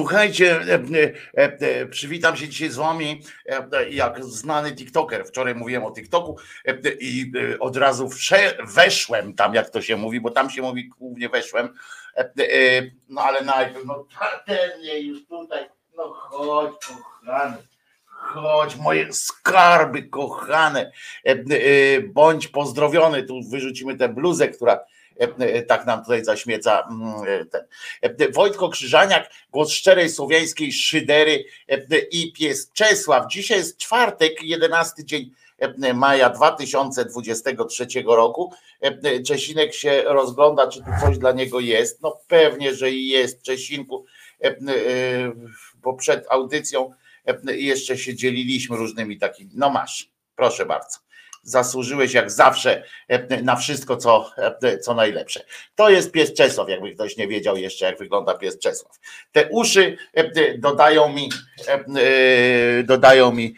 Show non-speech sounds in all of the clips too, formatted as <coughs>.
Słuchajcie, e, e, e, przywitam się dzisiaj z wami jak znany TikToker. Wczoraj mówiłem o TikToku i od razu weszłem tam, jak to się mówi, bo tam się mówi głównie weszłem. No ale najpierw, no ten już tutaj, no chodź kochany. Chodź, moje skarby kochane, bądź pozdrowiony. Tu wyrzucimy tę bluzę, która tak nam tutaj zaśmieca mm, e, ten. E, Wojtko Krzyżaniak, głos szczerej słowiańskiej szydery e, i pies Czesław. Dzisiaj jest czwartek, 11 dzień e, maja 2023 roku. E, Czesinek się rozgląda, czy tu coś dla niego jest. No pewnie, że jest, Czesinku, e, e, bo przed audycją e, jeszcze się dzieliliśmy różnymi takimi. No masz, proszę bardzo zasłużyłeś jak zawsze e, na wszystko, co, e, co najlepsze. To jest pies Czesław, jakby ktoś nie wiedział jeszcze, jak wygląda pies Czesław. Te uszy e, dodają mi, dodają mi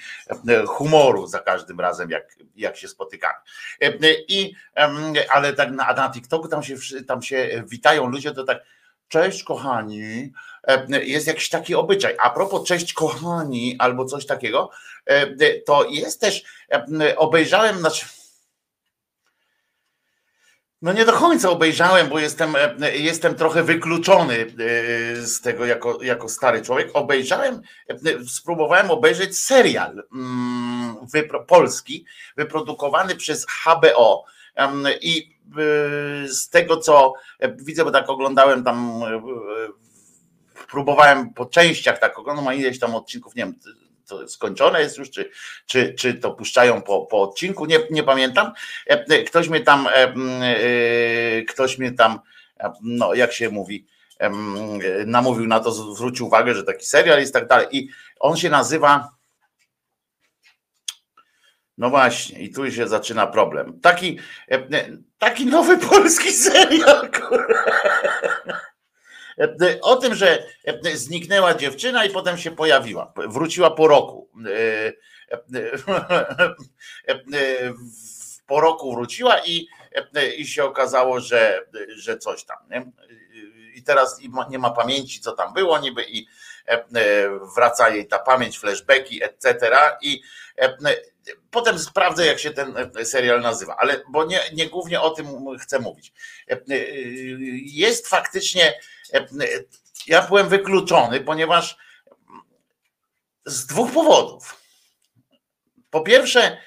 humoru za każdym razem, jak, jak się spotykamy. I, ale tak na, na TikToku tam się, tam się witają ludzie, to tak Cześć kochani, jest jakiś taki obyczaj. A propos cześć kochani albo coś takiego, e, to jest też, e, obejrzałem, znaczy no nie do końca obejrzałem, bo jestem, e, jestem trochę wykluczony e, z tego jako, jako stary człowiek. Obejrzałem, e, spróbowałem obejrzeć serial mm, wypro, polski, wyprodukowany przez HBO. I e, z tego co e, widzę, bo tak oglądałem tam, e, próbowałem po częściach tak oglądam, a ileś tam odcinków, nie wiem, skończone jest już, czy, czy, czy to puszczają po, po odcinku, nie, nie pamiętam. E, Ktoś mnie tam, e, e, ktoś mnie tam, e, no jak się mówi, namówił na to, zwrócił uwagę, że taki serial jest tak dalej. I on się nazywa. No właśnie, i tu się zaczyna problem. Taki, taki nowy <laughs> polski serial. O tym, że zniknęła dziewczyna i potem się pojawiła. Wróciła po roku. <laughs> Po roku wróciła i, i się okazało, że, że coś tam. Nie? I teraz nie ma pamięci, co tam było, niby i wraca jej ta pamięć, flashbacki, etc. I potem sprawdzę, jak się ten serial nazywa, ale bo nie, nie głównie o tym chcę mówić. Jest faktycznie ja byłem wykluczony, ponieważ z dwóch powodów. Po pierwsze,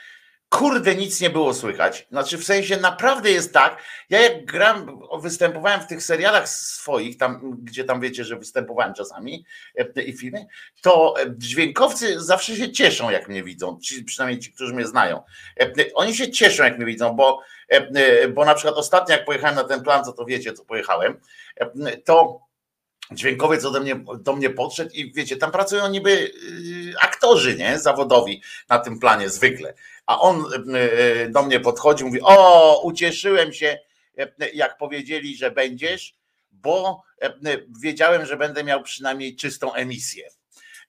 kurde, nic nie było słychać. Znaczy, w sensie naprawdę jest tak. Ja jak gram, występowałem w tych serialach swoich, tam, gdzie tam wiecie, że występowałem czasami e, i filmy, to dźwiękowcy zawsze się cieszą, jak mnie widzą. Ci, przynajmniej ci, którzy mnie znają. E, oni się cieszą, jak mnie widzą, bo, e, bo na przykład ostatnio, jak pojechałem na ten plan, co to wiecie, co pojechałem, to dźwiękowiec ode mnie, do mnie podszedł i wiecie, tam pracują niby y, aktorzy, nie, zawodowi na tym planie zwykle, a on y, y, do mnie podchodzi, mówi, o, ucieszyłem się, jak powiedzieli, że będziesz, bo wiedziałem, że będę miał przynajmniej czystą emisję.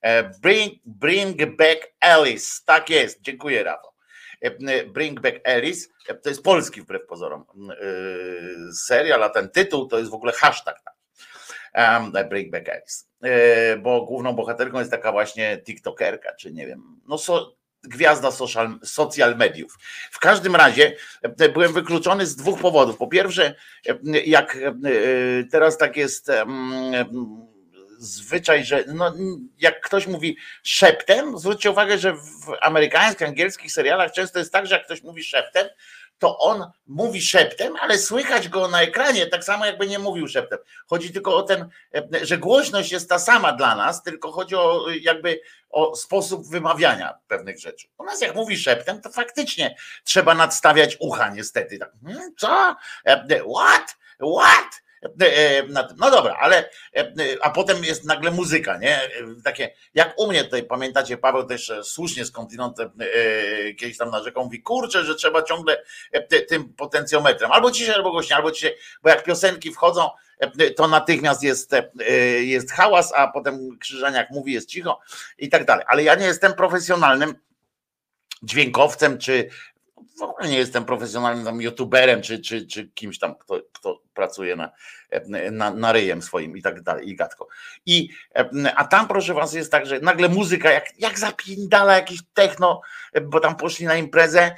E, bring, bring back Alice, tak jest, dziękuję Rafał. Bring Back Alice, to jest polski wbrew pozorom serial, a ten tytuł to jest w ogóle hashtag Bring Back Alice. E, bo główną bohaterką jest taka właśnie TikTokerka, czy nie wiem, no so, gwiazda social, social mediów. W każdym razie e, byłem wykluczony z dwóch powodów. Po pierwsze, e, jak teraz tak jest zwyczaj, że no, jak ktoś mówi szeptem, zwróćcie uwagę, że w amerykańskich, angielskich serialach często jest tak, że jak ktoś mówi szeptem, to on mówi szeptem, ale słychać go na ekranie, tak samo jakby nie mówił szeptem. Chodzi tylko o ten, że głośność jest ta sama dla nas, tylko chodzi o jakby o sposób wymawiania pewnych rzeczy. U nas jak mówi szeptem, to faktycznie trzeba nadstawiać ucha niestety. Tak, hmm, co? What? What? E, e, no dobra, ale e, a potem jest nagle muzyka, nie? Takie, jak u mnie tutaj, pamiętacie, Paweł też słusznie skądinąd kiedyś tam narzekał, mówi, kurczę, że trzeba ciągle tym potencjometrem, albo ciszej, albo głośniej, albo ciszej, bo jak piosenki wchodzą, to natychmiast jest, jest hałas, a potem Krzyżaniak mówi, jest cicho i tak dalej. Ale ja nie jestem profesjonalnym dźwiękowcem czy w ogóle nie jestem profesjonalnym tam youtuberem, czy, czy, czy kimś tam, kto, kto pracuje na, na, na ryjem swoim i tak dalej, i gadko. I, a tam proszę was jest tak, że nagle muzyka jak, jak zapindala jakiś techno, bo tam poszli na imprezę,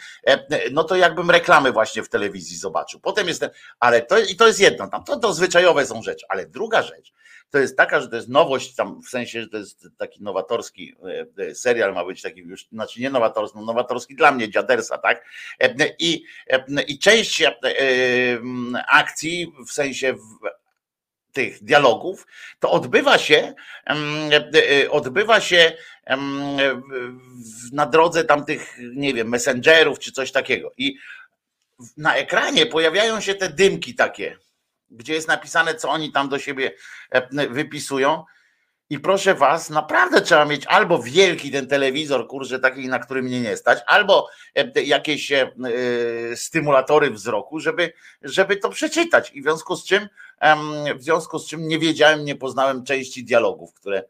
no to jakbym reklamy właśnie w telewizji zobaczył. Potem jestem, ale to, i to jest jedno, tam to, to zwyczajowe są rzeczy, ale druga rzecz, to jest taka, że to jest nowość tam w sensie, że to jest taki nowatorski e, e, serial, ma być taki już, znaczy nie nowatorski, no nowatorski dla mnie, dziadersa, tak? E, I, i część akcji, w sensie tych dialogów, to odbywa się, odbywa się na drodze tamtych, nie wiem, messengerów czy coś takiego. I na ekranie pojawiają się te dymki takie, gdzie jest napisane, co oni tam do siebie e, wypisują. I proszę was, naprawdę trzeba mieć albo wielki ten telewizor, kurczę, taki, na który mnie nie stać, albo e, jakieś e, stymulatory wzroku, żeby, żeby to przeczytać. I w związku z czym, w związku z czym nie wiedziałem, nie poznałem części dialogów, które,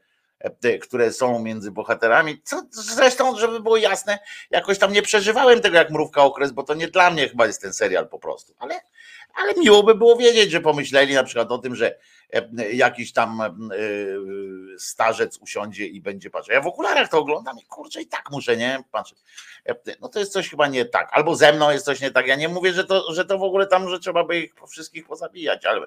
które są między bohaterami. Co, zresztą, żeby było jasne, jakoś tam nie przeżywałem tego jak mrówka okres, bo to nie dla mnie chyba jest ten serial po prostu. Ale ale miło by było wiedzieć, że pomyśleli na przykład o tym, że e, jakiś tam e, starzec usiądzie i będzie patrzył. Ja w okularach to oglądam i kurczę, i tak muszę, nie? Patrzeć. E, no to jest coś chyba nie tak. Albo ze mną jest coś nie tak. Ja nie mówię, że to, że to w ogóle tam, że trzeba by ich wszystkich pozabijać, ale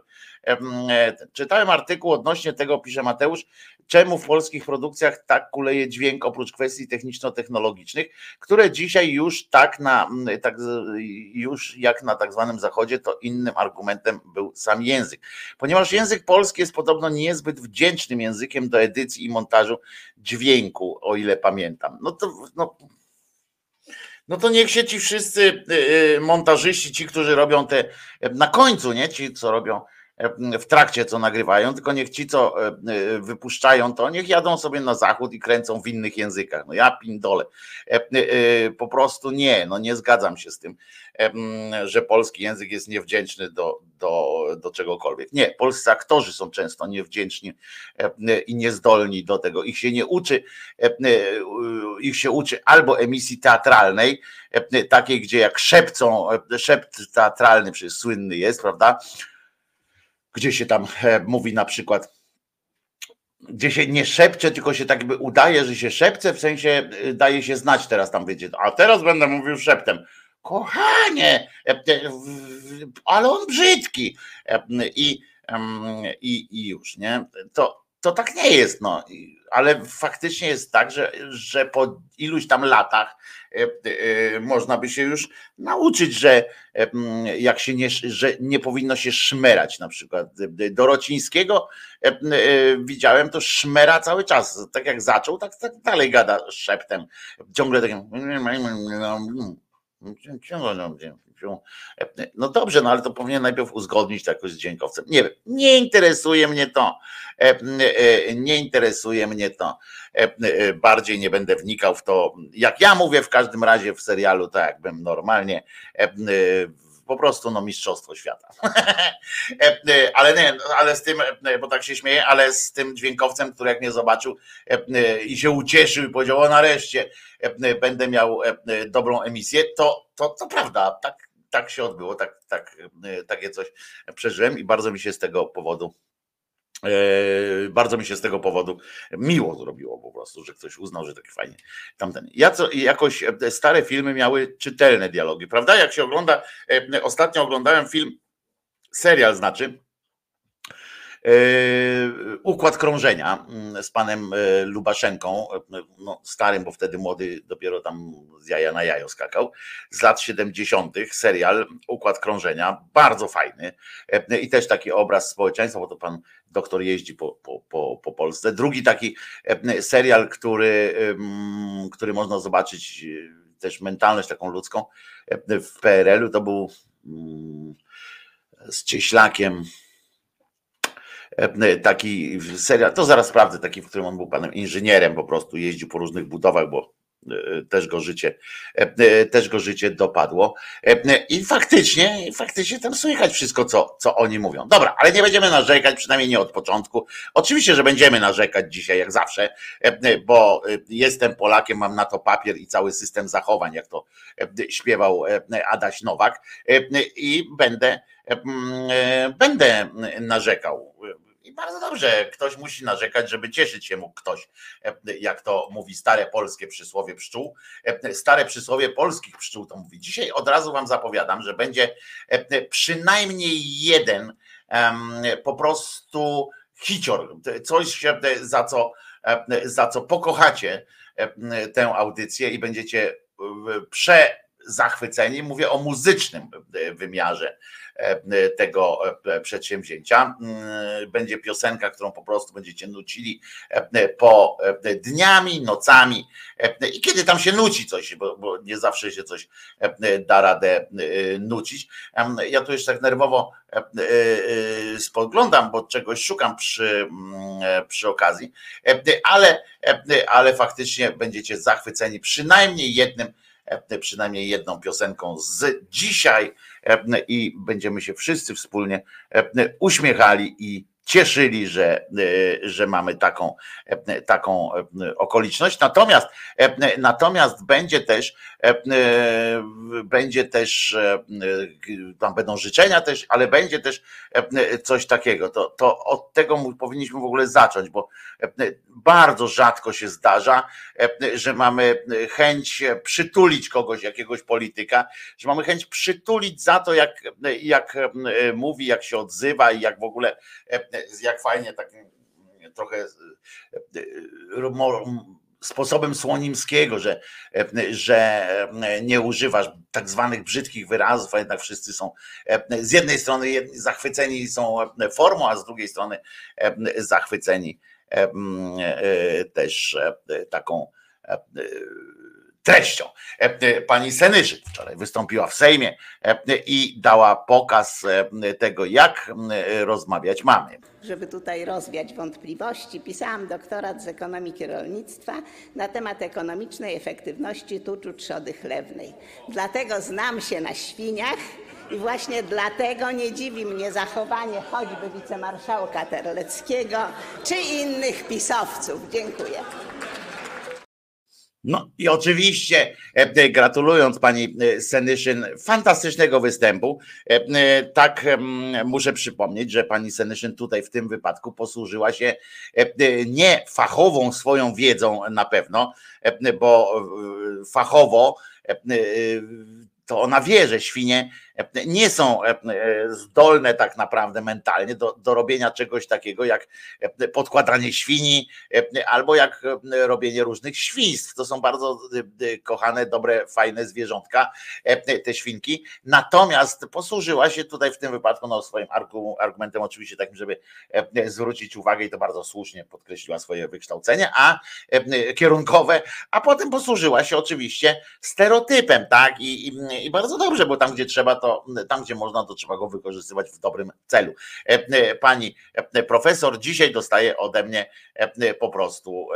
czytałem artykuł odnośnie tego, pisze Mateusz, czemu w polskich produkcjach tak kuleje dźwięk oprócz kwestii techniczno-technologicznych, które dzisiaj już tak na tak już jak na tak zwanym zachodzie, to innym argumentem był sam język. Ponieważ język polski jest podobno niezbyt wdzięcznym językiem do edycji i montażu dźwięku, o ile pamiętam. No to no, no to niech się ci wszyscy y, y, montażyści, ci, którzy robią te na końcu, nie? Ci, co robią w trakcie, co nagrywają, tylko niech ci, co wypuszczają to, niech jadą sobie na zachód i kręcą w innych językach. No ja pindole. Po prostu nie, no nie zgadzam się z tym, że polski język jest niewdzięczny do, do, do czegokolwiek. Nie, polscy aktorzy są często niewdzięczni i niezdolni do tego. Ich się nie uczy, ich się uczy albo emisji teatralnej, takiej, gdzie jak szepcą, szept teatralny przecież słynny jest, prawda? Gdzie się tam mówi na przykład, gdzie się nie szepcze, tylko się tak jakby udaje, że się szepce, w sensie daje się znać teraz tam, wiecie, a teraz będę mówił szeptem kochanie, e, ale on brzydki. E, I, i, i już, nie? To, to tak nie jest, no. Ale faktycznie jest tak, że, że po iluś tam latach e, można by się już nauczyć, że jak się nie, że nie powinno się szmerać na przykład. Dorocińskiego widziałem, to szmera cały czas. Tak jak zaczął, tak, tak dalej gada szeptem. Ciągle takim no dobrze, no ale to powinien najpierw uzgodnić to jakoś z dziękowcem. Nie wiem, nie interesuje mnie to. E, e, nie interesuje mnie to. E, bardziej nie będę wnikał w to, jak ja mówię w każdym razie w serialu, tak jakbym normalnie po prostu no mistrzostwo świata. <laughs> ale nie, ale z tym, bo tak się śmieję, ale z tym dźwiękowcem, który jak mnie zobaczył i się ucieszył i powiedział, o nareszcie będę miał dobrą emisję, to, to, to prawda, tak, tak się odbyło, tak, tak, takie coś przeżyłem i bardzo mi się z tego powodu E, bardzo mi się z tego powodu miło zrobiło po prostu, że ktoś uznał, że taki fajnie tamten. Ja co, jakoś e, stare filmy miały czytelne dialogi, prawda? Jak się ogląda, e, ostatnio oglądałem film, serial znaczy, układ krążenia mm, z panem e, Lubaszenką, e, no, starym, bo wtedy młody dopiero tam z jaja na jajo skakał, z lat 70. serial Układ krążenia, bardzo fajny i też taki obraz społeczeństwa, bo to pan doktor jeździ po, po, po, po Polsce. Drugi taki serial, który, który można zobaczyć też mentalność taką ludzką w PRL-u, to był mm, z Cieślakiem, E, taki serial, to zaraz sprawdzę, taki, w którym on był panem inżynierem, po prostu jeździł po różnych budowach, bo e, też go życie, e, też go życie dopadło. I faktycznie, faktycznie tam słychać wszystko, co, co oni mówią. Dobra, ale nie będziemy narzekać, przynajmniej nie od początku. Oczywiście, że będziemy narzekać dzisiaj, jak zawsze, bo jestem Polakiem, mam na to papier i cały system zachowań, jak to śpiewał Adaś Nowak i będę, będę narzekał i bardzo dobrze, ktoś musi narzekać, żeby cieszyć się mógł ktoś, jak to mówi stare polskie przysłowie pszczół. Stare przysłowie polskich pszczół to mówi. Dzisiaj od razu wam zapowiadam, że będzie przynajmniej jeden po prostu hicior, coś za co, za co pokochacie tę audycję i będziecie prze zachwyceni. Mówię o muzycznym wymiarze E, tego e, przedsięwzięcia. Mm, będzie piosenka, którą po prostu będziecie nucili e, po dniami, nocami i kiedy tam się nuci coś, bo, bo nie zawsze się coś da radę nucić. Ja tu jeszcze tak nerwowo spoglądam, bo czegoś szukam przy, mm, przy okazji, ale, ale faktycznie będziecie zachwyceni przynajmniej jednym E, przynajmniej jedną piosenką z dzisiaj e, i będziemy się wszyscy wspólnie e, uśmiechali i cieszyli, że, że mamy taką, taką okoliczność. Natomiast, natomiast będzie też, będzie też, tam będą życzenia też, ale będzie też coś takiego. To, to od tego powinniśmy w ogóle zacząć, bo bardzo rzadko się zdarza, że mamy chęć przytulić kogoś, jakiegoś polityka, że mamy chęć przytulić za to, jak, jak mówi, jak się odzywa i jak w ogóle jak fajnie tak trochę sposobem Słonimskiego, że, że nie używasz tak zwanych brzydkich wyrazów, a jednak wszyscy są z jednej strony zachwyceni są formą, a z drugiej strony zachwyceni też taką treścią. Pani Senyszyn wczoraj wystąpiła w Sejmie i dała pokaz tego, jak rozmawiać mamy. Żeby tutaj rozwiać wątpliwości, pisałam doktorat z ekonomiki rolnictwa na temat ekonomicznej efektywności tuczu trzody chlewnej. Dlatego znam się na świniach i właśnie dlatego nie dziwi mnie zachowanie choćby wicemarszałka Terleckiego czy innych pisowców. Dziękuję. No i oczywiście e, gratulując pani e, Senyszyn fantastycznego występu, e, tak muszę przypomnieć, że pani Senyszyn tutaj w tym wypadku posłużyła się nie fachową swoją wiedzą na pewno, bo fachowo to ona wie, że świnie nie są e, e, zdolne tak naprawdę mentalnie do, do robienia czegoś takiego jak e, podkładanie świni albo jak robienie różnych świństw. To są bardzo kochane, dobre, fajne zwierzątka, te świnki. Natomiast posłużyła się tutaj w tym wypadku no, swoim argumentem, oczywiście takim, żeby zwrócić uwagę i to bardzo słusznie podkreśliła swoje wykształcenie, a kierunkowe, a potem posłużyła się oczywiście stereotypem, tak? I, i, i bardzo dobrze, bo tam, gdzie trzeba, to tam, gdzie można, to trzeba go wykorzystywać w dobrym celu. E, e, pani e, profesor dzisiaj dostaje ode mnie po prostu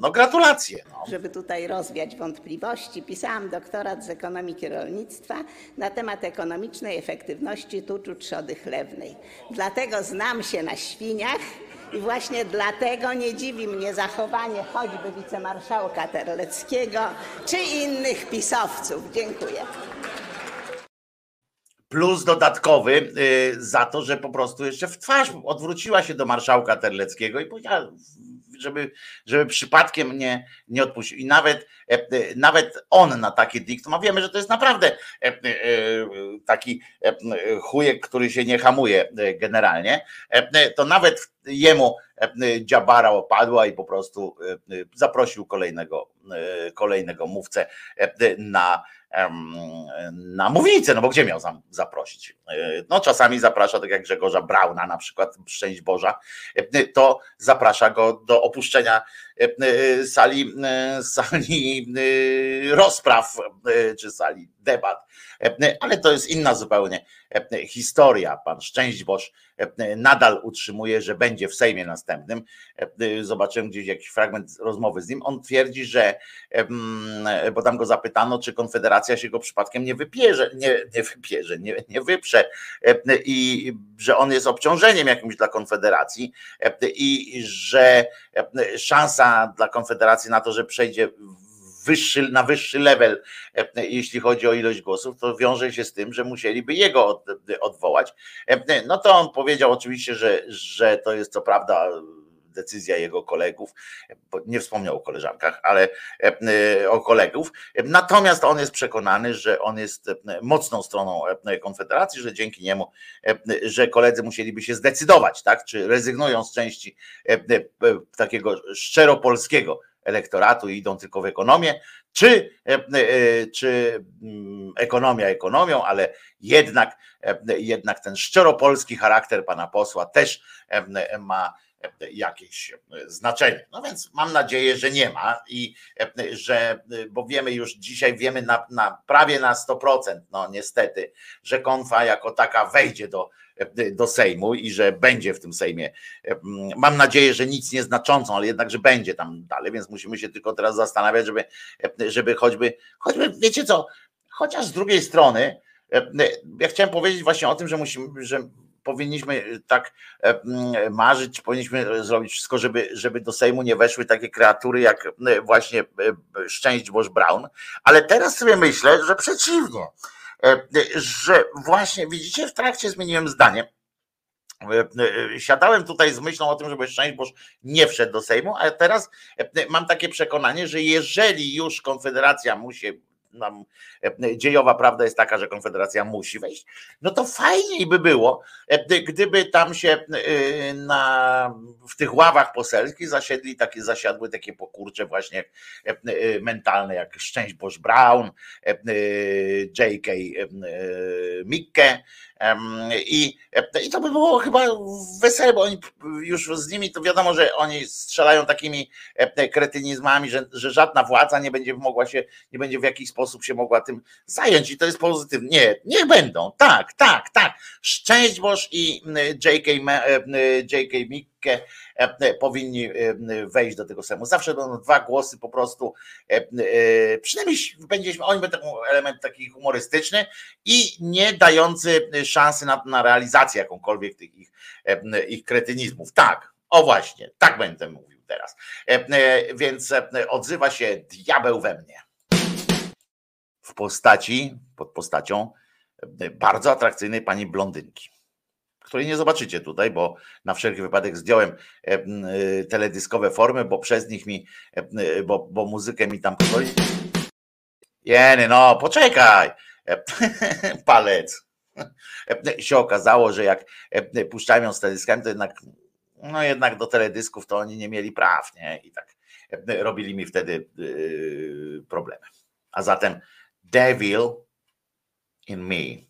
no gratulacje. No. Żeby tutaj rozwiać wątpliwości, pisałam doktorat z ekonomiki rolnictwa na temat ekonomicznej efektywności tuczu trzody chlewnej. Dlatego znam się na świniach. I właśnie dlatego nie dziwi mnie zachowanie choćby wicemarszałka Terleckiego czy innych pisowców. Dziękuję plus dodatkowy y, za to, że po prostu jeszcze w twarz odwróciła się do marszałka Terleckiego i powiedziała, żeby, żeby przypadkiem nie, nie odpuścił. I nawet, e, e, nawet on na takie diktum, a wiemy, że to jest naprawdę e, taki chujek, który się nie hamuje generalnie, to nawet jemu dziabara opadła i po prostu zaprosił kolejnego, kolejnego mówcę na na mównicę, no bo gdzie miał zaprosić? E, no czasami zaprasza, tak jak Grzegorza Brauna na przykład, szczęść Boża, e, to zaprasza go do opuszczenia e, sali, sali rozpraw czy sali debat. Ale to jest inna zupełnie historia. Pan Szczęść Boż nadal utrzymuje, że będzie w Sejmie następnym. Zobaczyłem gdzieś jakiś fragment rozmowy z nim. On twierdzi, że, bo tam go zapytano, czy Konfederacja się go przypadkiem nie wypierze, nie, nie wypierze, nie, nie wyprze i że on jest obciążeniem jakimś dla Konfederacji i że szansa dla Konfederacji na to, że przejdzie wyższy, na wyższy level, e, jeśli chodzi o ilość głosów, to wiąże się z tym, że musieliby jego od, odwołać. E, no to on powiedział oczywiście, że, że to jest co prawda decyzja jego kolegów, nie wspomniał o koleżankach, ale e, o kolegów. Natomiast on jest przekonany, że on jest mocną stroną Konfederacji, że dzięki niemu, że koledzy musieliby się zdecydować, tak, czy rezygnują z części takiego szczeropolskiego elektoratu i idą tylko w ekonomię, czy, e, e, czy mm, ekonomia ekonomią, ale jednak, e, jednak ten szczeropolski charakter pana posła też ma jakieś znaczenie. No więc mam nadzieję, że nie ma i że, bo wiemy już dzisiaj, wiemy na, na prawie na 100%, no niestety, że konfa jako taka wejdzie do do Sejmu i że będzie w tym Sejmie. Mam nadzieję, że nic nieznaczącą, ale jednak, że będzie tam dalej, więc musimy się tylko teraz zastanawiać, żeby, żeby choćby, choćby, wiecie co, chociaż z drugiej strony, ja chciałem powiedzieć właśnie o tym, że musimy, że powinniśmy tak marzyć, powinniśmy zrobić wszystko, żeby, żeby do Sejmu nie weszły takie kreatury jak właśnie Szczęść Boż Brown, ale teraz sobie myślę, że przeciwnie, E, że właśnie widzicie, w trakcie zmieniłem zdanie. E, e, siadałem tutaj z myślą o tym, żeby Szczęść Boż nie wszedł do Sejmu, a teraz mam takie przekonanie, że jeżeli już Konfederacja musi nam dziejowa prawda jest taka, że Konfederacja musi wejść, no to fajniej by było, gdyby tam się na, w tych ławach poselskich zasiedli takie, zasiadły takie pokurcze właśnie mentalne jak Szczęść Boż Brown, J.K. Mikke, I, I to by było chyba wesele, bo oni już z nimi to wiadomo, że oni strzelają takimi kretynizmami, że, że żadna władza nie będzie mogła się, nie będzie w jakiś sposób się mogła tym zająć i to jest pozytywne. Nie, niech będą, tak, tak, tak. Szczęść Boż i J.K. J.K. Mikke powinni wejść do tego Sejmu. Zawsze będą dwa głosy po prostu, przynajmniej będzie, oni będą element taki humorystyczny i nie dający szansy na, na realizację jakąkolwiek tych ich, ich kretynizmów. Tak, o właśnie, tak będę mówił teraz. Więc odzywa się diabeł we mnie. W postaci, pod postacią bardzo atrakcyjnej pani blondynki której nie zobaczycie tutaj, bo na wszelki wypadek zdjąłem teledyskowe formy, bo przez nich mi, bo, bo muzykę mi tam pozwoli. Jeny, no poczekaj, <laughs> palec. Się okazało, że jak puszczają z teledyskami, to jednak, no jednak do teledysków to oni nie mieli praw, nie? I tak robili mi wtedy problemy. A zatem Devil in Me.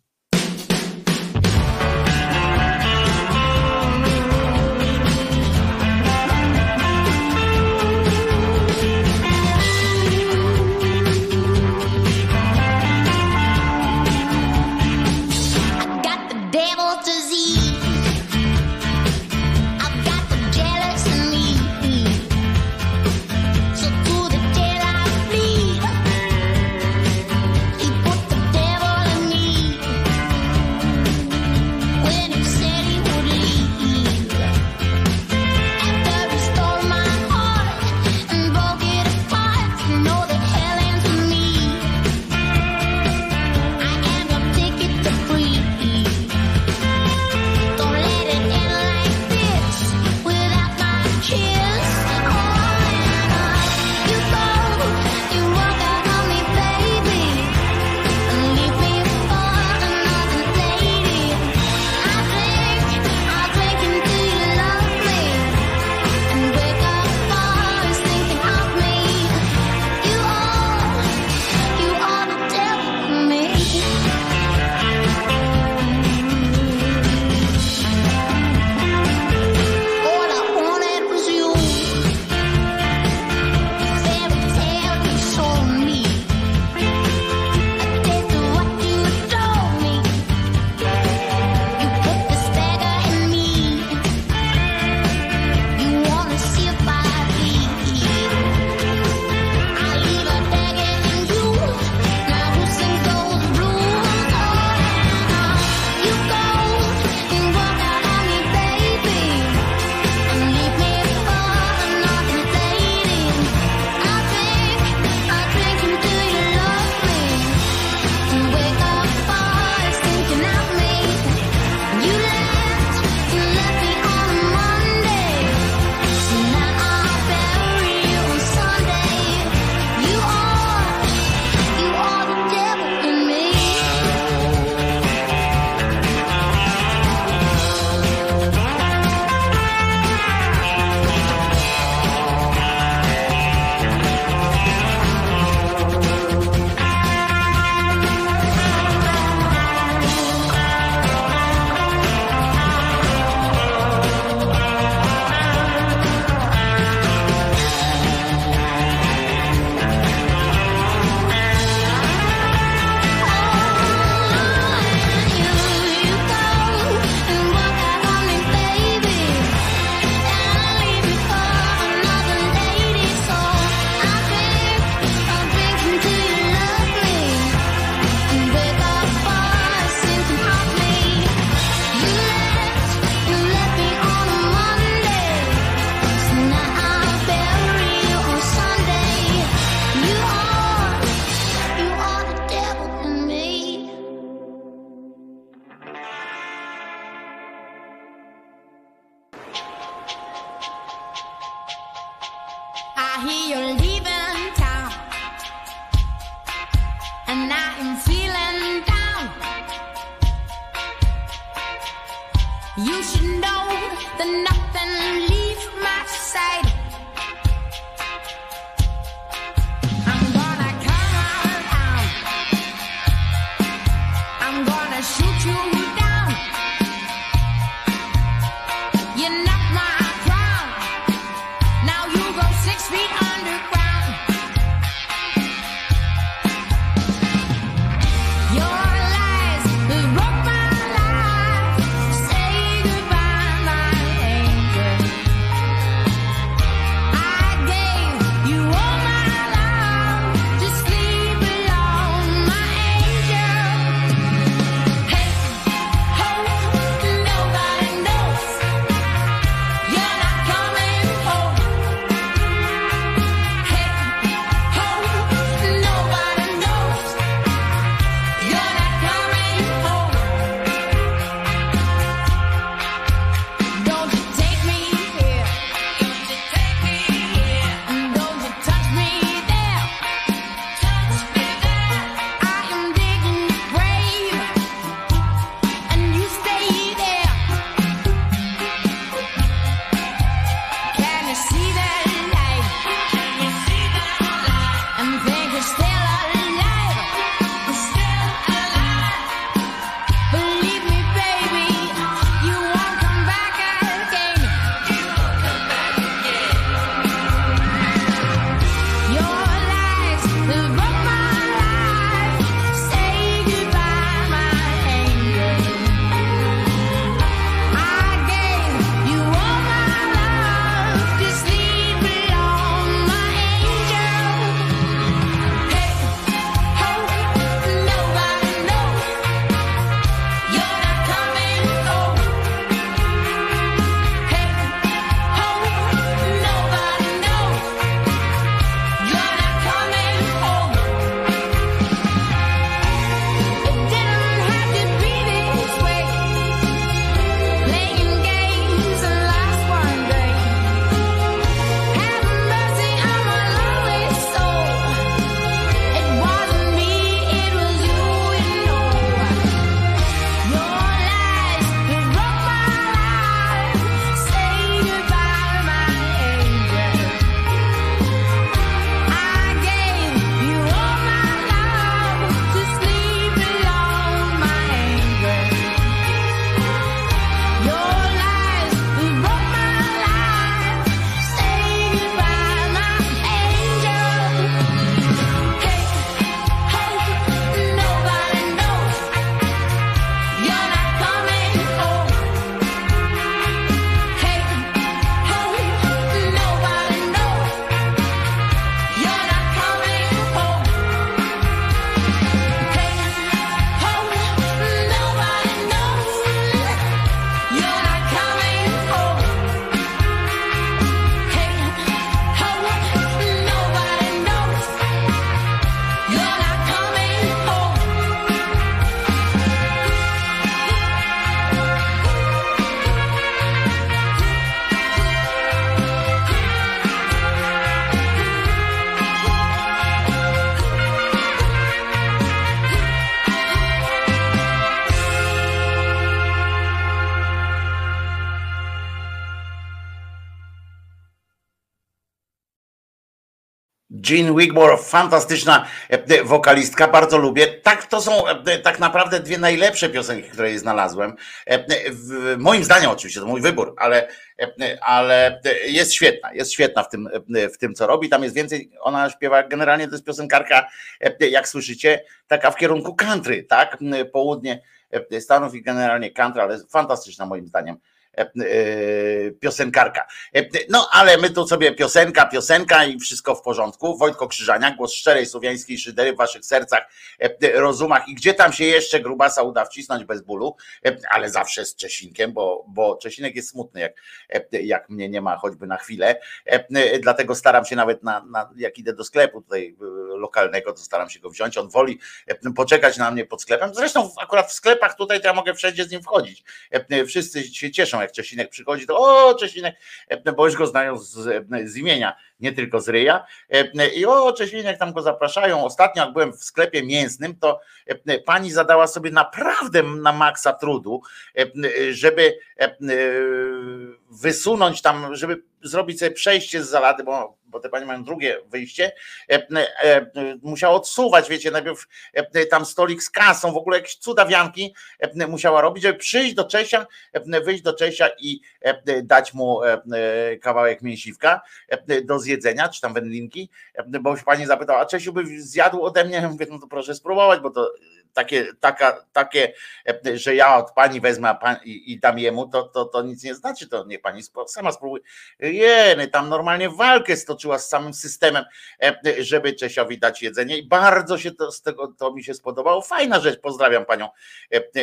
Jean Wigmore, fantastyczna e, wokalistka, bardzo lubię. Tak, to są e, tak naprawdę dwie najlepsze piosenki, które znalazłem. E, moim zdaniem oczywiście, to mój wybór, ale, ale jest świetna, jest świetna w tym, w tym, co robi. Tam jest więcej, ona śpiewa, generalnie to jest piosenkarka, jak słyszycie, taka w kierunku country, tak? Południe Stanów i generalnie country, ale fantastyczna moim zdaniem E, e, piosenkarka. E, no ale my tu sobie piosenka, piosenka i wszystko w porządku. Wojtko Krzyżania, głos szczerej słowiańskiej szydery w waszych sercach, rozumach i gdzie tam się jeszcze grubasa uda wcisnąć bez bólu, ale zawsze z Czesinkiem, bo, bo Czesinek jest smutny, jak, jak mnie nie ma choćby na chwilę. Dlatego staram się nawet na, na jak idę do sklepu tutaj lokalnego, to staram się go wziąć. On woli poczekać na mnie pod sklepem. Zresztą akurat w sklepach tutaj to ja mogę wszędzie z nim wchodzić. Wszyscy się cieszą jak Czesinek przychodzi, to o Czesinek, e, bo już go znają z, z imienia, nie tylko z ryja. E, I o Czesinek tam go zapraszają. Ostatnio jak byłem w sklepie mięsnym, to e, pani zadała sobie naprawdę na maksa trudu, żeby wysunąć tam, żeby zrobić sobie przejście z zalady, bo, bo te panie mają drugie wyjście, e, e, musiała odsuwać, wiecie, najpierw e, tam stolik z kasą, w ogóle jakieś cudawianki musiała robić, żeby przyjść do Czesia, wyjść do Czesia i dać mu kawałek mięsiwka do zjedzenia, czy tam wędlinki, bo się pani zapytała, a Czesiu by zjadł ode mnie, mówię, no to proszę spróbować, bo to takie, taka, takie, że ja od pani wezmę a pan, i, i dam jemu, to, to, to nic nie znaczy, to niech pani sama spróbuje. Jeny, tam normalnie walkę stoczyła z samym systemem, żeby Czesiowi dać jedzenie i bardzo się to z tego, to mi się spodobało. Fajna rzecz, pozdrawiam panią.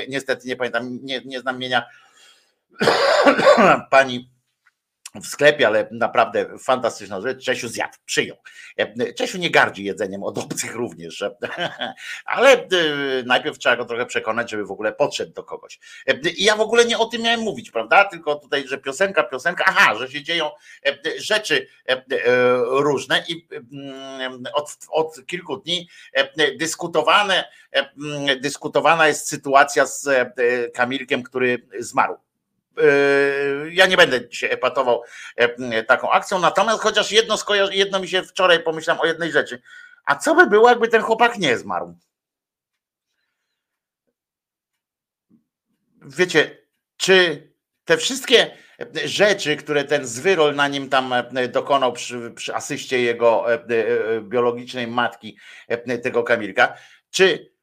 Niestety nie pamiętam, nie, nie znam mienia <coughs> pani w sklepie, ale naprawdę fantastyczna rzecz. Czesiu zjadł, przyjął. Czesiu nie gardzi jedzeniem od obcych również, <laughs> ale e, najpierw trzeba go trochę przekonać, żeby w ogóle podszedł do kogoś. I ja w ogóle nie o tym miałem mówić, prawda? Tylko tutaj, że piosenka, piosenka, aha, że się dzieją rzeczy e, różne i mm, od, od kilku dni dyskutowane, dyskutowana jest sytuacja z Kamilkiem, który zmarł ja nie będę się epatował e, taką akcją, natomiast chociaż jedno, jedno mi się wczoraj pomyślałem o jednej rzeczy. A co by było, jakby ten chłopak nie zmarł? Wiecie, czy te wszystkie rzeczy, które ten zwyrol na nim tam e, dokonał przy, przy asyście jego e, biologicznej matki, tego Kamilka, czy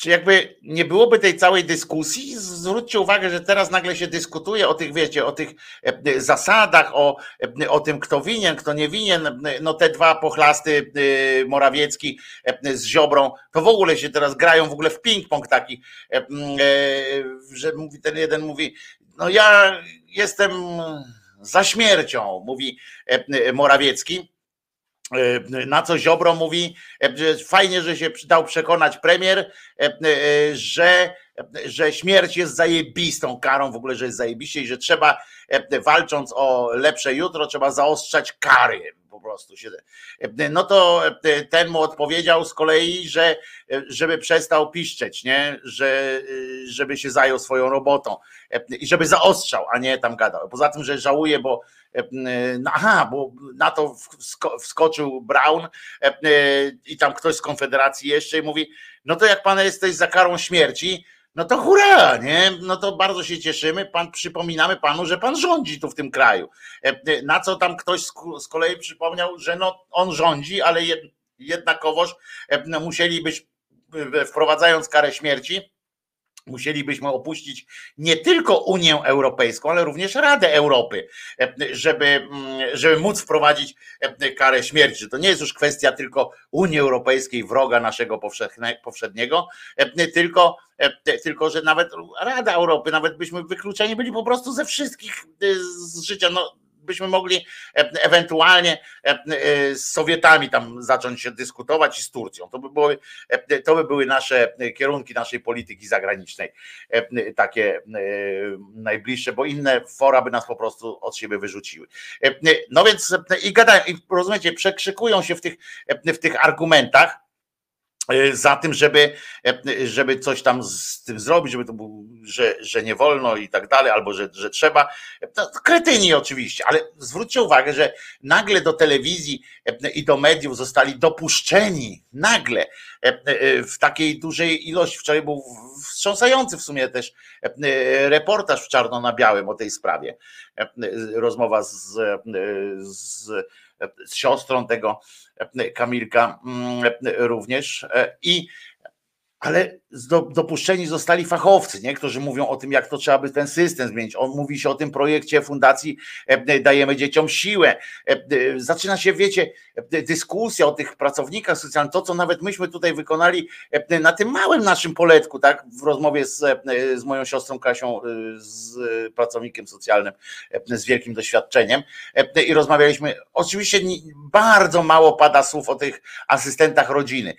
czy jakby nie byłoby tej całej dyskusji? Zwróćcie uwagę, że teraz nagle się dyskutuje o tych, wiecie, o tych e, zasadach, o, e, o tym, kto winien, kto nie winien. No te dwa pochlasty e, Morawiecki z Ziobrą, to w ogóle się teraz grają w ogóle w ping-pong taki, że mówi ten jeden mówi, no ja jestem za śmiercią, mówi Morawiecki na co Ziobro mówi, e, fajnie, że się dał przekonać premier, e, że, że śmierć jest zajebistą karą, w ogóle, że jest zajebiście i że trzeba, walcząc o lepsze jutro, trzeba zaostrzać kary po prostu się. No to ten mu odpowiedział z kolei, że żeby przestał piszczeć, nie? Że, żeby się zajął swoją robotą i żeby zaostrzał, a nie tam gadał. Poza tym, że żałuje, bo aha, bo na to wskoczył Brown i tam ktoś z Konfederacji jeszcze i mówi, no to jak pan jesteś za karą śmierci, no to hurra, nie? No to bardzo się cieszymy. Pan przypominamy panu, że pan rządzi tu w tym kraju. Na co tam ktoś z kolei przypomniał, że no on rządzi, ale jednakowoż musielibyś wprowadzając karę śmierci, musielibyśmy opuścić nie tylko Unię Europejską, ale również Radę Europy, żeby, mm, żeby móc wprowadzić karę śmierci. To nie jest już kwestia tylko Unii Europejskiej, wroga naszego powszedniego, tylko, tylko że nawet Rada Europy, nawet byśmy wykluczeni byli po prostu ze wszystkich z życia. No, byśmy mogli e, ewentualnie e, e, z Sowietami tam zacząć się dyskutować i z Turcją. To by były, to by były nasze kierunki naszej polityki zagranicznej, takie najbliższe, bo inne fora by nas po prostu od siebie wyrzuciły. No więc i gadają, i rozumiecie, przekrzykują się w tych, w tych argumentach za tym, żeby, e, żeby coś tam z tym zrobić, żeby to był, że, że nie wolno i tak dalej, albo że, że trzeba. To, to kretyni oczywiście, ale zwróćcie uwagę, że nagle do telewizji e, i do mediów zostali dopuszczeni, nagle w takiej dużej ilości. Wczoraj był wstrząsający w sumie też reportaż w czarno na białym o tej sprawie. Rozmowa z, z, z siostrą tego Kamilka mm, również i ale dopuszczeni zostali fachowcy, nie? którzy mówią o tym, jak to trzeba by ten system zmienić. On mówi się o tym projekcie fundacji e, Dajemy Dzieciom Siłę. E, zaczyna się, wiecie, dyskusja o tych pracownikach socjalnych, to co nawet myśmy tutaj wykonali e, na tym małym naszym poletku, tak, w rozmowie z, z moją siostrą Kasią, z pracownikiem socjalnym z wielkim doświadczeniem i rozmawialiśmy, oczywiście bardzo mało pada słów o tych asystentach rodziny,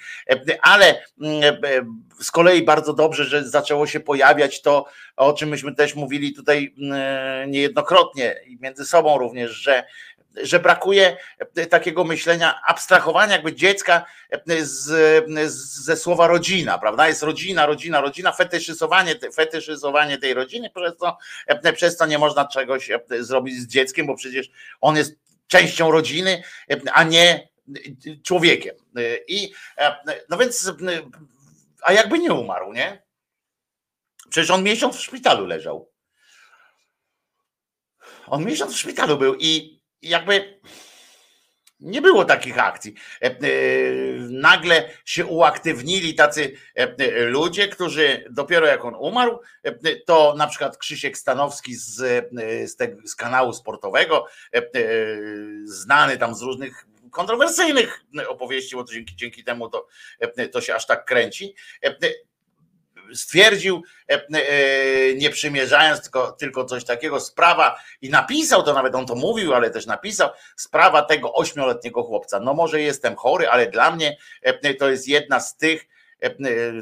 ale mm, z kolei bardzo dobrze, że zaczęło się pojawiać to, o czym myśmy też mówili tutaj mm, niejednokrotnie i między sobą również, że że brakuje takiego myślenia, abstrahowania jakby dziecka z, ze słowa rodzina, prawda? Jest rodzina, rodzina, rodzina, fetyszyzowanie, fetyszyzowanie tej rodziny, przez to, przez to nie można czegoś zrobić z dzieckiem, bo przecież on jest częścią rodziny, a nie człowiekiem. I no więc a jakby nie umarł, nie? Przecież on miesiąc w szpitalu leżał. On miesiąc w szpitalu był i jakby nie było takich akcji. E, e, nagle się uaktywnili tacy e, ludzie, którzy dopiero jak on umarł, to na przykład Krzysiek Stanowski z, z, tego, z kanału sportowego, znany tam z różnych kontrowersyjnych opowieści, bo to dzięki, dzięki temu to, to się aż tak kręci. Stwierdził, nie przymierzając tylko, tylko coś takiego, sprawa, i napisał to, nawet on to mówił, ale też napisał, sprawa tego ośmioletniego chłopca. No może jestem chory, ale dla mnie to jest jedna z tych,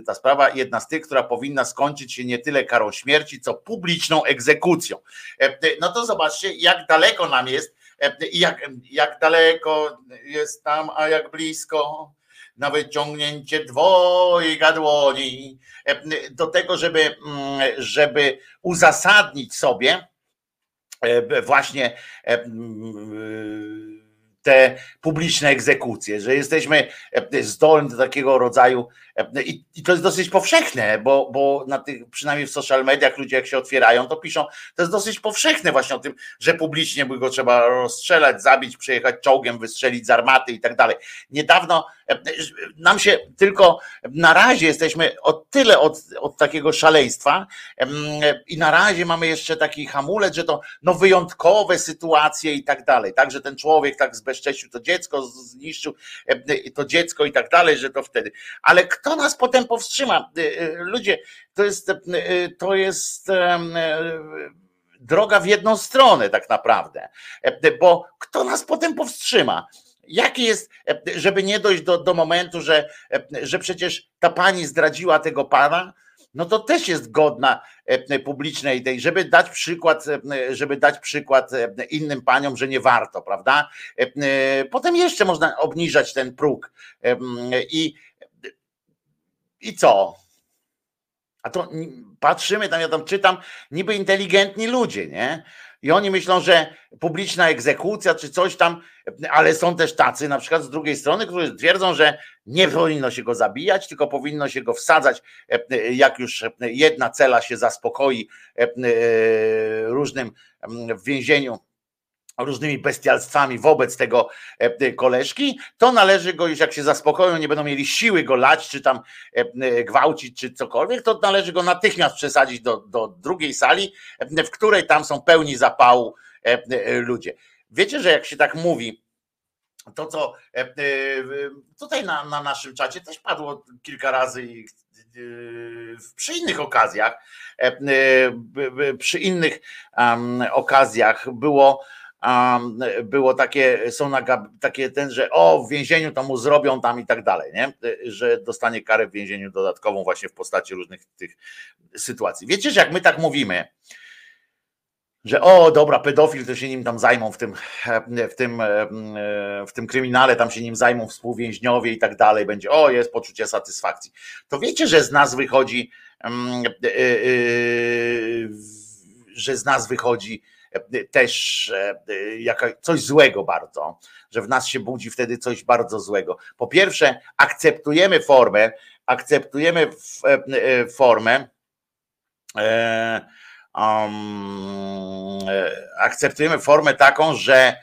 ta sprawa, jedna z tych, która powinna skończyć się nie tyle karą śmierci, co publiczną egzekucją. No to zobaczcie, jak daleko nam jest jak, jak daleko jest tam, a jak blisko? Na wyciągnięcie dwojga dłoni. Do tego, żeby, żeby uzasadnić sobie właśnie te publiczne egzekucje, że jesteśmy zdolni do takiego rodzaju i, i to jest dosyć powszechne, bo, bo na tych, przynajmniej w social mediach ludzie jak się otwierają, to piszą, to jest dosyć powszechne właśnie o tym, że publicznie by go trzeba rozstrzelać, zabić, przejechać czołgiem, wystrzelić z armaty i tak dalej. Niedawno nam się tylko na razie jesteśmy o tyle od, od takiego szaleństwa i na razie mamy jeszcze taki hamulec, że to no wyjątkowe sytuacje i tak dalej, tak, że ten człowiek tak zbezcześcił to dziecko, zniszczył to dziecko i tak dalej, że to wtedy. Ale kto nas potem powstrzyma? Y, y, ludzie, to jest, y, to jest droga w jedną stronę tak naprawdę, bo kto nas potem powstrzyma? Jaki jest, żeby nie dojść do, do momentu, że, że przecież ta pani zdradziła tego pana, no to też jest godna publicznej tej, żeby dać przykład, żeby dać przykład innym paniom, że nie warto, prawda? Potem jeszcze można obniżać ten próg i i co? A to patrzymy tam, ja tam czytam, niby inteligentni ludzie, nie? I oni myślą, że publiczna egzekucja czy coś tam, ale są też tacy, na przykład z drugiej strony, którzy twierdzą, że nie powinno się go zabijać, tylko powinno się go wsadzać, jak już jedna cela się zaspokoi różnym w więzieniu różnymi bestialstwami wobec tego e, koleżki, to należy go już jak się zaspokoją, nie będą mieli siły go lać, czy tam e, e, gwałcić, czy cokolwiek, to należy go natychmiast przesadzić do, do drugiej sali, w której tam są pełni zapału ludzie. Wiecie, że jak się tak mówi, to co tutaj na, na naszym czacie też padło kilka razy i przy innych okazjach, przy innych okazjach było było takie, są na, takie ten, że o, w więzieniu to mu zrobią tam i tak dalej, nie? Że dostanie karę w więzieniu dodatkową właśnie w postaci różnych tych sytuacji. Wiecie, że jak my tak mówimy, że o dobra, pedofil to się nim tam zajmą w tym, w tym, w tym kryminale, tam się nim zajmą współwięźniowie i tak dalej, będzie o jest poczucie satysfakcji. To wiecie, że z nas wychodzi, że z nas wychodzi też coś złego bardzo, że w nas się budzi wtedy coś bardzo złego. Po pierwsze, akceptujemy formę, akceptujemy formę, um, akceptujemy formę taką, że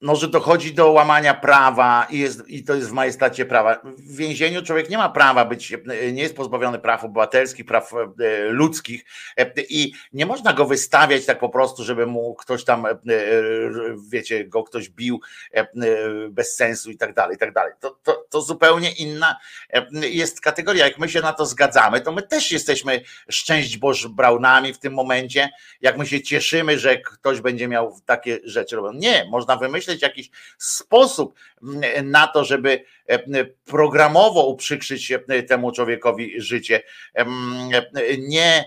no, że dochodzi do łamania prawa i, jest, i to jest w majestacie prawa. W więzieniu człowiek nie ma prawa być, nie jest pozbawiony praw obywatelskich, praw e, ludzkich i nie można go wystawiać tak po prostu, żeby mu ktoś tam, e, wiecie, go ktoś bił e, bez sensu i tak dalej, i tak dalej. To, to, to zupełnie inna jest kategoria. Jak my się na to zgadzamy, to my też jesteśmy szczęść Boż Braunami w tym momencie, jak my się cieszymy, że ktoś będzie miał takie rzeczy robione. Nie, można wymyślić wymyśleć jakiś sposób mm, na to, żeby e, programowo uprzykrzyć e, temu człowiekowi życie. E, nie,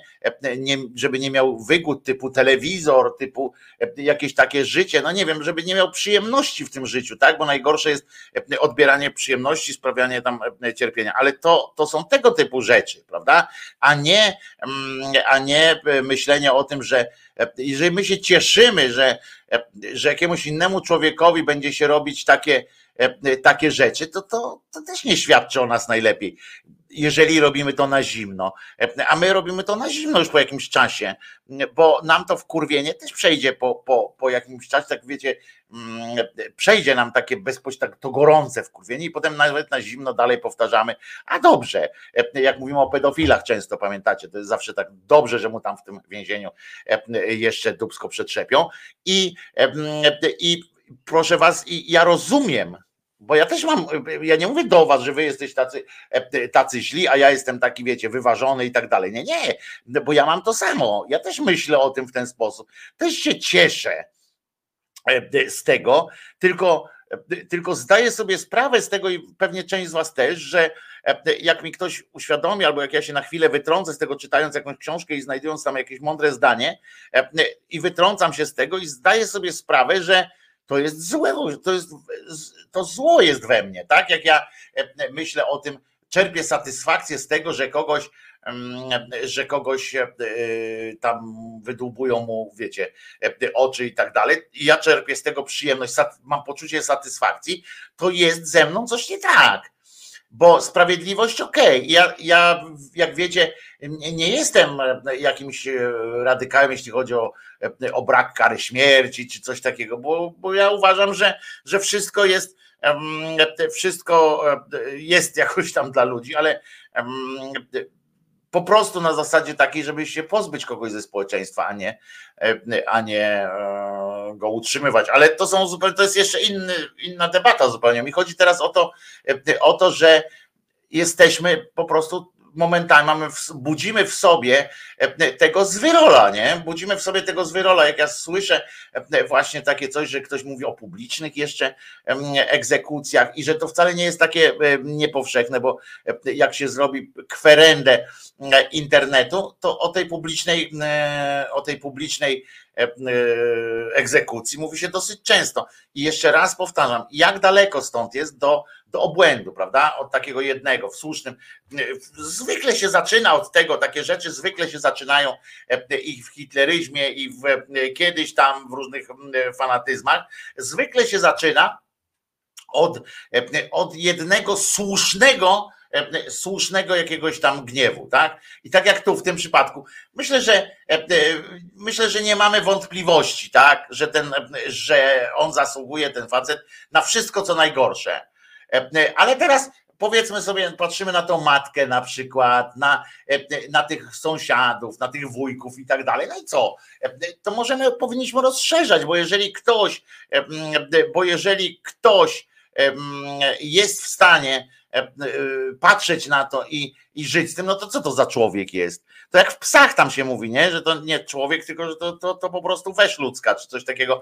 nie, żeby nie miał wygód typu telewizor, typu jakieś takie życie, no nie wiem, żeby nie miał przyjemności w tym życiu, tak? Bo najgorsze jest odbieranie przyjemności, sprawianie tam cierpienia, ale to, to są tego typu rzeczy, prawda? A nie, a nie myślenie o tym, że jeżeli my się cieszymy, że że jakiemuś innemu człowiekowi będzie się robić takie, e, takie rzeczy, to, to, to też nie świadczy o nas najlepiej jeżeli robimy to na zimno, e, a my robimy to na zimno już po jakimś czasie, bo nam to wkurwienie też przejdzie po, po, po jakimś czasie, tak wiecie, mm, przejdzie nam takie bezpośrednio, tak to gorące wkurwienie i potem nawet na zimno dalej powtarzamy, a dobrze, e, jak mówimy o pedofilach często, pamiętacie, to jest zawsze tak dobrze, że mu tam w tym więzieniu e, jeszcze dubsko przetrzepią. I, i proszę was, ja rozumiem, bo ja też mam, ja nie mówię do was, że wy jesteś tacy, e, tacy źli, a ja jestem taki, wiecie, wyważony i tak dalej. Nie, nie, bo ja mam to samo. Ja też myślę o tym w ten sposób. Też się cieszę e, z tego, tylko, e, tylko zdaję sobie sprawę z tego i pewnie część z was też, że jak mi ktoś uświadomi, albo jak ja się na chwilę wytrącę z tego, czytając jakąś książkę i znajdując tam jakieś mądre zdanie i wytrącam się z tego i zdaję sobie sprawę, że to jest złe, to, jest, to zło jest we mnie, tak? Jak ja e, myślę o tym, czerpię satysfakcję z tego, że kogoś, mm, że kogoś e, tam wydłubują mu, wiecie, e, oczy i tak dalej. I ja czerpię z tego przyjemność, mam poczucie satysfakcji, to jest ze mną coś nie tak bo sprawiedliwość okej. Okay. Ja, ja, jak wiecie, nie jestem jakimś radykałem, jeśli chodzi o, o brak kary śmierci czy coś takiego, bo, bo ja uważam, że, że wszystko jest wszystko jest jakoś tam dla ludzi, ale po prostu na zasadzie takiej, żeby się pozbyć kogoś ze społeczeństwa, a nie, a nie e, go utrzymywać. Ale to są zupełnie, to jest jeszcze inny, inna debata zupełnie. Mi chodzi teraz o to, o to, że jesteśmy po prostu momentami mamy, budzimy w sobie e, tego zwyrola, nie? Budzimy w sobie tego zwyrola. Jak ja słyszę e, właśnie takie coś, że ktoś mówi o publicznych jeszcze egzekucjach i że to wcale nie jest takie e, niepowszechne, bo jak się zrobi kwerendę internetu, to o tej publicznej, o tej publicznej egzekucji mówi się dosyć często. I jeszcze raz powtarzam, jak daleko stąd jest do do obłędu, prawda? Od takiego jednego w słusznym. Zwykle się zaczyna od tego, takie rzeczy zwykle się zaczynają e, i w hitleryzmie, i w, e, kiedyś tam w różnych fanatyzmach. Zwykle się zaczyna od, e, od jednego słusznego, słusznego jakiegoś tam gniewu, tak? I tak jak tu w tym przypadku, myślę, że myślę, że nie mamy wątpliwości, tak, że ten, że on zasługuje, ten facet, na wszystko co najgorsze E, ale teraz powiedzmy sobie, patrzymy na tą matkę na przykład, na, e, na tych sąsiadów, na tych wujków i tak dalej. No i co? E, to możemy, powinniśmy rozszerzać, bo jeżeli ktoś, bo jeżeli ktoś jest w stanie patrzeć na to i, i żyć z tym, no to co to za człowiek jest? To jak w psach tam się mówi, nie? Że to nie człowiek, tylko że to, to, to po prostu weź ludzka, czy coś takiego.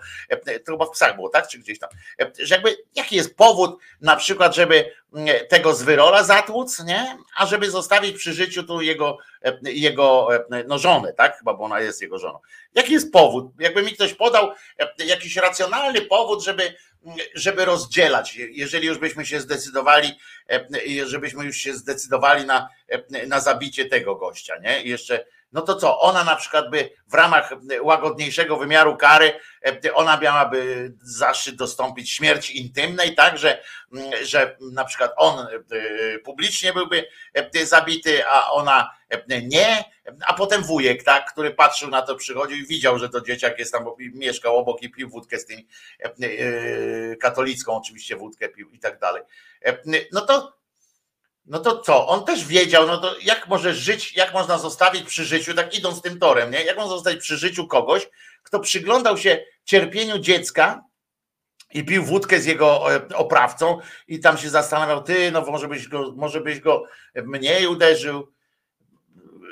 To chyba w psach było, tak? Czy gdzieś tam. Że jakby jaki jest powód na przykład, żeby tego zwyrola zatłuc, nie? A żeby zostawić przy życiu tu jego, jego no żonę, tak? Chyba, bo ona jest jego żoną. Jaki jest powód? Jakby mi ktoś podał jakiś racjonalny powód, żeby żeby rozdzielać, jeżeli już byśmy się zdecydowali, żebyśmy już się zdecydowali na, na zabicie tego gościa, nie? Jeszcze, no to co, ona na przykład by w ramach łagodniejszego wymiaru kary, ona miałaby zaszczyt dostąpić śmierci intymnej, tak, że, że na przykład on publicznie byłby zabity, a ona nie, a potem wujek, tak, który patrzył na to, przychodził i widział, że to dzieciak jest tam, mieszkał obok i pił wódkę z tymi e, e, katolicką oczywiście wódkę pił i tak dalej. E, no to no to co? On też wiedział, no to jak może żyć, jak można zostawić przy życiu, tak idąc tym torem, nie? Jak można zostawić przy życiu kogoś, kto przyglądał się cierpieniu dziecka i pił wódkę z jego oprawcą i tam się zastanawiał, ty, no może byś go, może byś go mniej uderzył,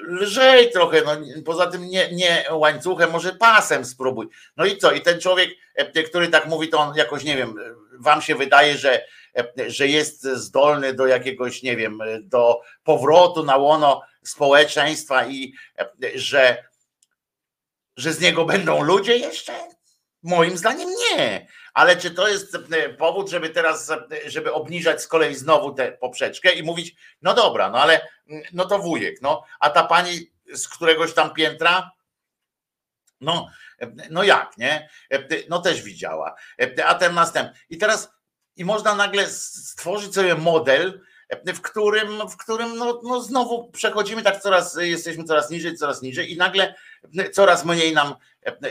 lżej trochę, no, poza tym nie, nie łańcuchem, może pasem spróbuj. No i co? I ten człowiek, e, który tak mówi, to on jakoś, nie wiem, wam się wydaje, że, e, że jest zdolny do jakiegoś, nie wiem, do powrotu na łono społeczeństwa i że, że z niego będą ludzie jeszcze? Moim zdaniem nie. Ale czy to jest powód, żeby teraz, żeby obniżać z kolei znowu tę poprzeczkę i mówić, no dobra, no ale no to wujek, no, a ta pani z któregoś tam piętra, no, no jak, nie? No też widziała. A ten następny. I teraz, i można nagle stworzyć sobie model, w którym, w którym no, no znowu przechodzimy tak coraz, jesteśmy coraz niżej, coraz niżej i nagle coraz mniej nam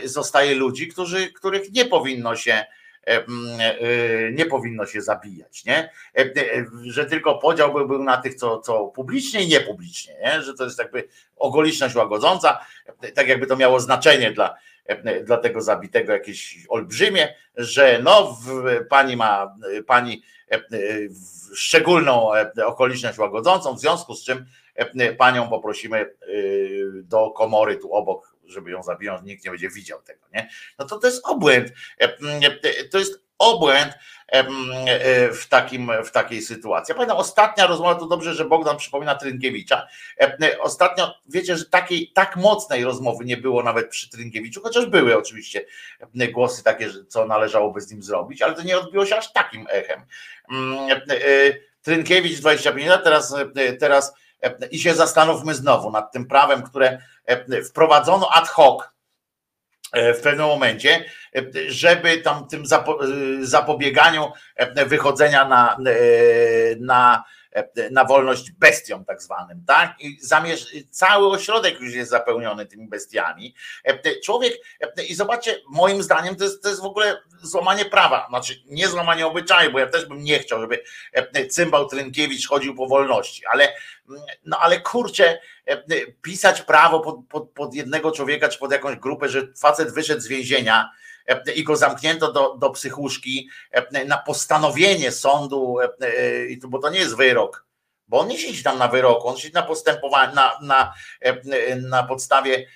zostaje ludzi, którzy, których nie powinno się E, e, nie powinno się zabijać, nie? E, że tylko podział by był na tych, co, co publicznie i niepublicznie, nie? że to jest jakby ogoliczność łagodząca, tak jakby to miało znaczenie dla, dla tego zabitego jakieś olbrzymie, że no pani ma pani szczególną okoliczność łagodzącą, w związku z czym panią poprosimy do komory tu obok żeby ją zabiją, nikt nie będzie widział tego, nie? No to to jest obłęd. E, e, to jest obłęd e, w, takim, w takiej sytuacji. Ja pamiętam, ostatnia rozmowa, to dobrze, że Bogdan przypomina Trynkiewicza. Ostatnio, wiecie, że takiej tak mocnej rozmowy nie było nawet przy Trynkiewiczu, chociaż były oczywiście głosy takie, co należałoby z nim zrobić, ale to nie odbiło się aż takim echem. Trynkiewicz 25 lat, teraz, teraz i się zastanówmy znowu nad tym prawem, które E, wprowadzono ad hoc e, w pewnym momencie, e, żeby tam tym zapobieganiu wychodzenia na, na E, na wolność bestiom tak zwanym, tak? I zamierz, cały ośrodek już jest zapełniony tymi bestiami. E, człowiek, e, i zobaczcie, moim zdaniem to jest, to jest w ogóle złamanie prawa, znaczy nie złamanie obyczaju, bo ja też bym nie chciał, żeby cymbał Trynkiewicz chodził po wolności, ale no ale kurczę, pisać prawo pod, pod, pod jednego człowieka, czy pod jakąś grupę, że facet wyszedł z więzienia, i go zamknięto do, do psychuszki na postanowienie sądu, bo to nie jest wyrok, bo on nie siedzi tam na wyroku, on siedzi na postępowaniu, na, na, na podstawie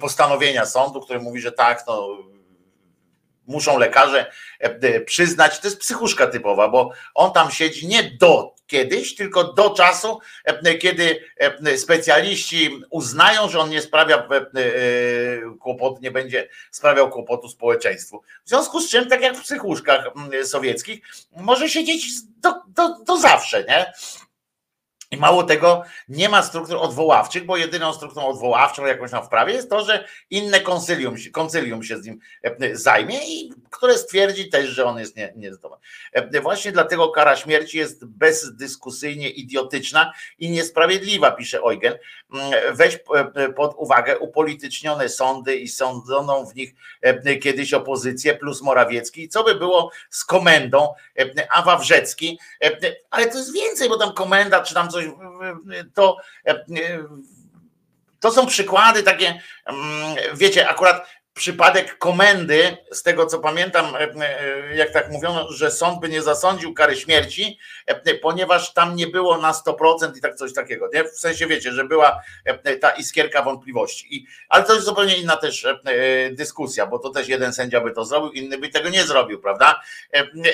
postanowienia sądu, który mówi, że tak, no, muszą lekarze przyznać, to jest psychuszka typowa, bo on tam siedzi nie do kiedyś, tylko do czasu, e, kiedy e, specjaliści uznają, że on nie sprawia e, kłopotu, nie będzie sprawiał kłopotu społeczeństwu. W związku z czym, tak jak w psychuszkach sowieckich, może siedzieć do, do, do zawsze, nie? I mało tego, nie ma struktur odwoławczych, bo jedyną strukturą odwoławczą jakąś tam w prawie jest to, że inne konsylium, konsylium się z nim e, zajmie i które stwierdzi też, że on jest nie, niezdolny. E, właśnie dlatego kara śmierci jest bezdyskusyjnie idiotyczna i niesprawiedliwa, pisze Eugen. Mm, weź e, pod uwagę upolitycznione sądy i sądzoną w nich kiedyś opozycję plus Morawiecki. Co by było z komendą, a Wawrzecki, ale to jest więcej, bo tam komenda czy tam coś coś, to, to są przykłady takie, mm, wiecie, akurat przypadek komendy, z tego co pamiętam, jak tak mówiono, że sąd by nie zasądził kary śmierci, ponieważ tam nie było na 100% i tak coś takiego. Nie? W sensie wiecie, że była ta iskierka wątpliwości. I, ale to jest zupełnie inna też dyskusja, bo to też jeden sędzia by to zrobił, inny by tego nie zrobił, prawda?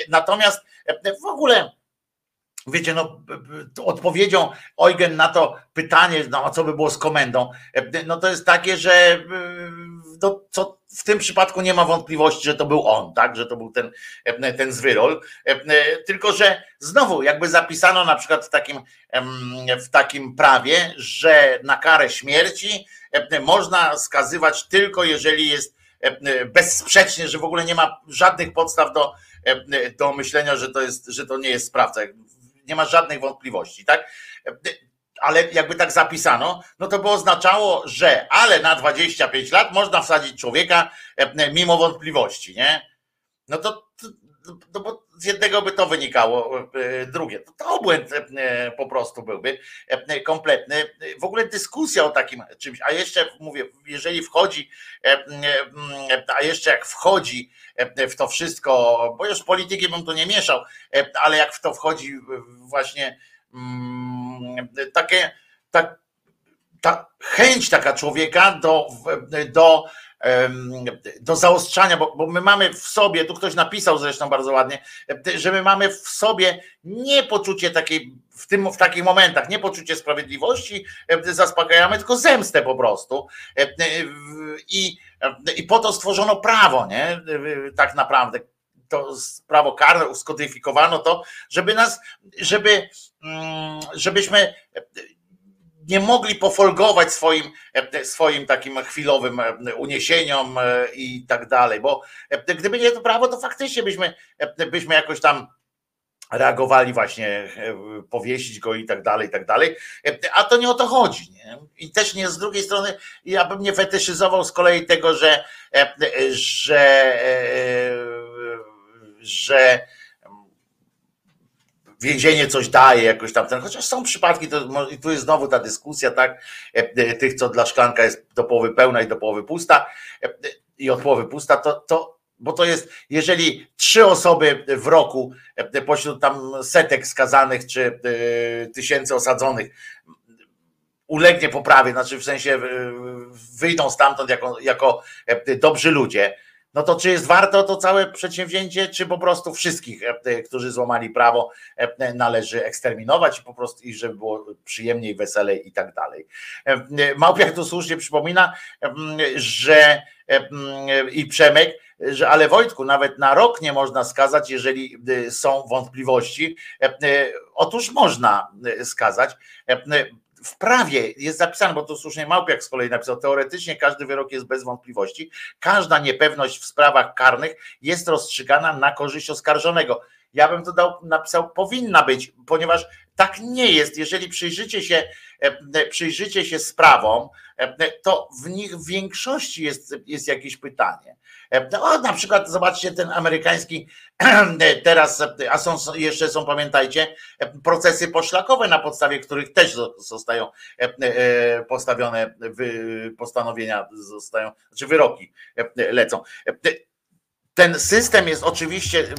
Natomiast w ogóle Wiecie, no, odpowiedzią Eugen na to pytanie, no, a co by było z komendą, no to jest takie, że no, co w tym przypadku nie ma wątpliwości, że to był on, tak, że to był ten, ten zwyrol. Tylko, że znowu jakby zapisano na przykład w takim, w takim prawie, że na karę śmierci można skazywać tylko jeżeli jest bezsprzecznie, że w ogóle nie ma żadnych podstaw do, do myślenia, że to, jest, że to nie jest sprawca nie ma żadnych wątpliwości, tak? Ale jakby tak zapisano, no to by oznaczało, że ale na 25 lat można wsadzić człowieka e, mimo wątpliwości, nie? No to, to, no bo z jednego by to wynikało, e, drugie. To, to obłęd e, po prostu byłby kompletny. W ogóle dyskusja o takim czymś, a jeszcze mówię, jeżeli wchodzi, a jeszcze jak wchodzi w to wszystko, bo już polityki bym tu nie mieszał, ale jak w to wchodzi właśnie mm, takie, tak, ta chęć taka człowieka do, do do zaostrzania, bo, bo my mamy w sobie, tu ktoś napisał zresztą bardzo ładnie, że my mamy w sobie nie poczucie takiej, w, tym, w takich momentach, nie poczucie sprawiedliwości, zaspokajamy, tylko zemstę po prostu. I, i po to stworzono prawo, nie? Tak naprawdę to prawo karne uskodyfikowano to, żeby nas, żeby, mm, żebyśmy nie mogli pofolgować swoim, e, swoim takim chwilowym e, uniesieniom e, i tak dalej, bo gdyby nie to prawo, to faktycznie byśmy, byśmy jakoś tam reagowali właśnie, powiesić go i tak dalej, i tak dalej. A to nie o to chodzi. Nie? I też nie z drugiej strony, ja bym nie fetyszyzował z kolei tego, że, że, że więzienie coś daje jakoś tam, ten, chociaż są przypadki, to, i tu jest znowu ta dyskusja, tak, e, e, tych, co dla szklanka jest do połowy pełna i do połowy pusta e, i od połowy pusta, to, to bo to jest, jeżeli trzy osoby w roku pośród tam setek skazanych czy tysięcy osadzonych ulegnie poprawie, znaczy w sensie wyjdą stamtąd jako, jako dobrzy ludzie, no to czy jest warto to całe przedsięwzięcie, czy po prostu wszystkich, e, e, którzy złamali prawo, e, należy eksterminować po prostu i żeby było przyjemniej, weselej i tak dalej. Małpiak tu słusznie przypomina, że i Przemek, że ale Wojtku, nawet na rok nie można skazać, jeżeli są wątpliwości. Otóż można skazać w prawie jest zapisane, bo to słusznie Małpiak z kolei napisał, teoretycznie każdy wyrok jest bez wątpliwości, każda niepewność w sprawach karnych jest rozstrzygana na korzyść oskarżonego. Ja bym to dał, napisał, powinna być, ponieważ tak nie jest. Jeżeli przyjrzycie się, e, przyjrzycie się sprawom, e, to w nich w większości jest, jest jakieś pytanie. E, o, na przykład zobaczcie ten amerykański <clears throat> teraz, a są jeszcze są, pamiętajcie, procesy poszlakowe, na podstawie których też zostają postawione postanowienia, zostają, czy wyroki lecą ten system jest oczywiście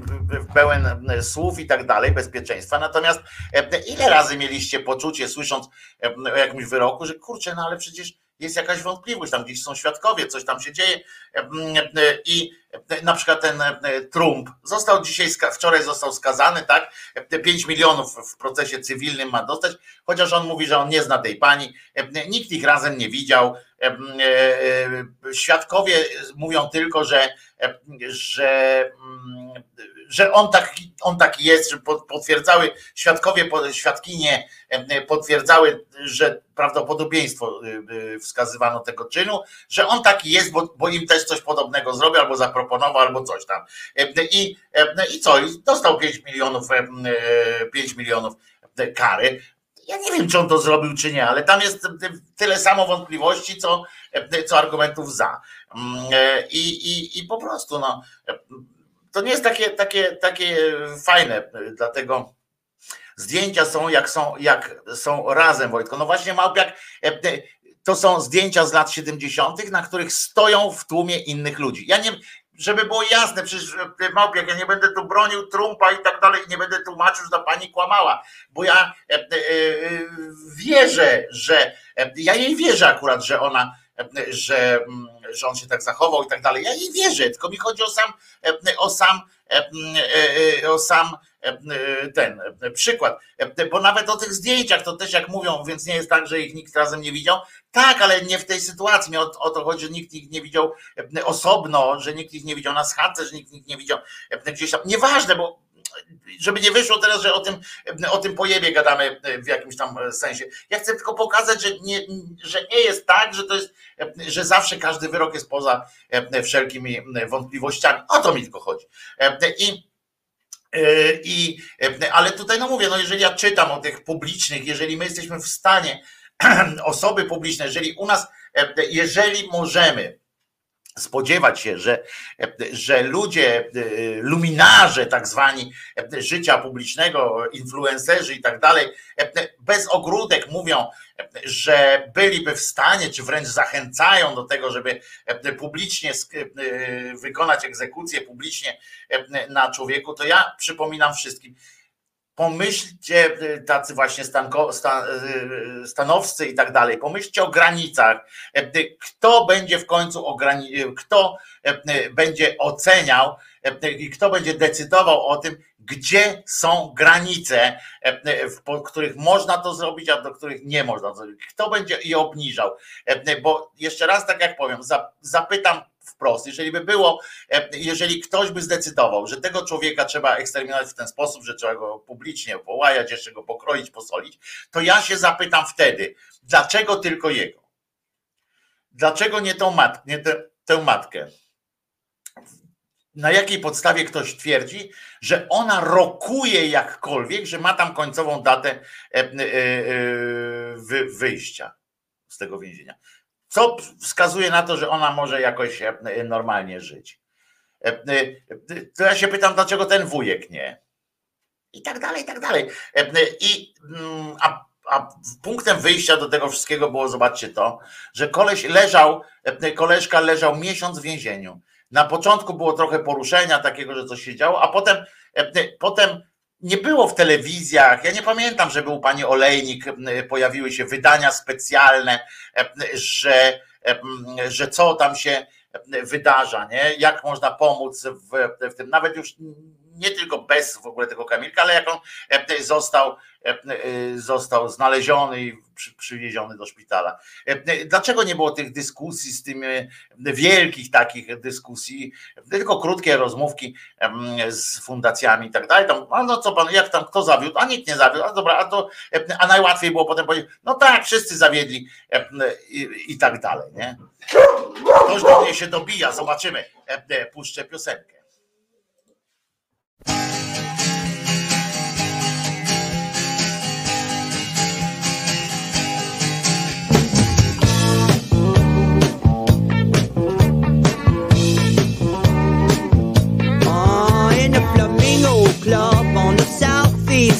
pełen słów i tak dalej, bezpieczeństwa, natomiast ile razy mieliście poczucie, słysząc o jakimś wyroku, że kurczę, no ale przecież jest jakaś wątpliwość, tam gdzieś są świadkowie, coś tam się dzieje. I na przykład ten Trump został dzisiaj, wczoraj został skazany, tak, 5 milionów w procesie cywilnym ma dostać, chociaż on mówi, że on nie zna tej pani, nikt ich razem nie widział, e, e, świadkowie mówią tylko, że, że mm, że on taki, on taki jest, że potwierdzały świadkowie, świadkinie potwierdzały, że prawdopodobieństwo y, y, wskazywano tego czynu, że on taki jest, bo, bo im też coś podobnego zrobił, albo zaproponował, albo coś tam. I, i co? I dostał 5 milionów, 5 milionów kary. Ja nie wiem, czy on to zrobił, czy nie, ale tam jest tyle samo wątpliwości, co, co argumentów za. I, i, i po prostu, no to nie jest takie, takie, takie fajne, dlatego zdjęcia są jak są, jak są razem, Wojtko. No właśnie Małpiak, e, to są zdjęcia z lat 70., na których stoją w tłumie innych ludzi. Ja nie, żeby było jasne, przecież e, Małpiak, ja nie będę tu bronił Trumpa i tak dalej, nie będę tłumaczył, że ta pani kłamała, bo ja e, e, wierzę, że ja jej wierzę akurat, że ona, że, mm, że on się tak zachował i tak dalej. Ja jej wierzę, tylko mi chodzi o sam, o sam, o sam ten przykład. Bo nawet o tych zdjęciach to też jak mówią, więc nie jest tak, że ich nikt razem nie widział. Tak, ale nie w tej sytuacji. Mi o, o to chodzi, że nikt ich nie widział osobno, że nikt ich nie widział na schadce, że nikt ich nie widział gdzieś tam. Nieważne, bo żeby nie wyszło teraz, że o tym, o tym pojebie gadamy w jakimś tam sensie. Ja chcę tylko pokazać, że nie, że nie jest tak, że to jest, że zawsze każdy wyrok jest poza wszelkimi wątpliwościami. O to mi tylko chodzi. I i, ale tutaj no mówię, no jeżeli ja czytam o tych publicznych, jeżeli my jesteśmy w stanie, <clears throat> osoby publiczne, jeżeli u nas, jeżeli możemy spodziewać się, że, że ludzie, luminarze tak zwani życia publicznego, influencerzy i tak dalej, bez ogródek mówią, że byliby w stanie, czy wręcz zachęcają do tego, żeby publicznie wykonać egzekucję publicznie na człowieku, to ja przypominam wszystkim, pomyślcie, y, tacy właśnie stanko, stan, y, stanowcy i tak dalej, pomyślcie o granicach. E, kto będzie w końcu ograni- y, kto e, będzie oceniał i kto będzie decydował o tym, gdzie są granice, w których można to zrobić, a do których nie można zrobić. Kto będzie je obniżał? Bo jeszcze raz, tak jak powiem, zapytam wprost. Jeżeli by było, e, jeżeli ktoś by zdecydował, że tego człowieka trzeba eksterminować w ten sposób, że trzeba go publicznie połajać, jeszcze go pokroić, posolić, to ja się zapytam wtedy, dlaczego tylko jego? Dlaczego nie tą matkę, nie tę, tę matkę? Na jakiej podstawie ktoś twierdzi, że ona rokuje jakkolwiek, że ma tam końcową datę e, e, wyjścia z tego więzienia? Co wskazuje na to, że ona może jakoś e, normalnie żyć. E, e, to ja się pytam, dlaczego ten wujek nie? I tak dalej, i tak dalej. I, mm, a, a punktem wyjścia do tego wszystkiego było, zobaczcie to, że koleś leżał, koleżka leżał miesiąc w więzieniu. Na początku było trochę poruszenia takiego, że coś się działo, a potem, potem nie było w telewizjach. Ja nie pamiętam, żeby u pani Olejnik pojawiły się wydania specjalne, że, że co tam się wydarza, nie? Jak można pomóc w, w tym, nawet już nie tylko bez w ogóle tego Kamilka, ale jak on został, został znaleziony i przywieziony do szpitala. Dlaczego nie było tych dyskusji z tymi wielkich takich dyskusji, tylko krótkie rozmówki z fundacjami i tak dalej. Tam, no co pan, jak tam, kto zawiódł? A nikt nie zawiódł. A dobra, a to, a najłatwiej było potem powiedzieć, no tak, wszyscy zawiedli i, i tak dalej, nie? Ktoś do mnie się dobija, zobaczymy. Puszczę piosenkę.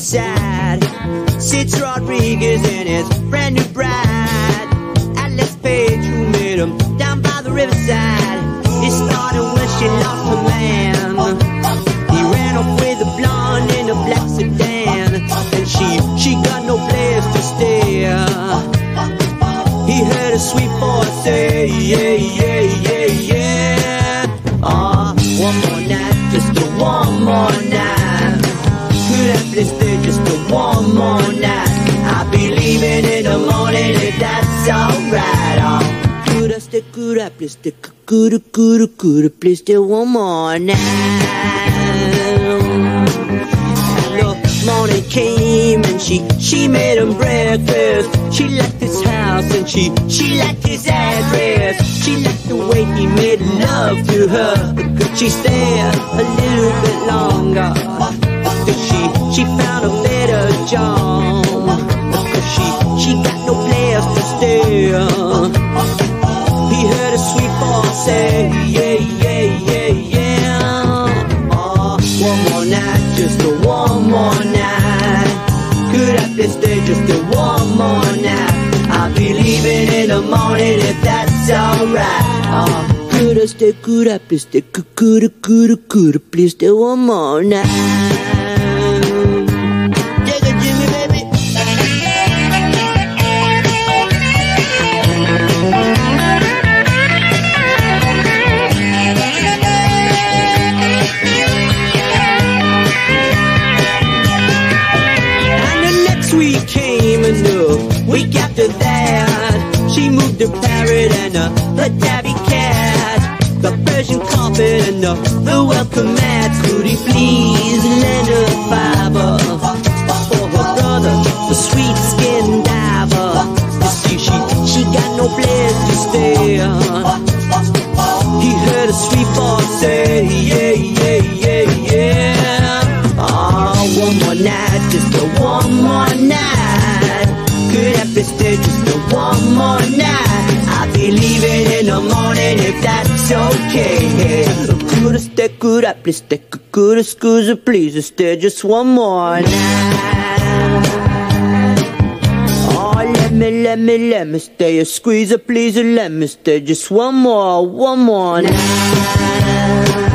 Side. Sits Rodriguez and his brand new bride. Page, who him down by the riverside. It started when she lost her sweet voice say, yeah, yeah, yeah, yeah. Ah, uh, one more night, just a one more night let's stay just a one more night. I'll be leaving in the morning if that's alright. Oh, could I stay, could I please stay, could I, could I, could I please stay one more night? The morning came and she, she made him breakfast. She liked his house and she, she liked his address. She liked the way he made love to her. Could she stay a little bit longer? Cause she, she found a better job. Cause she, she got no place to stay. He heard a sweet voice say, yeah, yeah, stay just a one more night? I'll be leaving in the morning if that's alright. Uh, oh, could I stay, could I please stay, could, could could could please stay one more night? After that, she moved a parrot and a, a tabby cat, the Persian carpet and the, the welcome mat. Could he please lend a fiver for her brother, the sweet skin diver? You see, she she got no place to stay. He heard a sweet voice say, yeah, yeah, yeah, yeah. Oh, one more night, just a one more night. The morning if that's okay. Could I stay, could I please stay, could I scusa please stay just one more night? Oh, let me, let me, let me stay. Squeeze, please, let me stay. Just one more, one more night.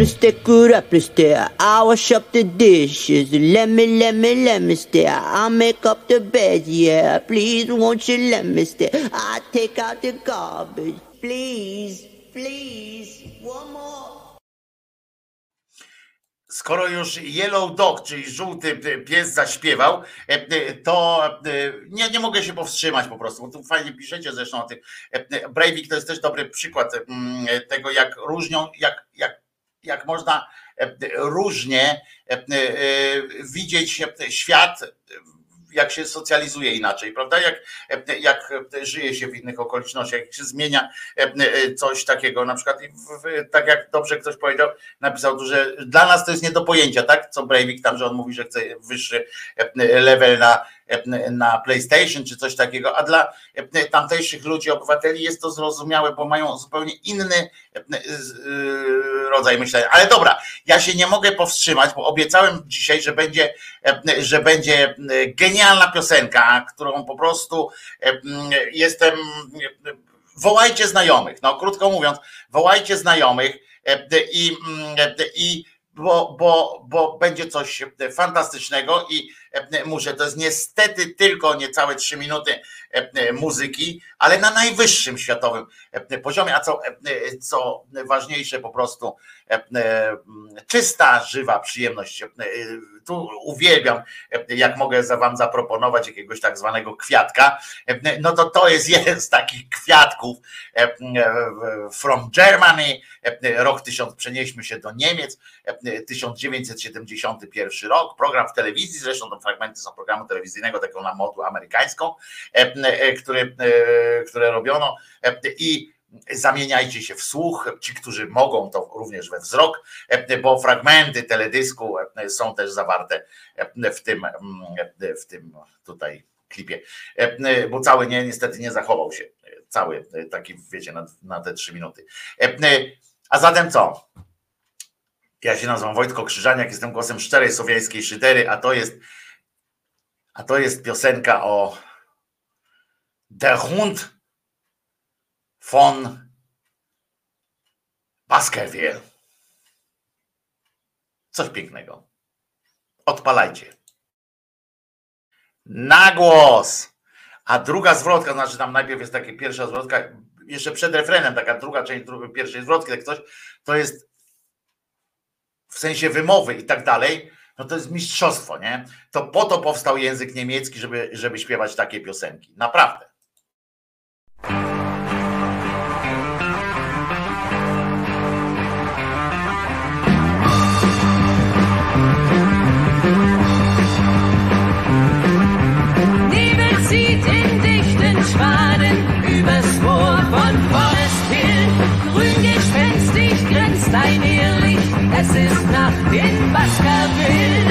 Oh, could I stay, could I please stay? I wash up the dishes. Let me, let me, let me stay. I'll make up the bed, yeah. Please, won't you let me stay? I'll take out the garbage. Please, please, one more. skoro już Yellow Dog, czyli żółty pies zaśpiewał, e, to e, nie, nie mogę się powstrzymać po prostu, bo tu fajnie piszecie zresztą o tym. E, Breivik to jest też dobry przykład mm, tego, jak różnią, jak, jak, jak można różnie widzieć świat jak się socjalizuje inaczej, prawda? Jak, jak żyje się w innych okolicznościach, jak się zmienia coś takiego, na przykład, tak jak dobrze ktoś powiedział, napisał tu, że dla nas to jest nie do pojęcia, tak? Co Breivik tam, że on mówi, że chce wyższy level na, na PlayStation czy coś takiego, a dla tamtejszych ludzi, obywateli jest to zrozumiałe, bo mają zupełnie inny rodzaj myślenia. Ale dobra, ja się nie mogę powstrzymać, bo obiecałem dzisiaj, że będzie, że będzie genialna piosenka, którą po prostu jestem. Wołajcie znajomych, no krótko mówiąc, wołajcie znajomych i, i bo, bo, bo będzie coś fantastycznego i muszę, to jest niestety tylko niecałe trzy minuty muzyki, ale na najwyższym światowym poziomie, a co, co ważniejsze po prostu czysta, żywa przyjemność. Tu uwielbiam, jak mogę wam zaproponować jakiegoś tak zwanego kwiatka, no to to jest <laughs> jeden z takich kwiatków from Germany, rok 1000, przenieśmy się do Niemiec, 1971 rok, program w telewizji, zresztą to fragmenty są programu telewizyjnego, taką na modu amerykańską, które, które robiono. I zamieniajcie się w słuch, ci, którzy mogą, to również we wzrok, bo fragmenty teledysku są też zawarte w tym, w tym tutaj klipie, bo cały nie, niestety nie zachował się, cały taki, wiecie, na, na te trzy minuty. A zatem co? Ja się nazywam Wojtko Krzyżaniak, jestem głosem szczerej słowiańskiej szydery, a to jest a to jest piosenka o Der Hund von Baskerville. Coś pięknego. Odpalajcie. Na głos. A druga zwrotka, znaczy tam najpierw jest taka pierwsza zwrotka, jeszcze przed refrenem, taka druga część drugiej, pierwszej zwrotki, tak coś, to jest w sensie wymowy i tak dalej, no to jest mistrzostwo, nie? To po to powstał język niemiecki, żeby, żeby śpiewać takie piosenki. Naprawdę. Nacht in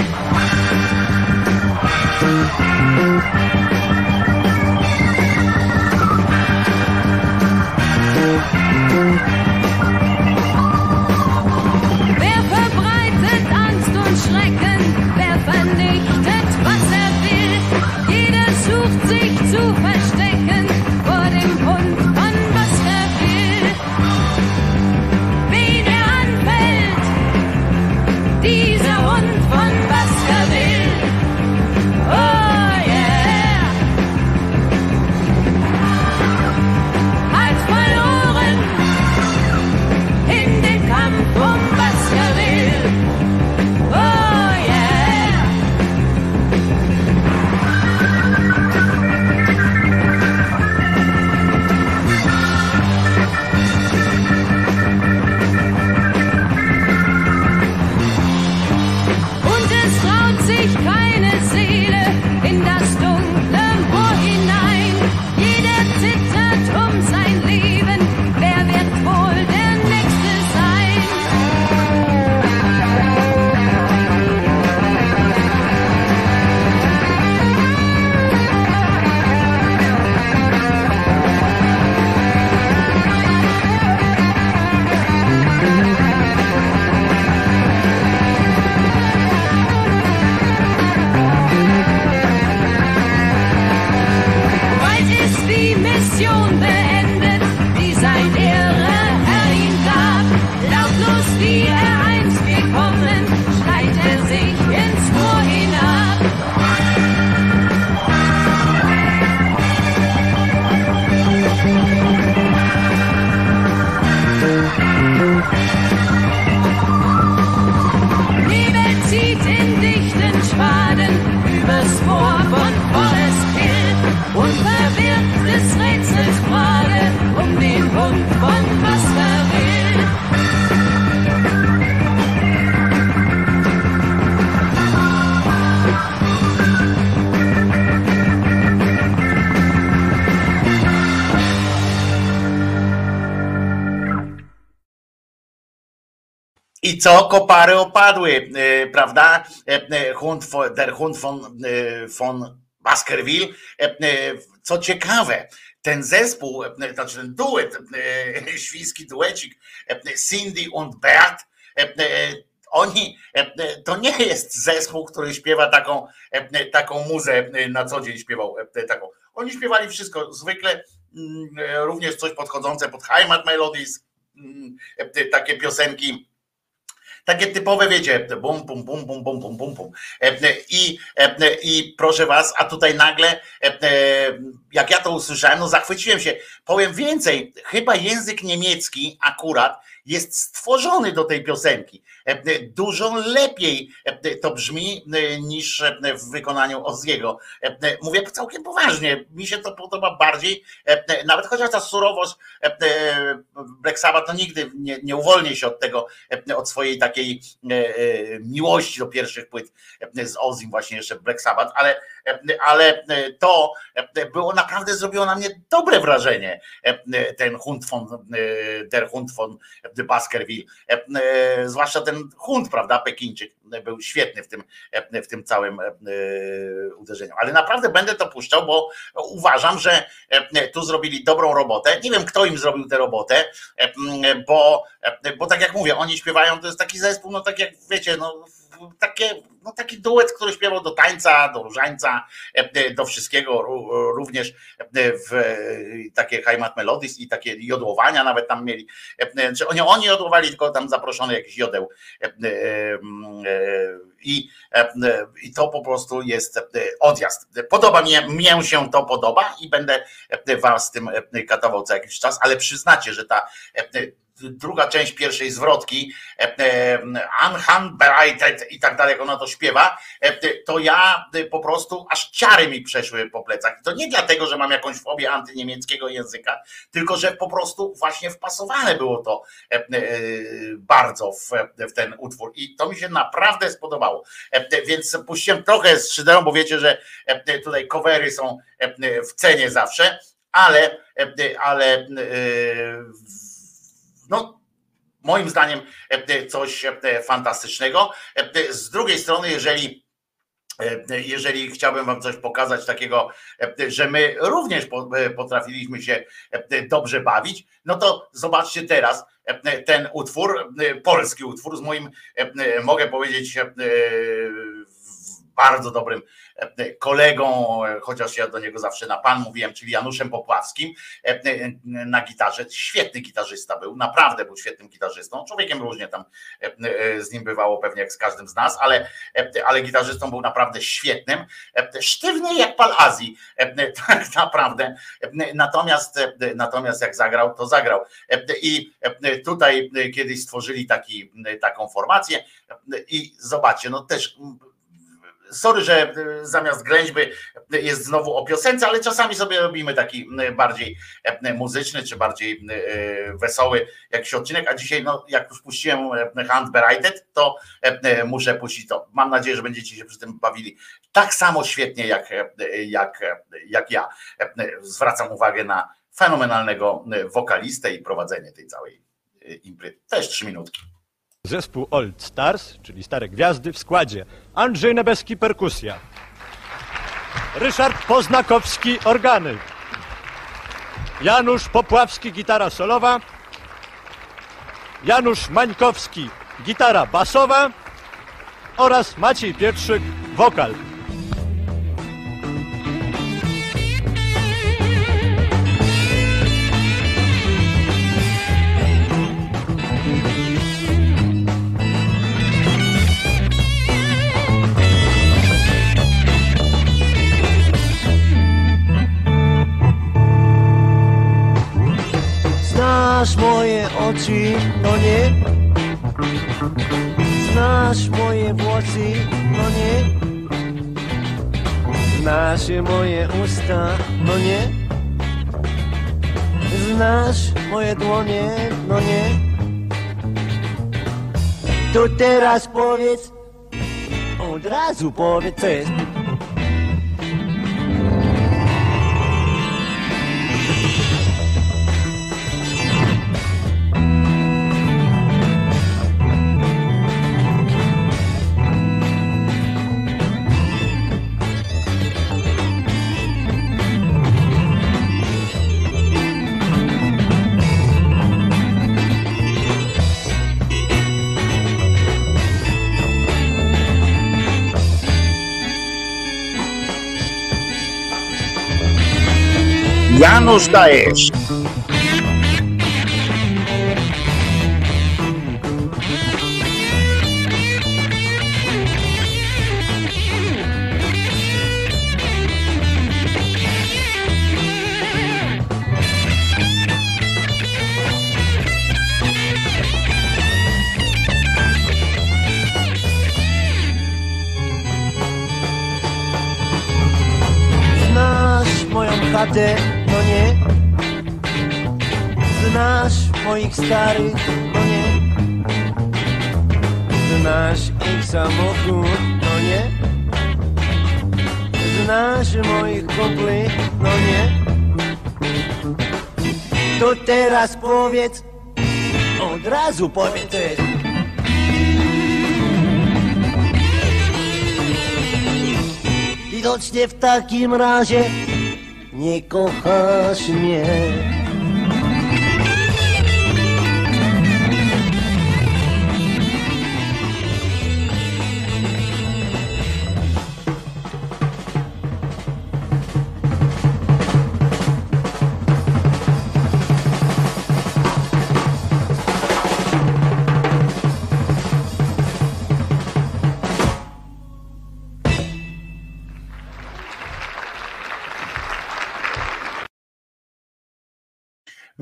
co? Kopary opadły, e, prawda? E, e, der Hund von, e, von Baskerville. E, Co ciekawe, ten zespół, znaczy ten duet, <laughs> świński duecik Cindy und Bert, e, oni, to nie jest zespół, który śpiewa taką, taką muzę na co dzień śpiewał taką. Oni śpiewali wszystko, zwykle mm, również coś podchodzące pod Heimat Melodies, mm, takie piosenki takie typowe, wiecie, bum, bum, bum, bum, bum, bum, bum, bum. I, I proszę was, a tutaj nagle, jak ja to usłyszałem, no zachwyciłem się. Powiem więcej, chyba język niemiecki akurat jest stworzony do tej piosenki. E, Dużo lepiej e, to brzmi e, niż e, w wykonaniu Ozziego. E, Mówię całkiem poważnie, mi się to podoba bardziej, e, nawet chociaż ta surowość e, e, Black Sabbath to nigdy nie, nie uwolni się od tego, e, od swojej takiej e, e, miłości do pierwszych płyt e, z Ozim właśnie jeszcze Black Sabbath, ale, e, ale e, to e, było naprawdę zrobiło na mnie dobre wrażenie e, ten Hund von e, der Hund von Baskerville, E, e, zwłaszcza ten Hund, prawda, Pekińczyk był świetny w tym, w tym całym e, uderzeniu, ale naprawdę będę to puszczał, bo uważam, że e, tu zrobili dobrą robotę, nie wiem kto im zrobił tę robotę, e, bo, bo tak jak mówię, oni śpiewają, to jest taki zespół, no tak jak wiecie, no takie, no taki duet, który śpiewał do tańca, do różańca, e, do wszystkiego, ró- również e, w e, takie Heimat Melodies i takie jodłowania nawet tam mieli. E, Czy oni, oni jodłowali, tylko tam zaproszony jakiś jodeł. E, e, e, I, e, I to po prostu jest e, odjazd. Podoba mi, mnie się to podoba i będę e, was z tym e, katował co jakiś czas, ale przyznacie, że ta e, druga część pierwszej zwrotki, e, e, Anhandbereitet i tak dalej, jak ona to śpiewa, e, to ja e, po prostu aż ciary mi przeszły po plecach. I to nie dlatego, że mam jakąś fobię antyniemieckiego języka, tylko że po prostu właśnie wpasowane było to e, e, bardzo w, w ten utwór. I to mi się naprawdę spodobało. E, Więc puściłem trochę z szyderą, bo wiecie, że e, tutaj covery są e, w cenie zawsze, ale, e, ale e, no, moim zdaniem e, coś e, fantastycznego. E, Z drugiej strony, jeżeli e, jeżeli chciałbym Wam coś pokazać takiego, e, że my również po- e, potrafiliśmy się e, dobrze bawić, no to zobaczcie teraz e, ten utwór, e, polski utwór z moim, e, e, mogę powiedzieć, e, bardzo dobrym e, kolegą, e, chociaż ja do niego zawsze na pan mówiłem, czyli Januszem Popławskim e, na gitarze. Świetny gitarzysta był, naprawdę był świetnym gitarzystą. Człowiekiem różnie tam z nim bywało pewnie jak z każdym z nas, ale, ale gitarzystą był naprawdę świetnym. Sztywny jak pal Azji, <laughs> tak naprawdę. Natomiast, natomiast jak zagrał, to zagrał. I tutaj kiedyś stworzyli taki, taką formację i zobaczcie, no też sorry, że e, zamiast ględźby jest znowu o piosence, ale czasami sobie robimy taki bardziej e, muzyczny, czy bardziej e, wesoły jakiś odcinek, a dzisiaj, no, jak już puściłem e, Handbereitet, to e, muszę puścić to. Mam nadzieję, że będziecie się przy tym bawili tak samo świetnie jak, e, jak, jak ja. E, Zwracam uwagę na fenomenalnego e, wokalistę i prowadzenie tej całej e, imprezy. Też trzy minutki. Zespół Old Stars, czyli Stare Gwiazdy w składzie. Andrzej Nebeski perkusja, Ryszard Poznakowski organy, Janusz Popławski gitara solowa, Janusz Mańkowski gitara basowa. Oraz Maciej Pietrzyk wokal. Znasz moje oczy, no nie? Znasz moje włosy, no nie? Znasz moje usta, no nie? Znasz moje dłonie, no nie? To teraz powiedz, od razu powiedz, co jest. Janusz dajesz. Znasz powiedz, od razu powiedz. Widocznie w takim razie nie kochasz mnie.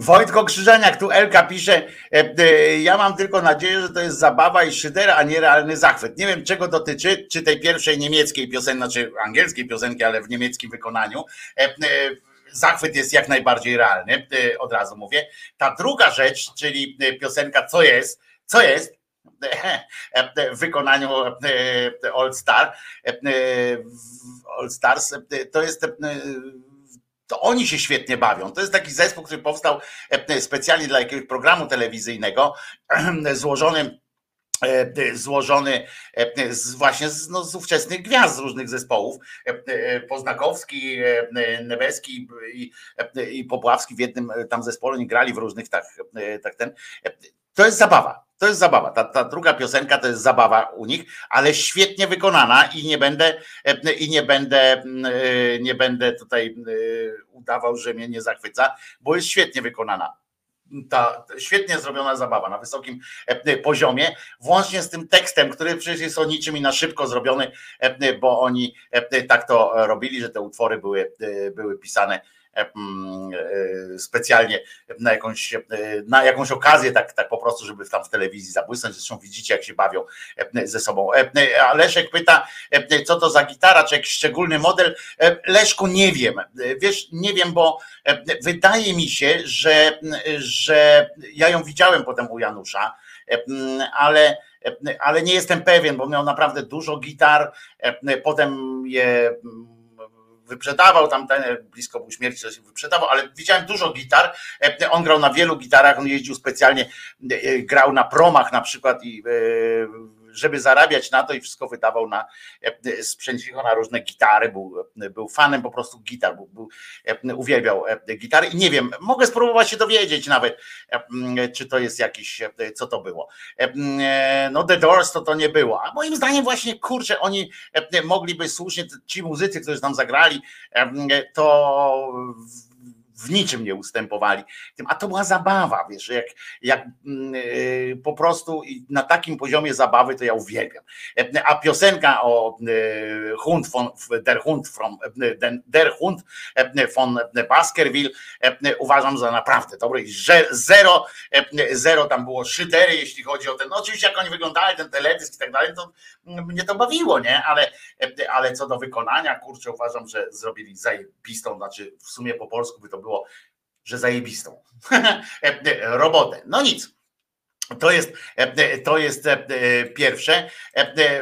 Wojtko Krzyżaniak, tu Elka pisze, e, e, ja mam tylko nadzieję, że to jest zabawa i szyder, a nie realny zachwyt. Nie wiem czego dotyczy, czy tej pierwszej niemieckiej piosenki, znaczy angielskiej piosenki, ale w niemieckim wykonaniu. E, Zachwyt jest jak najbardziej realny, od razu mówię. Ta druga rzecz, czyli piosenka Co jest, co jest, w wykonaniu All Star, All Stars, to jest to oni się świetnie bawią. To jest taki zespół, który powstał e, specjalnie dla jakiegoś programu telewizyjnego, <clears throat> złożony e, złożony e, z, właśnie z, no, z ówczesnych gwiazd z różnych zespołów. Poznakowski, Nebeski i, i Popławski w jednym tam zespole, oni grali w różnych tak, tak ten. To jest zabawa. To jest zabawa. Ta, ta druga piosenka to jest zabawa u nich, ale świetnie wykonana i nie będę e, i nie będę mm, e, nie będę tutaj e, udawał, że mnie nie zachwyca, bo jest świetnie wykonana ta świetnie zrobiona zabawa na wysokim poziomie, włącznie z tym tekstem, który przecież jest o niczym i na szybko zrobiony, bo oni tak to robili, że te utwory były, były pisane specjalnie na jakąś, e, na jakąś okazję, tak, tak po prostu, żeby tam w telewizji zabłysnąć. Zresztą widzicie, jak się bawią e, ze sobą. E, e, Leszek pyta, e, co to za gitara, czy jakiś szczególny model. E, Leszku, nie wiem. E, Wiesz, nie wiem, bo e, wydaje mi się, że, że ja ją widziałem potem u Janusza, e, ale, ale nie jestem pewien, bo miał naprawdę dużo gitar, e, potem je wyprzedawał tam ten blisko był śmierci, coś wyprzedawał, ale widziałem dużo gitar. E, On grał na wielu gitarach, on jeździł specjalnie, e, grał na promach na przykład i e, żeby zarabiać na to i wszystko wydawał na e, sprzęcicho na różne gitary, był, był fanem po prostu gitar, był, był, e, uwielbiał e, gitary. I nie wiem, mogę spróbować się dowiedzieć nawet, e, m, czy to jest jakiś, e, co to było. E, m, e, No The Doors to to nie było, a moim zdaniem właśnie, kurczę, oni e, mogliby słusznie, ci muzycy, którzy tam zagrali, e, m, to w- niczym nie ustępowali. Tym, a to była zabawa, wiesz, jak, jak mm, y, po prostu na takim poziomie zabawy to ja uwielbiam. E, A piosenka o y, Hund von, der Hund from, e, der Hund e, von Baskerville uważam za naprawdę dobry. Zero, zero tam było szydery, jeśli chodzi o ten, no oczywiście jak oni wyglądali, ten teledysk i tak dalej, to mnie to bawiło, nie, ale, ale co do wykonania, kurczę, uważam, że zrobili zajebistą, znaczy w sumie po polsku by to było, że zajebistą <laughs> robotę. No nic. To jest, to jest e, pierwsze. E, e,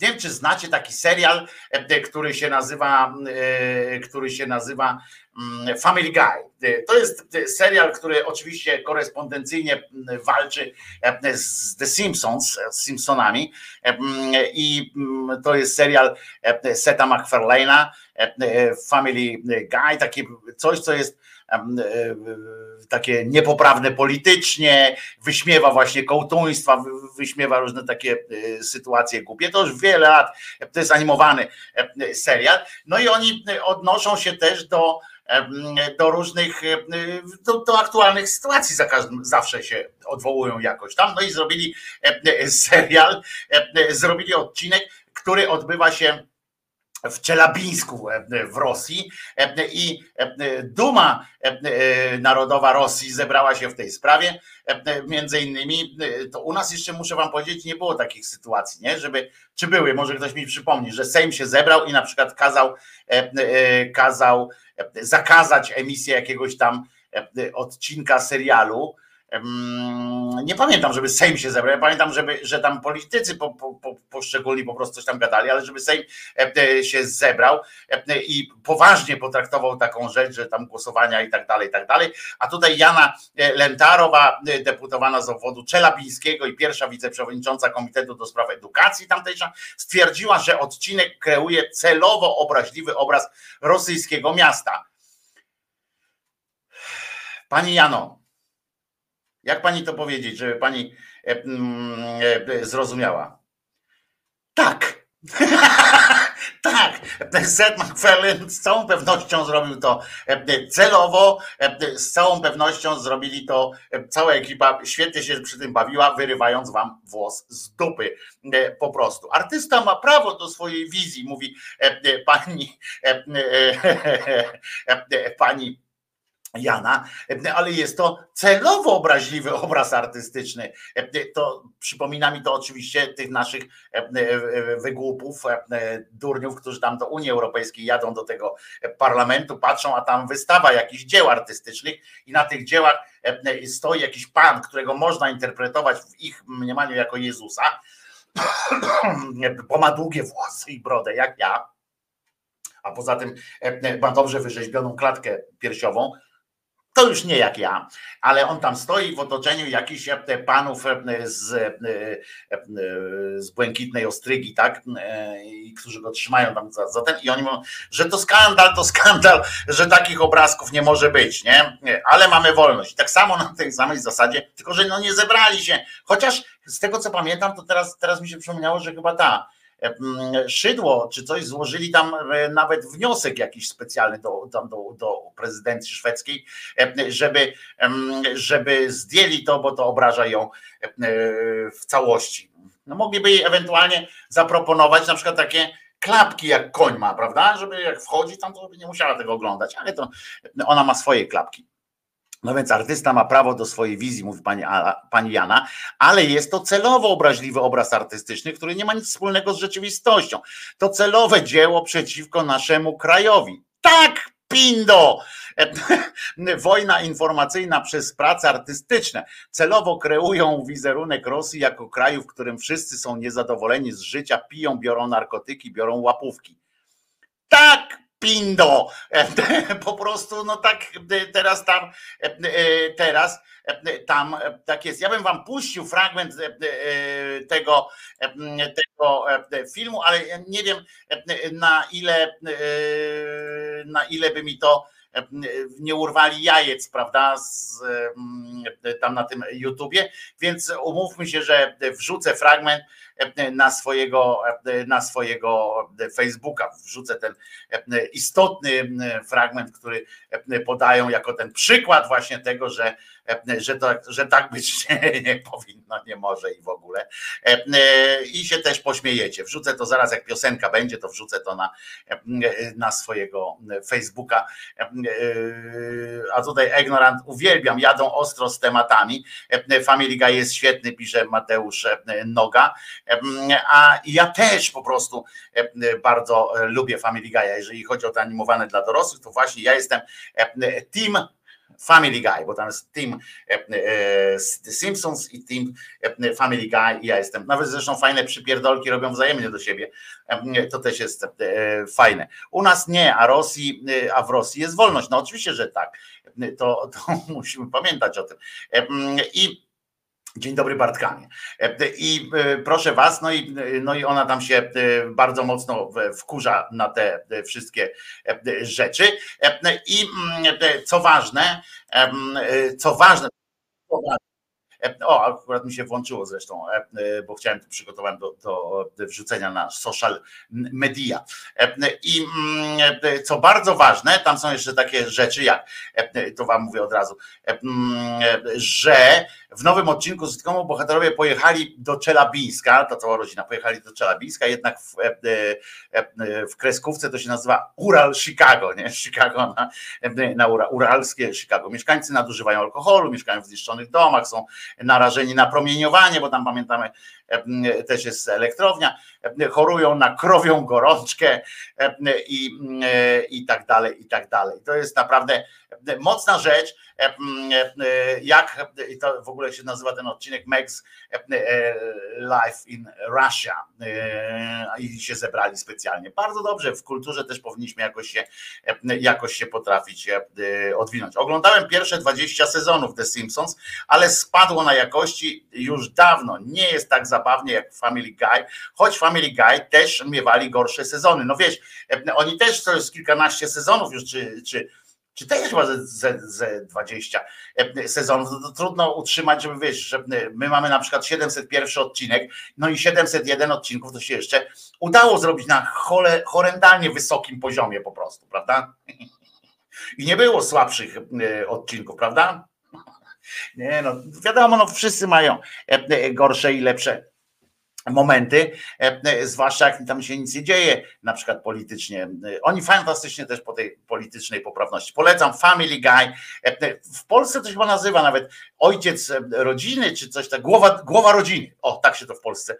Nie wiem, czy znacie taki serial, e, który się nazywa, e, który się nazywa mm, Family Guy. E, To jest e, serial, który oczywiście korespondencyjnie mm, walczy e, z The Simpsons, e, z Simpsonami. E, mm, I to jest serial e, Seta MacFarlane'a, e, e, Family Guy, takie coś, co jest e, takie niepoprawne politycznie, wyśmiewa właśnie kołtuństwa, wy- wyśmiewa różne takie e, sytuacje głupie. To już wiele lat, to jest animowany e, serial. No i oni odnoszą się też do do różnych, do, do aktualnych sytuacji za każdym, zawsze się odwołują jakoś tam. No i zrobili serial, zrobili odcinek, który odbywa się w Czelabińsku w Rosji i Duma Narodowa Rosji zebrała się w tej sprawie. Między innymi, to u nas jeszcze muszę wam powiedzieć, nie było takich sytuacji, nie? Żeby, czy były, może ktoś mi przypomni, że Sejm się zebrał i na przykład kazał, kazał zakazać emisję jakiegoś tam odcinka serialu, nie pamiętam, żeby Sejm się zebrał. Ja pamiętam, żeby, że tam politycy po, po, po, poszczególni po prostu coś tam gadali, ale żeby Sejm e, się zebrał e, i poważnie potraktował taką rzecz, że tam głosowania i tak dalej, i tak dalej. A tutaj Jana e, Lentarowa, deputowana z obwodu Czelabińskiego i pierwsza wiceprzewodnicząca Komitetu do Spraw Edukacji tamtejsza, stwierdziła, że odcinek kreuje celowo obraźliwy obraz rosyjskiego miasta. Pani Jano, jak pani to powiedzieć, żeby pani e, e, zrozumiała? Tak. <laughs> tak, Seth MacFarlane z całą pewnością zrobił to e, celowo, z całą pewnością zrobili to, cała ekipa świetnie się przy tym bawiła, wyrywając wam włos z dupy po prostu. Artysta ma prawo do swojej wizji, mówi pani pani Jana, ale jest to celowo obraźliwy <laughs> obraz artystyczny. To przypomina mi to oczywiście tych naszych wygłupów, durniów, którzy tam do Unii Europejskiej jadą do tego parlamentu, patrzą, a tam wystawa jakichś dzieł artystycznych i na tych dziełach stoi jakiś pan, którego można interpretować w ich mniemaniu jako Jezusa, bo ma długie włosy i brodę, jak ja, a poza tym ma dobrze wyrzeźbioną klatkę piersiową, to już nie jak ja, ale on tam stoi w otoczeniu jakichś e, panów e, z, e, z błękitnej ostrygi, tak, którzy go trzymają tam za, za ten i oni mówią, że to skandal, to skandal, że takich obrazków nie może być, nie? Ale mamy wolność. I tak samo na tej samej zasadzie, tylko że no nie zebrali się. Chociaż z tego co pamiętam, to teraz, teraz mi się przypomniało, że chyba ta Szydło czy coś złożyli tam e, nawet wniosek jakiś specjalny do, do, do prezydencji szwedzkiej, żeby, żeby zdjęli to, bo to obraża ją e, w całości. No mogliby jej ewentualnie zaproponować na przykład takie klapki jak koń ma, prawda? Żeby jak wchodzi tam, to nie musiała tego oglądać, ale to ona ma swoje klapki. No więc artysta ma prawo do swojej wizji, mówi pani, pani Jana, ale jest to celowo obraźliwy obraz artystyczny, który nie ma nic wspólnego z rzeczywistością. To celowe dzieło przeciwko naszemu krajowi. Tak, Pindo! <laughs> Wojna informacyjna przez prace artystyczne celowo kreują wizerunek Rosji jako kraju, w którym wszyscy są niezadowoleni z życia, piją, biorą narkotyki, biorą łapówki. Tak, pindo. <laughs> Po prostu, no tak teraz tam, teraz tam tak jest. Ja bym wam puścił fragment tego, tego filmu, ale nie wiem na ile, na ile by mi to nie urwali jajec, prawda, z, tam na tym YouTubie, więc umówmy się, że wrzucę fragment na swojego, na swojego Facebooka, wrzucę ten istotny fragment, który podają jako ten przykład właśnie tego, że, że, to, że tak być <laughs> nie, nie powinno, nie może i w ogóle. I się też pośmiejecie. Wrzucę to zaraz, jak piosenka będzie, to wrzucę to na, na swojego Facebooka. A tutaj Ignorant uwielbiam, jadą ostro z tematami. Family Guy jest świetny, pisze Mateusz Noga. A ja też po prostu bardzo lubię Family Guy'a. Jeżeli chodzi o te animowane dla dorosłych, to właśnie ja jestem team Family Guy, bo tam jest team The Simpsons i team Family Guy i ja jestem. Nawet zresztą fajne przypierdolki robią wzajemnie do siebie. To też jest fajne. U nas nie, a Rosji, a w Rosji jest wolność. No oczywiście, że tak. To, to <laughs> musimy pamiętać o tym. I Dzień dobry Bartkanie. I e, proszę was, no i, no i ona tam się e, bardzo mocno wkurza na te wszystkie e, rzeczy. I mm, co ważne, co ważne, O, akurat mi się włączyło zresztą, bo chciałem to przygotowałem do, do wrzucenia na social media. I mm, co bardzo ważne, tam są jeszcze takie rzeczy jak, to wam mówię od razu, że w nowym odcinku z sitcomu bohaterowie pojechali do Czelabińska, ta cała rodzina pojechali do Czelabińska, jednak w, w kreskówce to się nazywa Ural Chicago, nie? <laughs> Chicago na, na uralskie Chicago. Mieszkańcy nadużywają alkoholu, mieszkają w zniszczonych domach, są narażeni na promieniowanie, bo tam pamiętamy też jest elektrownia, chorują na krowią gorączkę i, i tak dalej, i tak dalej. To jest naprawdę mocna rzecz, jak i to w ogóle się nazywa ten odcinek Megs Life in Russia i się zebrali specjalnie. Bardzo dobrze, w kulturze też powinniśmy jakoś się, jakoś się potrafić odwinąć. Oglądałem pierwsze 20 sezonów The Simpsons, ale spadło na jakości już dawno. Nie jest tak zabawnie jak Family Guy, choć Family Guy też miewali gorsze sezony. No wiesz, oni też to jest kilkanaście sezonów już, czy, czy czy jest chyba ze, ze, ze 20 sezonów, to, to trudno utrzymać, żeby wiesz, że my mamy na przykład 701 odcinek, no i 701 odcinków to się jeszcze udało zrobić na chole, horrendalnie wysokim poziomie po prostu, prawda? <laughs> I nie było słabszych odcinków, prawda? <laughs> Nie, no wiadomo, no wszyscy mają gorsze i lepsze momenty, e, e, zwłaszcza jak tam się nic nie dzieje, na przykład politycznie. Oni fantastycznie też po tej politycznej poprawności. Polecam Family Guy. E, w Polsce to się chyba nazywa nawet ojciec rodziny, czy coś tak, głowa, głowa rodziny. O, tak się to w Polsce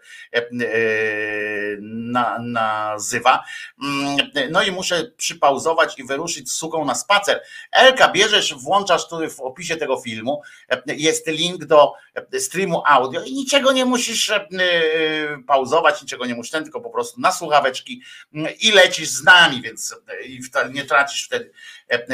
na, nazywa. Mm, no i muszę przypauzować i wyruszyć z suką na spacer. Elka, bierzesz, włączasz tu w opisie tego filmu, jest link do streamu audio i niczego nie musisz pauzować, niczego nie musisz, tylko po prostu na słuchaweczki i lecisz z nami, więc nie tracisz wtedy e, e,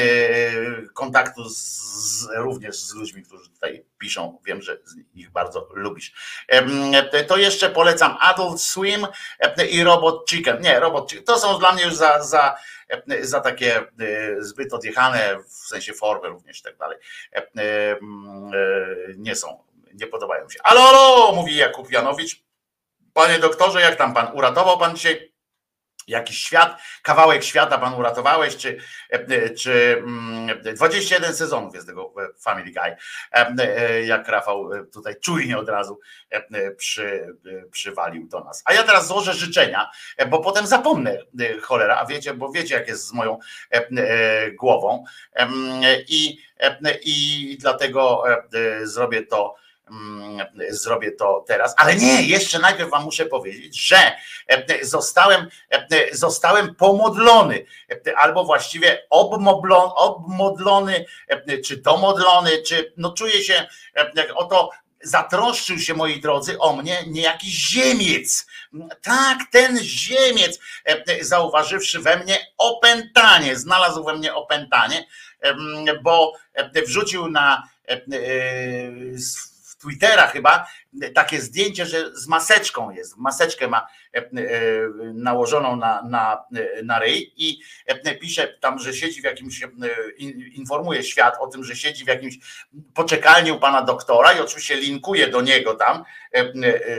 kontaktu z, również z ludźmi, którzy tutaj piszą. Wiem, że ich bardzo lubisz. E, to jeszcze polecam Adult Swim i Robot Chicken. Nie, Robot Chicken. To są dla mnie już za, za, za takie zbyt odjechane, w sensie formy również i tak dalej. Nie są, nie podobają się. Alo, alo, mówi Jakub Janowicz. Panie doktorze, jak tam pan uratował pan dzisiaj jakiś świat, kawałek świata pan uratowałeś, czy, czy 21 mm, sezonów jest tego e, Family Guy, e, e, jak Rafał tutaj czujnie od razu przy, przywalił do nas. A ja teraz złożę życzenia, bo potem zapomnę cholera, a wiecie, bo wiecie jak jest z moją głową i, i dlatego zrobię to Mm, zrobię to teraz, ale nie, jeszcze najpierw wam muszę powiedzieć, że e, zostałem, e, zostałem pomodlony, e, albo właściwie obmodlony, czy domodlony, czy no czuję się, oto zatroszczył się, moi drodzy, o mnie niejaki ziemiec. Tak, ten ziemiec, zauważywszy we mnie opętanie, znalazł we mnie opętanie, bo wrzucił na Twittera chyba takie zdjęcie, że z maseczką jest, maseczkę ma nałożoną na, na, na ryj i e, pisze tam, że siedzi w jakimś, informuje świat o tym, że siedzi w jakimś poczekalni u pana doktora i oczywiście linkuje do niego tam,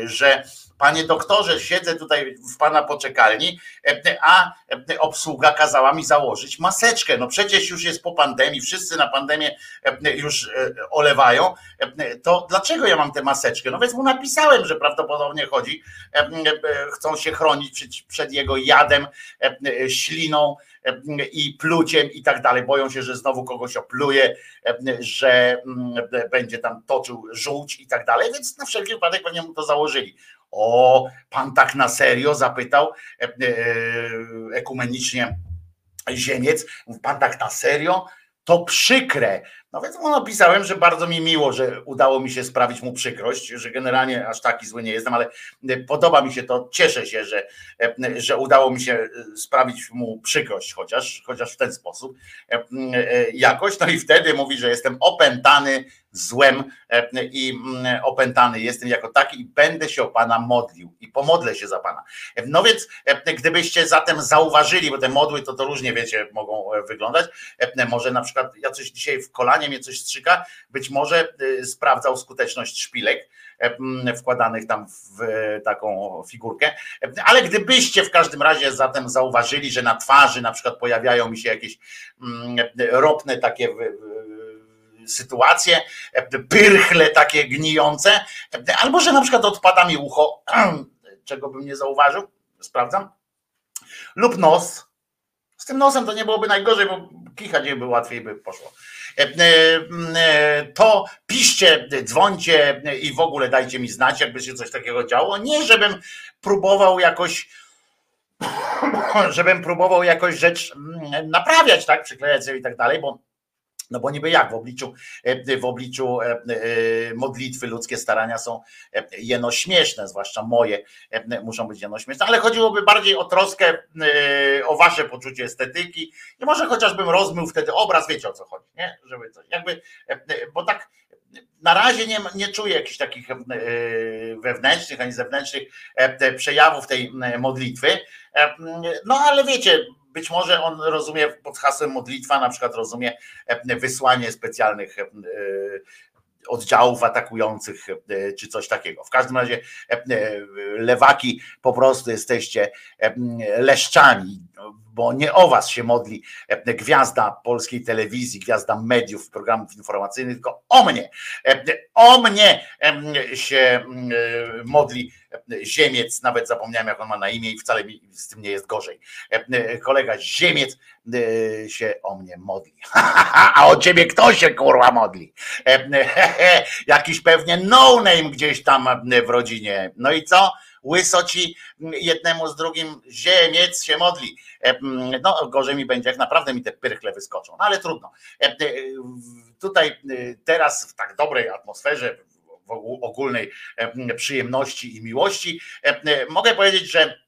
że Panie doktorze, siedzę tutaj w pana poczekalni, a obsługa kazała mi założyć maseczkę. No przecież już jest po pandemii, wszyscy na pandemię już olewają. To dlaczego ja mam tę maseczkę? No więc mu napisałem, że prawdopodobnie chodzi, chcą się chronić przed, jego jadem, śliną i pluciem i tak dalej. Boją się, że znowu kogoś opluje, że będzie tam toczył żółć i tak dalej, więc na wszelki wypadek pewnie mu to założyli. O, pan tak na serio zapytał e, e, ekumenicznie Ziemiec, pan tak na serio? To przykre. No więc mu napisałem, że bardzo mi miło, że udało mi się sprawić mu przykrość, że generalnie aż taki zły nie jestem, ale podoba mi się to, cieszę się, że, że udało mi się sprawić mu przykrość, chociaż, chociaż w ten sposób jakoś. No i wtedy mówi, że jestem opętany złem i mm, opętany jestem jako taki i będę się o Pana modlił i pomodlę się za Pana. No więc gdybyście zatem zauważyli, bo te modły to to różnie wiecie, mogą wyglądać, może na przykład ja coś dzisiaj w kolanie mnie coś strzyka, być może sprawdzał skuteczność szpilek, wkładanych tam w taką figurkę. Ale gdybyście w każdym razie zatem zauważyli, że na twarzy na przykład pojawiają mi się jakieś ropne takie sytuacje, pyrchle takie gnijące, albo że na przykład odpada mi ucho, <clears throat> czego bym nie zauważył, sprawdzam, lub nos. Z tym nosem to nie byłoby najgorzej, bo kichać by łatwiej by poszło. E, e, e, to piszcie, dzwońcie i w ogóle dajcie mi znać, jakby się coś takiego działo. Nie, żebym próbował jakoś <clears throat> żebym próbował jakoś rzecz mm, naprawiać, tak, przyklejać sobie i tak dalej, bo no bo niby jak w obliczu, e, w obliczu e, e, modlitwy ludzkie starania są jeno śmieszne, zwłaszcza moje muszą być jeno śmieszne, ale chodziłoby bardziej o troskę, o wasze poczucie estetyki i może chociażbym rozmył wtedy obraz, wiecie o co chodzi, nie? Żeby coś, jakby, bo tak na razie nie, nie czuję jakichś takich wewnętrznych ani zewnętrznych przejawów tej modlitwy. No ale wiecie, być może on rozumie pod hasłem modlitwa, na przykład rozumie e, wysłanie specjalnych e, oddziałów atakujących e, czy coś takiego. W każdym razie lewaki po prostu jesteście leszczami, bo nie o was się modli gwiazda polskiej telewizji, gwiazda mediów, programów informacyjnych, tylko o mnie. O mnie się modli Ziemiec, nawet zapomniałem jak on ma na imię i wcale mi z tym nie jest gorzej. Kolega Ziemiec się o mnie modli. <laughs> A o ciebie kto się kurwa modli? Jakiś pewnie no name gdzieś tam w rodzinie. No i co? Łysoci jednemu z drugim ziemiec się modli. No gorzej mi będzie, jak naprawdę mi te pyrkle wyskoczą, no ale trudno. Tutaj teraz w tak dobrej atmosferze, ogólnej przyjemności i miłości. Mogę powiedzieć, że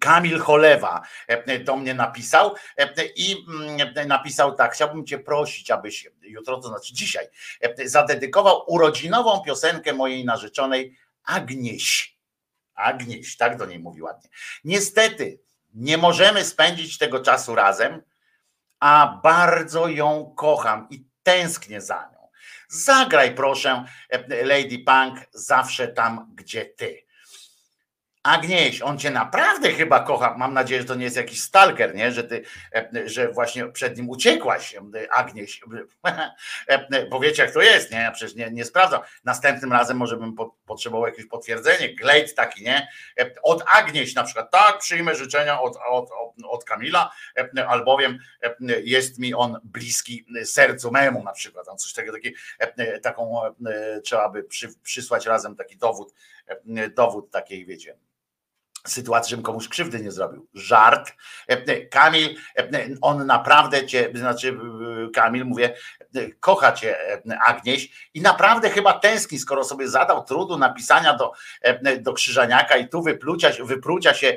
Kamil Cholewa do mnie napisał i napisał tak, chciałbym cię prosić, abyś jutro, to znaczy dzisiaj, zadedykował urodzinową piosenkę mojej narzeczonej Agnieś. Agnieś, tak do niej mówi ładnie. Niestety nie możemy spędzić tego czasu razem, a bardzo ją kocham i tęsknię za nią. Zagraj proszę Lady Punk zawsze tam, gdzie ty. Agnieś, on cię naprawdę chyba kocha. Mam nadzieję, że to nie jest jakiś stalker, nie? Że ty, że właśnie przed nim uciekłaś, Agnieś. <laughs> Bo wiecie, jak to jest, nie? Ja przecież nie, nie sprawdzam. Następnym razem może bym po, potrzebował jakieś potwierdzenie, glejt taki, nie? Od Agnieś na przykład, tak, przyjmę życzenia od, od, od Kamila, albowiem jest mi on bliski sercu memu na przykład. Tam coś takiego, taki, taką trzeba by przy, przysłać razem taki dowód, dowód takiej, wiecie, sytuacji, żebym komuś krzywdy nie zrobił. Żart. Kamil, on naprawdę cię, znaczy Kamil, mówię, kocha cię Agnieś i naprawdę chyba tęskni, skoro sobie zadał trudu napisania do, do Krzyżaniaka i tu wyplucia, wyprucia się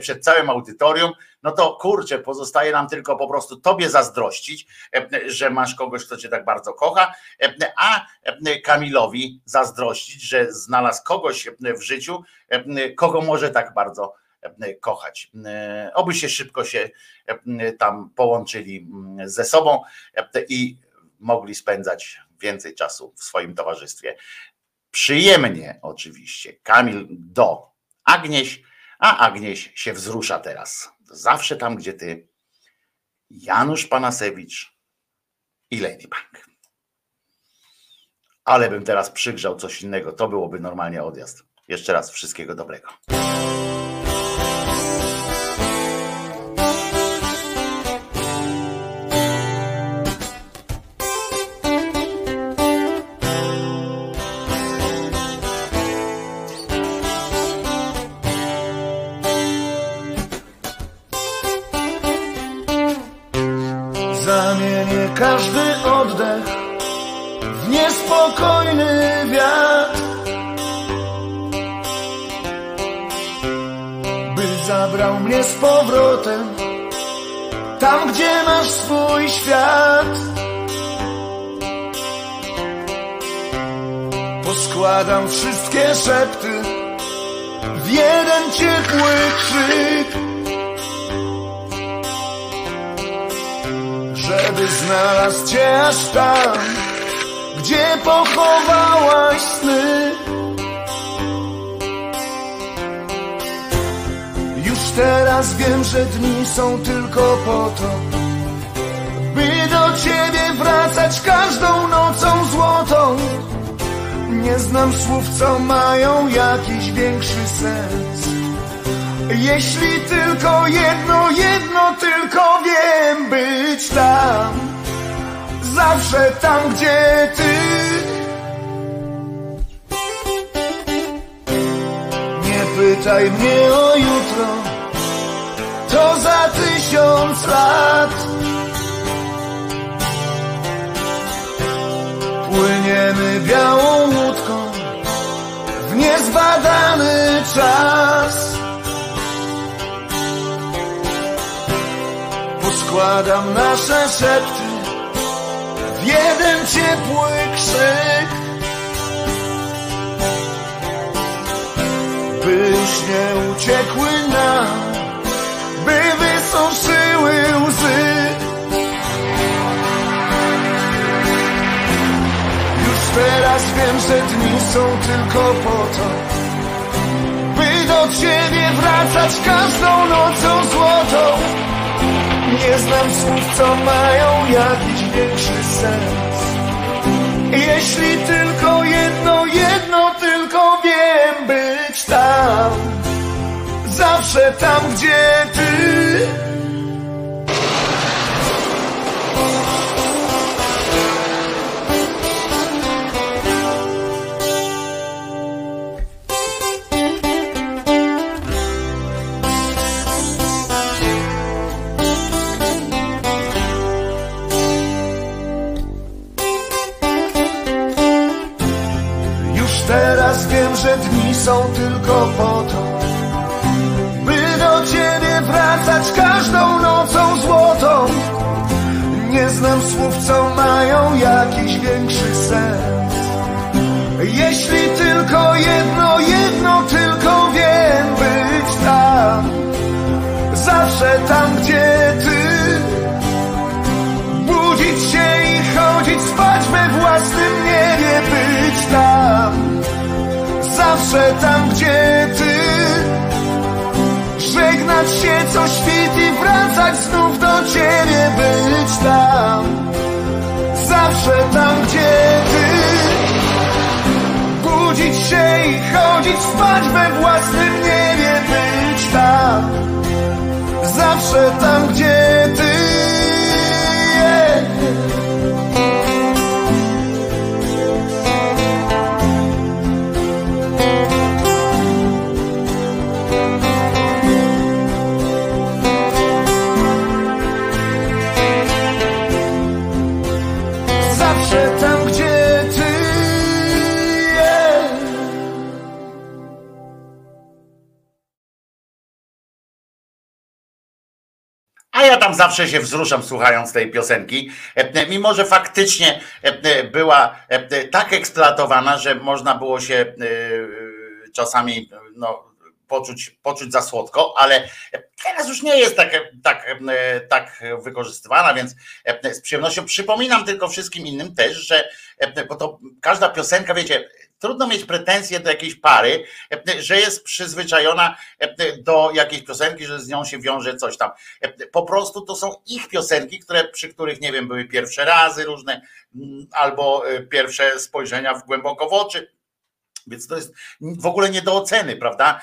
przed całym audytorium, no to kurczę, pozostaje nam tylko po prostu tobie zazdrościć, że masz kogoś, kto cię tak bardzo kocha, a Kamilowi zazdrościć, że znalazł kogoś w życiu, kogo może tak bardzo kochać. Oby się szybko się tam połączyli ze sobą i mogli spędzać więcej czasu w swoim towarzystwie. Przyjemnie oczywiście. Kamil do Agnieś, a Agnieś się wzrusza teraz. Zawsze tam, gdzie ty. Janusz Panasewicz i Lady Bank. Ale bym teraz przygrzał coś innego. To byłoby normalnie odjazd. Jeszcze raz wszystkiego dobrego. Mnie z powrotem Tam, gdzie masz swój świat. Poskładam wszystkie szepty w jeden ciepły krzyk Żeby znalazł cię aż tam Gdzie pochowałaś sny teraz wiem, że dni są tylko po to By do ciebie wracać każdą nocą złotą. Nie znam słów, co mają jakiś większy sens. Jeśli tylko jedno, jedno tylko wiem Być tam. Zawsze tam, gdzie ty. Nie pytaj mnie o jutro To za tysiąc lat. Płyniemy białą łódką W niezbadany czas. Poskładam nasze szepty W jeden ciepły krzyk. By już nie uciekły nam By wysuszyły łzy. Już teraz wiem, że dni są tylko po to By do ciebie wracać każdą nocą złotą. Nie znam słów, co mają jakiś większy sens. Jeśli tylko jedno, jedno tylko wiem Być tam Zawsze tam, gdzie ty. Już teraz wiem, że dni są tylko po to każdą nocą złotą. Nie znam słów, co mają jakiś większy sens. Jeśli tylko jedno, jedno tylko wiem Być tam, zawsze tam, gdzie ty. Budzić się i chodzić spać we własnym niebie Być tam, zawsze tam, gdzie ty Żegnać się co świt i wracać znów do ciebie Być tam, zawsze tam, gdzie ty. Budzić się i chodzić spać we własnym niebie Być tam, zawsze tam, gdzie ty zawsze się wzruszam słuchając tej piosenki, E, mimo że faktycznie e, była e, tak eksploatowana, że można było się e, czasami no, poczuć, poczuć za słodko, ale teraz już nie jest tak, tak, e, tak wykorzystywana, więc e, z przyjemnością przypominam tylko wszystkim innym też, że e, bo to każda piosenka, wiecie, trudno mieć pretensje do jakiejś pary, e, że jest przyzwyczajona e, do jakiejś piosenki, że z nią się wiąże coś tam. E, Po prostu to są ich piosenki, które, przy których, nie wiem, były pierwsze razy różne, mm, albo pierwsze spojrzenia w głęboko w oczy. Więc to jest w ogóle nie do oceny, prawda?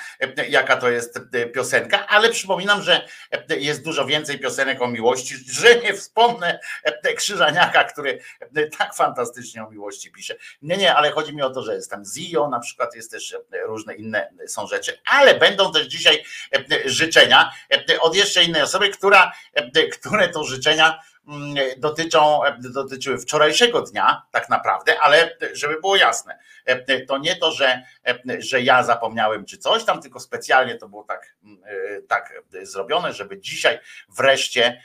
Jaka to jest piosenka, ale przypominam, że jest dużo więcej piosenek o miłości, że nie wspomnę Krzyżaniaka, który tak fantastycznie o miłości pisze. Nie, nie, ale chodzi mi o to, że jest tam Zio, na przykład jest też różne inne są rzeczy, ale będą też dzisiaj życzenia od jeszcze innej osoby, która, które to życzenia dotyczą, dotyczyły wczorajszego dnia, tak naprawdę, ale żeby było jasne, to nie to, że, że ja zapomniałem czy coś tam, tylko specjalnie to było tak, tak zrobione, żeby dzisiaj wreszcie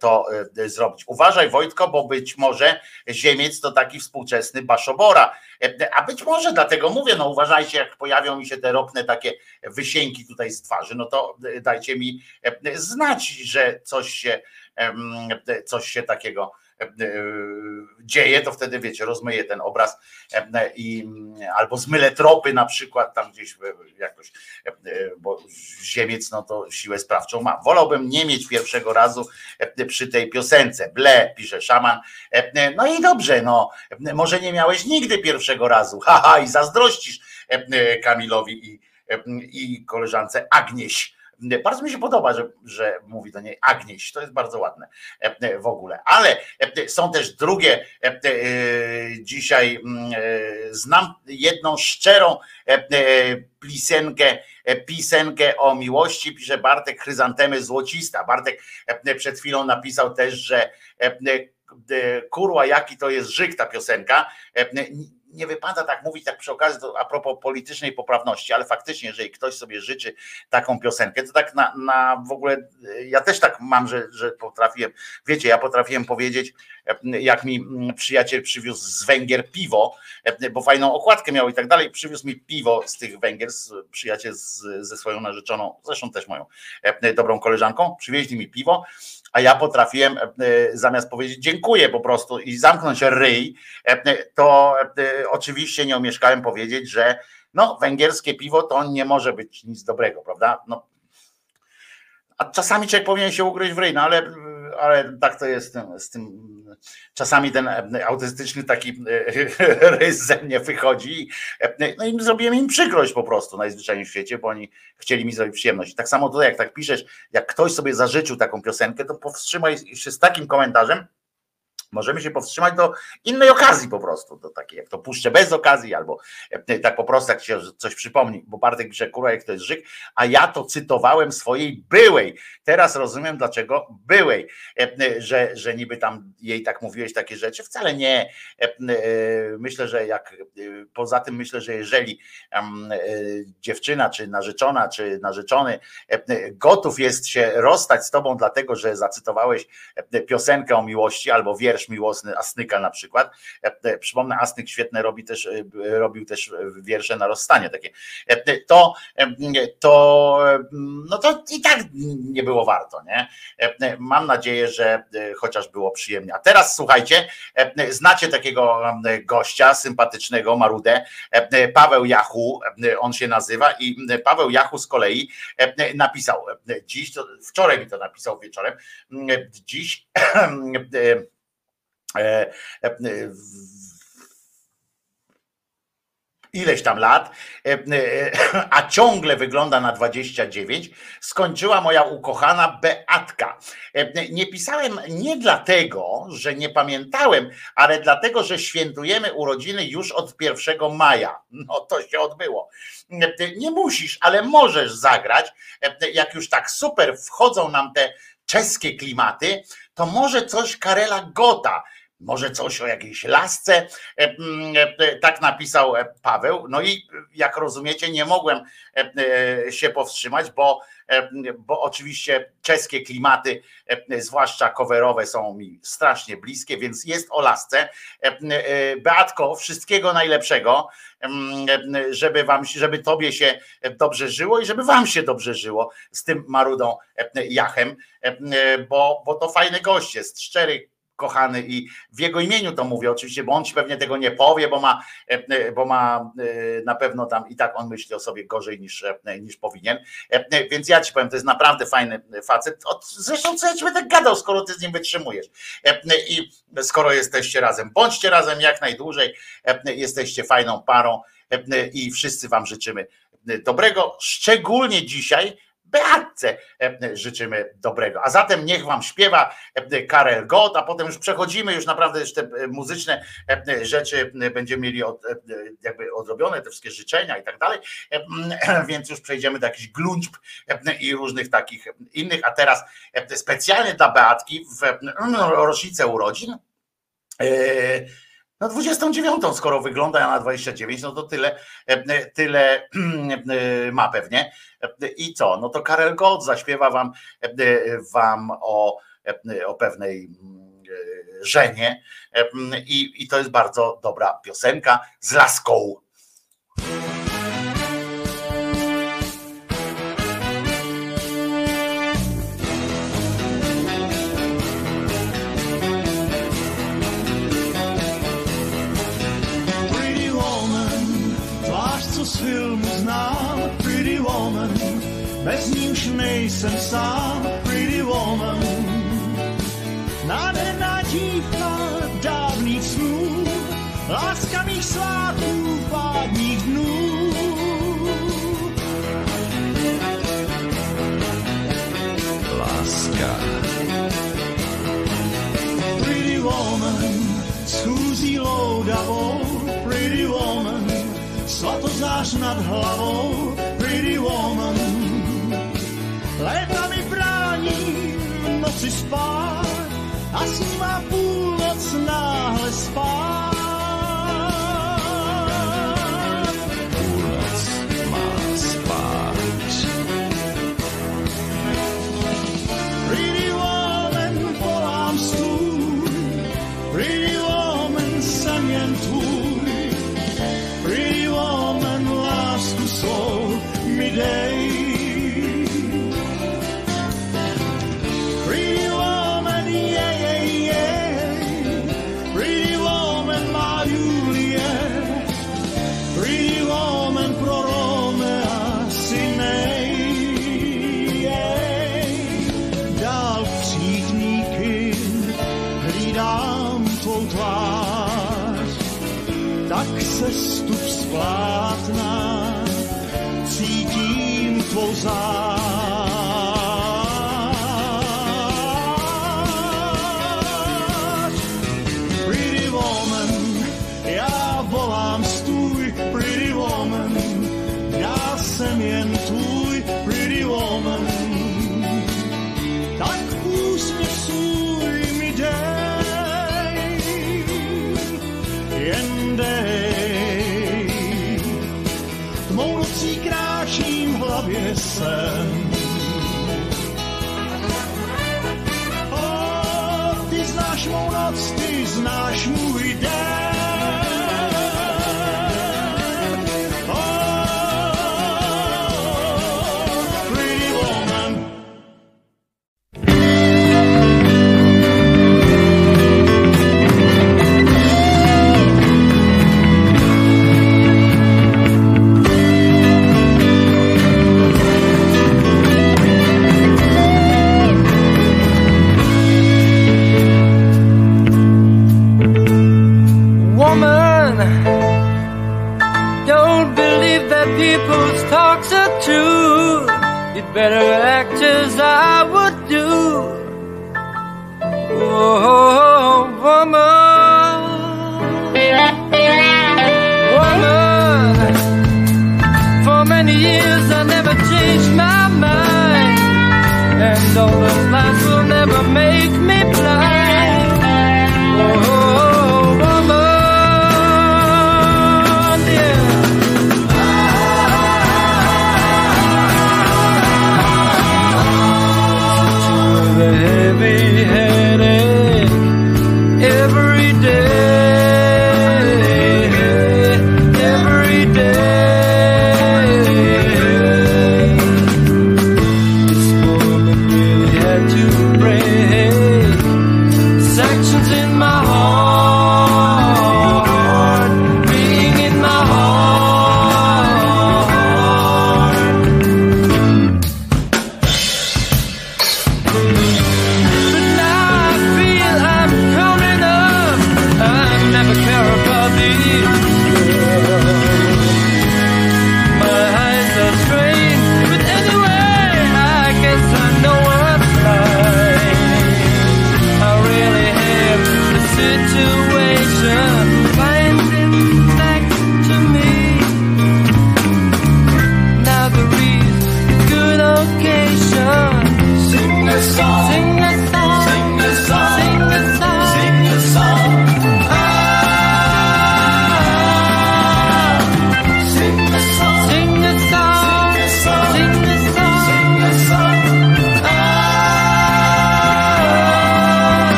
to zrobić. Uważaj Wojtko, bo być może Ziemiec to taki współczesny Baszobora, a być może dlatego mówię, no uważajcie, jak pojawią mi się te ropne takie wysięki tutaj z twarzy, no to dajcie mi znać, że coś się, coś się takiego E, dzieje, to wtedy wiecie, rozmyję ten obraz e, i albo zmylę tropy na przykład tam gdzieś jakoś, e, bo Ziemiec no to siłę sprawczą ma. Wolałbym nie mieć pierwszego razu przy tej piosence. Ble, pisze szaman. No i dobrze, no może nie miałeś nigdy pierwszego razu. Haha, i zazdrościsz Kamilowi i, i koleżance Agnieś bardzo mi się podoba, że, że mówi do niej Agnieś, to jest bardzo ładne e, e, w ogóle. Ale e, są też drugie, dzisiaj mm, znam jedną szczerą plisenkę, pisenkę o miłości, pisze Bartek Chryzantemy Złocista. Bartek przed chwilą napisał też, że kurwa jaki to jest żyk ta piosenka nie wypada tak mówić, tak przy okazji, to a propos politycznej poprawności, ale faktycznie, jeżeli ktoś sobie życzy taką piosenkę, to tak na, na w ogóle, ja też tak mam, że, że potrafiłem, wiecie, ja potrafiłem powiedzieć, jak mi przyjaciel przywiózł z Węgier piwo, bo fajną okładkę miał i tak dalej, przywiózł mi piwo z tych Węgier, przyjaciel z, ze swoją narzeczoną, zresztą też moją dobrą koleżanką, przywieźli mi piwo a ja potrafiłem e, zamiast powiedzieć dziękuję po prostu i zamknąć ryj, e, to e, oczywiście nie omieszkałem powiedzieć, że no, węgierskie piwo to nie może być nic dobrego, prawda? No, a czasami człowiek powinien się ugryźć w ryj, no ale, ale tak to jest z tym. Czasami ten autystyczny taki <laughs> rys ze mnie wychodzi. No i zrobiłem im przykrość po prostu najzwyczajniej w świecie, bo oni chcieli mi zrobić przyjemność. Tak samo tutaj, jak tak piszesz, jak ktoś sobie zażyczył taką piosenkę, to powstrzymaj się z takim komentarzem, Możemy się powstrzymać do innej okazji po prostu, do takiej jak to puszczę bez okazji, albo e, tak po prostu jak się coś przypomni, bo Bartek pisze, kurwa jak to jest żyk, a ja to cytowałem swojej byłej. Teraz rozumiem dlaczego byłej, e, że, że niby tam jej tak mówiłeś takie rzeczy, wcale nie. E, myślę, że jak poza tym myślę, że jeżeli dziewczyna, czy narzeczona, czy narzeczony gotów jest się rozstać z tobą dlatego, że zacytowałeś piosenkę o miłości albo wiersz wiersz miłosny Asnyka na przykład. E, przypomnę, Asnyk świetne robi też, e, robił też wiersze na rozstanie takie. E, to, to, no to i tak nie było warto, nie? Mam nadzieję, że chociaż było przyjemnie. A teraz słuchajcie, znacie takiego gościa sympatycznego, Marudę, Paweł Jachu, on się nazywa i Paweł Jachu z kolei napisał dziś, wczoraj mi to napisał wieczorem, dziś <clears throat> E, e, ileś tam lat, e, <laughs> a ciągle wygląda na 29, skończyła moja ukochana Beatka. Nie pisałem nie dlatego, że nie pamiętałem, ale dlatego, że świętujemy urodziny już od 1 maja. No to się odbyło. Nie musisz, ale możesz zagrać. Jak już tak super wchodzą nam te czeskie klimaty, to może coś Karela Gota może coś o jakiejś lasce, e, mm, e, tak napisał e, Paweł. No i jak rozumiecie, nie mogłem się powstrzymać, bo, bo oczywiście czeskie klimaty, zwłaszcza coverowe, są mi strasznie bliskie, więc jest o lasce. Beatko, wszystkiego najlepszego, żeby wam, żeby tobie się dobrze żyło i żeby wam się dobrze żyło z tym marudą Jachem, bo, bo to fajny gość jest, szczery kochany i w jego imieniu to mówię oczywiście, bo on ci pewnie tego nie powie, bo ma, e, e, bo ma e, na pewno tam i tak on myśli o sobie gorzej niż, niż powinien. Więc ja ci powiem, to jest naprawdę fajny facet. Zresztą co ja ci będę gadał, skoro ty z nim wytrzymujesz. I skoro jesteście razem, bądźcie razem jak najdłużej, jesteście fajną parą i wszyscy wam życzymy dobrego, szczególnie dzisiaj, Beatce e, życzymy dobrego. A zatem niech wam śpiewa e, Karel Gott, a potem już przechodzimy, już naprawdę już te e, muzyczne rzeczy będziemy mieli od, jakby odrobione, te wszystkie życzenia i tak dalej, <clears throat> więc już przejdziemy do jakichś glunczb i różnych takich innych, a teraz specjalnie dla Beatki w no, rocznicę urodzin na 29, skoro wygląda na 29, no to tyle, e, e, tyle <clears throat> e, ma pewnie. I co? No to Karel God zaśpiewa wam, wam o, o pewnej mm, żenie mm, i, i to jest bardzo dobra piosenka z laską bez už nejsem sám, pretty woman. Nádherná dívka dávných snů, láska mých svátků, pádních dnů. Láska. Pretty woman, schůzí loudavou, pretty woman, svatozář nad hlavou, pretty woman. si spát a svá půl noc. better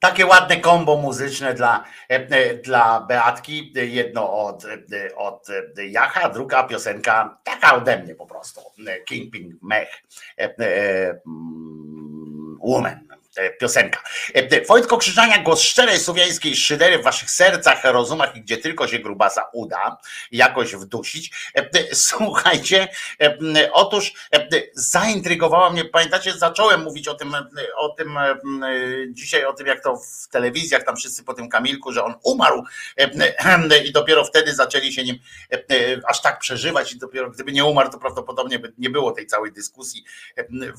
Takie ładne kombo muzyczne dla, e, dla Beatki. Jedno od, e, od Jacha, druga piosenka taka ode mnie po prostu. Kingpin Mech. E, mm, woman piosenka. Wojtko Krzyżania, głos szczerej słowiańskiej szydery w waszych sercach, rozumach i gdzie tylko się grubasa uda jakoś wdusić. Słuchajcie, otóż zaintrygowała mnie, pamiętacie, zacząłem mówić o tym, o tym dzisiaj, o tym jak to w telewizjach, tam wszyscy po tym Kamilku, że on umarł i dopiero wtedy zaczęli się nim aż tak przeżywać i dopiero gdyby nie umarł, to prawdopodobnie by nie było tej całej dyskusji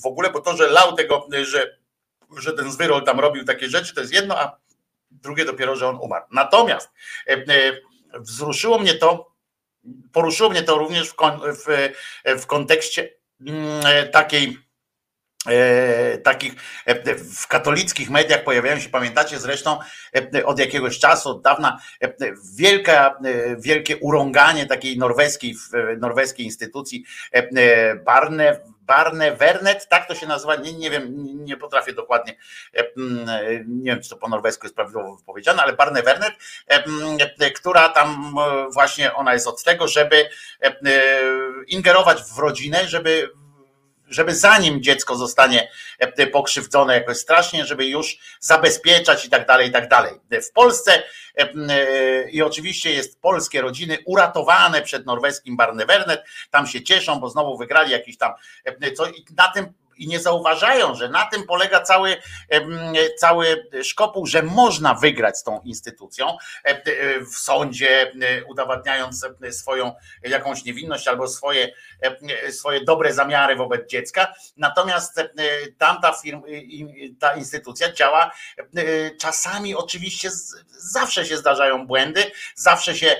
w ogóle, bo to, że lał tego, że że ten Zwyrol tam robił takie rzeczy, to jest jedno, a drugie dopiero, że on umarł. Natomiast e, e, wzruszyło mnie to, poruszyło mnie to również w, w, w kontekście mm, e, takiej takich w katolickich mediach pojawiają się, pamiętacie zresztą od jakiegoś czasu, od dawna wielka, wielkie urąganie takiej norweskiej, norweskiej instytucji Barne, Barne Vernet, tak to się nazywa, nie, nie wiem, nie potrafię dokładnie, e, nie wiem, czy to po norwesku jest prawidłowo wypowiedziane, ale Barne Vernet, która tam e, właśnie ona jest od tego, żeby e, ingerować w rodzinę, żeby żeby zanim dziecko zostanie pokrzywdzone jakoś strasznie, żeby już zabezpieczać i tak dalej, i tak dalej. W Polsce i oczywiście jest polskie rodziny uratowane przed norweskim Barnevernet, tam się cieszą, bo znowu wygrali jakiś tam co i na tym i nie zauważają, że na tym polega cały, cały szkopuł, że można wygrać z tą instytucją w sądzie, udowadniając swoją jakąś niewinność albo swoje, swoje dobre zamiary wobec dziecka. Natomiast tamta firma, ta instytucja działa czasami oczywiście zawsze się zdarzają błędy, zawsze się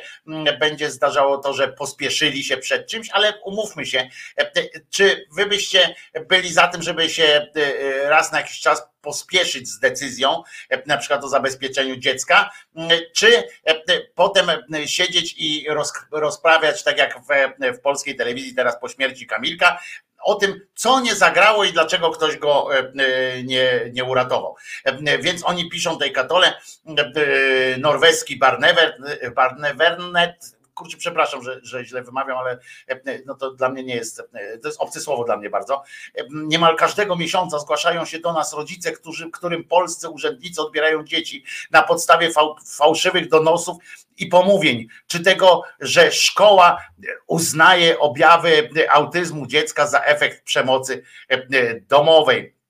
będzie zdarzało to, że pospieszyli się przed czymś, ale umówmy się, czy wy byście byli za tym, żeby się e, e, raz na jakiś czas pospieszyć z decyzją, e, na przykład o zabezpieczeniu dziecka, czy potem siedzieć i rozprawiać, tak jak w, polskiej telewizji teraz po śmierci Kamilka, o tym, co nie zagrało i dlaczego ktoś go nie, nie uratował. Więc oni piszą tej katole norweski Barnever, Barnevernet, kurczę, przepraszam, że, że źle wymawiam, ale e, no to dla mnie nie jest, e, to jest obce słowo dla mnie bardzo. E, niemal każdego miesiąca zgłaszają się do nas rodzice, którzy, którym polscy urzędnicy odbierają dzieci na podstawie fałszywych donosów i pomówień, czy tego, że szkoła uznaje objawy autyzmu dziecka za efekt przemocy domowej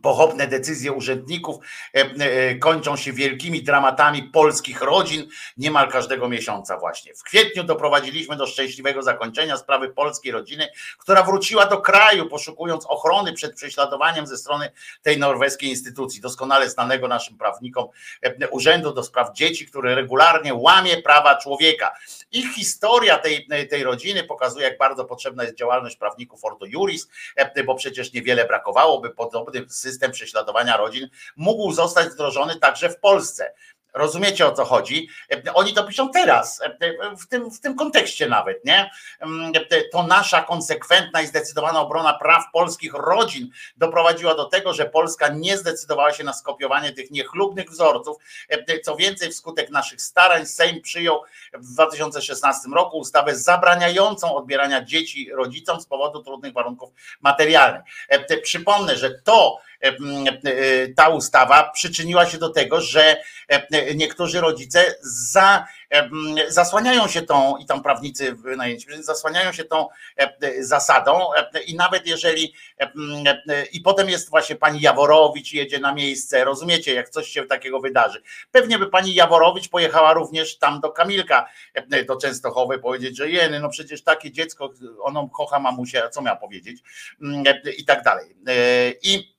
Pochopne decyzje urzędników e, e, kończą się wielkimi dramatami polskich rodzin niemal każdego miesiąca właśnie. W kwietniu doprowadziliśmy do szczęśliwego zakończenia sprawy polskiej rodziny, która wróciła do kraju, poszukując ochrony przed prześladowaniem ze strony tej norweskiej instytucji, doskonale znanego naszym prawnikom e, Urzędu do Spraw Dzieci, który regularnie łamie prawa człowieka. Ich historia tej, tej rodziny pokazuje, jak bardzo potrzebna jest działalność prawników Ordo Juris, bo przecież niewiele brakowało, by podobny system prześladowania rodzin mógł zostać wdrożony także w Polsce. Rozumiecie o co chodzi? Oni to piszą teraz, w tym, w tym kontekście nawet, nie? To nasza konsekwentna i zdecydowana obrona praw polskich rodzin doprowadziła do tego, że Polska nie zdecydowała się na skopiowanie tych niechlubnych wzorców. Co więcej, wskutek naszych starań Sejm przyjął w 2016 roku ustawę zabraniającą odbierania dzieci rodzicom z powodu trudnych warunków materialnych. Przypomnę, że to, ta ustawa przyczyniła się do tego, że niektórzy rodzice za, zasłaniają się tą, i tam prawnicy wynajęci, zasłaniają się tą zasadą i nawet jeżeli i potem jest właśnie pani Jaworowicz jedzie na miejsce, rozumiecie, jak coś się takiego wydarzy. Pewnie by pani Jaworowicz pojechała również tam do Kamilka, do Częstochowy powiedzieć, że jeny, no przecież takie dziecko, ono kocha mamusię, co miała powiedzieć i tak dalej. I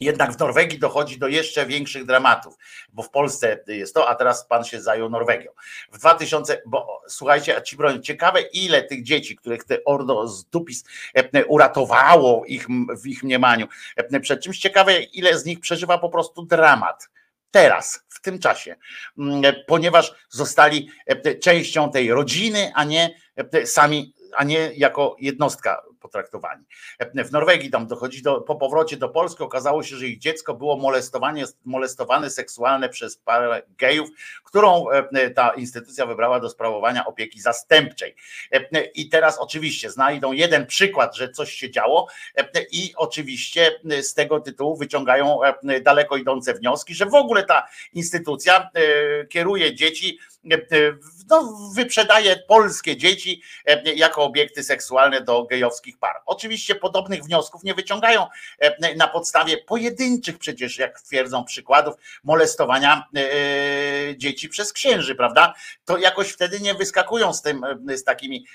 jednak w Norwegii dochodzi do jeszcze większych dramatów, bo w Polsce jest to, a teraz pan się zajął Norwegią. W 2000, bo słuchajcie, a ci broń, ciekawe ile tych dzieci, których te Ordo z Dupis e, uratowało ich, w ich mniemaniu e, przed czymś, ciekawe ile z nich przeżywa po prostu dramat. Teraz, w tym czasie, mm, e, ponieważ zostali częścią tej rodziny, a nie sami, a nie jako jednostka potraktowani. W Norwegii tam dochodzi do, po powrocie do Polski okazało się, że ich dziecko było molestowane, molestowane seksualne przez parę gejów, którą e, ta instytucja wybrała do sprawowania opieki zastępczej. E, I teraz oczywiście znajdą jeden przykład, że coś się działo e, i oczywiście z tego tytułu wyciągają daleko idące wnioski, że w ogóle ta instytucja kieruje dzieci no, wyprzedaje polskie dzieci jako obiekty seksualne do gejowskich par. Oczywiście podobnych wniosków nie wyciągają na podstawie pojedynczych przecież, jak twierdzą przykładów, molestowania dzieci przez księży, prawda? To jakoś wtedy nie wyskakują z tym, z takimi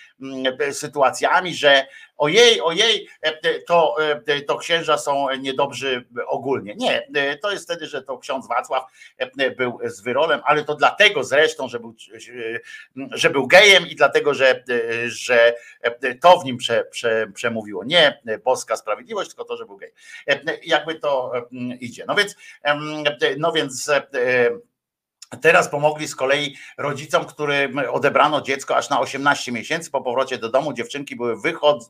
sytuacjami, że ojej, ojej, to, to księża są niedobrzy ogólnie. Nie, to jest wtedy, że to ksiądz Wacław był z wyrolem, ale to dlatego zresztą, że był, że był gejem i dlatego, że, że to w nim prze, prze, przemówiło. Nie boska sprawiedliwość, tylko to, że był gej. Jakby to idzie. No więc, no więc Teraz pomogli z kolei rodzicom, którym odebrano dziecko aż na 18 miesięcy po powrocie do domu. Dziewczynki były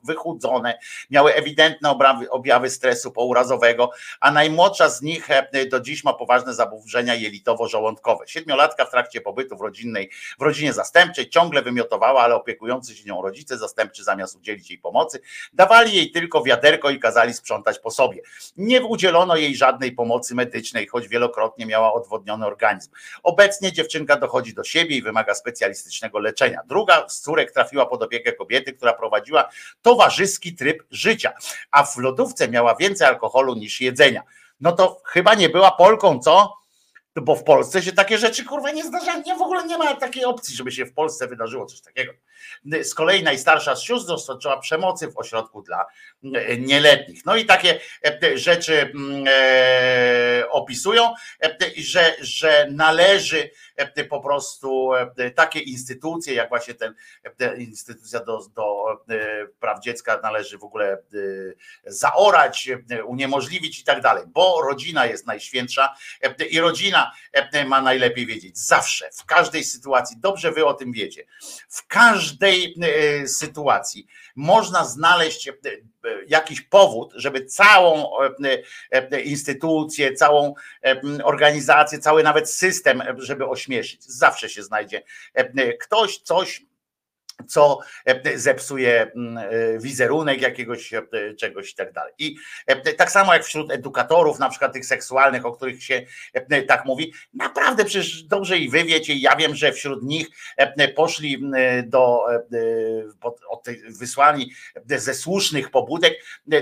wychudzone, miały ewidentne objawy, stresu pourazowego, a najmłodsza z nich e, do dziś ma poważne zaburzenia jelitowo-żołądkowe. Siedmiolatka w trakcie pobytu w, rodzinnej, w rodzinie zastępczej ciągle wymiotowała, ale opiekujący się nią rodzice zastępczy zamiast udzielić jej pomocy, dawali jej tylko wiaderko i kazali sprzątać po sobie. Nie udzielono jej żadnej pomocy medycznej, choć wielokrotnie miała odwodniony organizm. Obecnie dziewczynka dochodzi do siebie i wymaga specjalistycznego leczenia. Druga z córek trafiła pod opiekę kobiety, która prowadziła towarzyski tryb życia, a w lodówce miała więcej alkoholu niż jedzenia. No to chyba nie była Polką, co? Bo w Polsce się takie rzeczy kurwa nie zdarzają. Nie, w ogóle nie ma takiej opcji, żeby się w Polsce wydarzyło coś takiego. Z kolei najstarsza z sióstr doświadczyła przemocy w ośrodku dla e, nieletnich. No i takie e, rzeczy mm, e, opisują, że, że należy po prostu takie instytucje, jak właśnie ten instytucja do, do praw dziecka należy w ogóle zaorać, uniemożliwić i tak dalej, bo rodzina jest najświętsza i rodzina ma najlepiej wiedzieć. Zawsze, w każdej sytuacji, dobrze wy o tym wiecie, w każdej sytuacji można znaleźć jakiś powód, żeby całą instytucję, całą organizację, cały nawet system, żeby ośmieszyć. Zawsze się znajdzie ktoś, coś co e, zepsuje mm, e, wizerunek jakiegoś e, czegoś i tak dalej. I tak samo jak wśród edukatorów, na przykład tych seksualnych, o których się tak mówi, naprawdę przecież dobrze i wy wiecie, ja wiem, że wśród nich poszli do wysłani ze słusznych pobudek,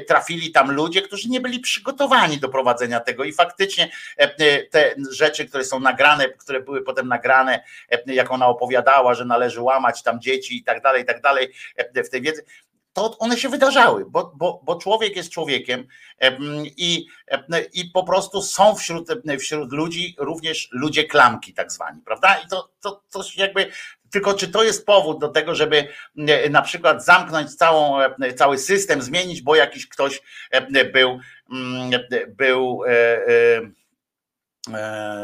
trafili tam ludzie, którzy nie byli przygotowani do prowadzenia tego i faktycznie te rzeczy, które są nagrane, które były potem nagrane, jak ona opowiadała, że należy łamać tam dzieci i tak dalej, i tak dalej e, w tej wiedzy, to one się wydarzały, bo, bo, bo człowiek jest człowiekiem e, i, e, i po prostu są wśród, wśród ludzi również ludzie klamki, tak zwani, prawda? I to, to, to jakby. Tylko czy to jest powód do tego, żeby na przykład zamknąć całą, cały system, zmienić, bo jakiś ktoś był, był e, e,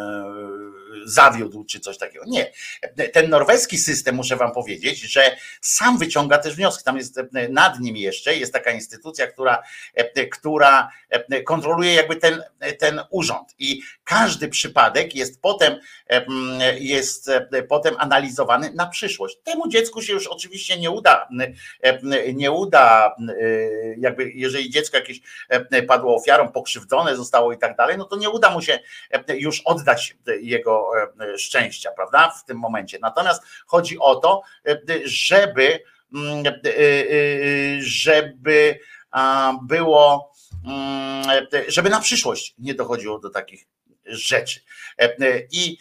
zawiódł czy coś takiego. Nie. Ten norweski system, muszę wam powiedzieć, że sam wyciąga też wnioski. Tam jest nad nim jeszcze, jest taka instytucja, która, która kontroluje jakby ten, ten urząd i każdy przypadek jest potem, jest potem analizowany na przyszłość. Temu dziecku się już oczywiście nie uda, nie uda, jakby jeżeli dziecko jakieś padło ofiarą, pokrzywdzone zostało i tak dalej, no to nie uda mu się już oddać jego E, szczęścia, prawda? W tym momencie. Natomiast chodzi o to, e, żeby, mm, e, żeby było, mm, żeby na przyszłość nie dochodziło do takich rzeczy. I,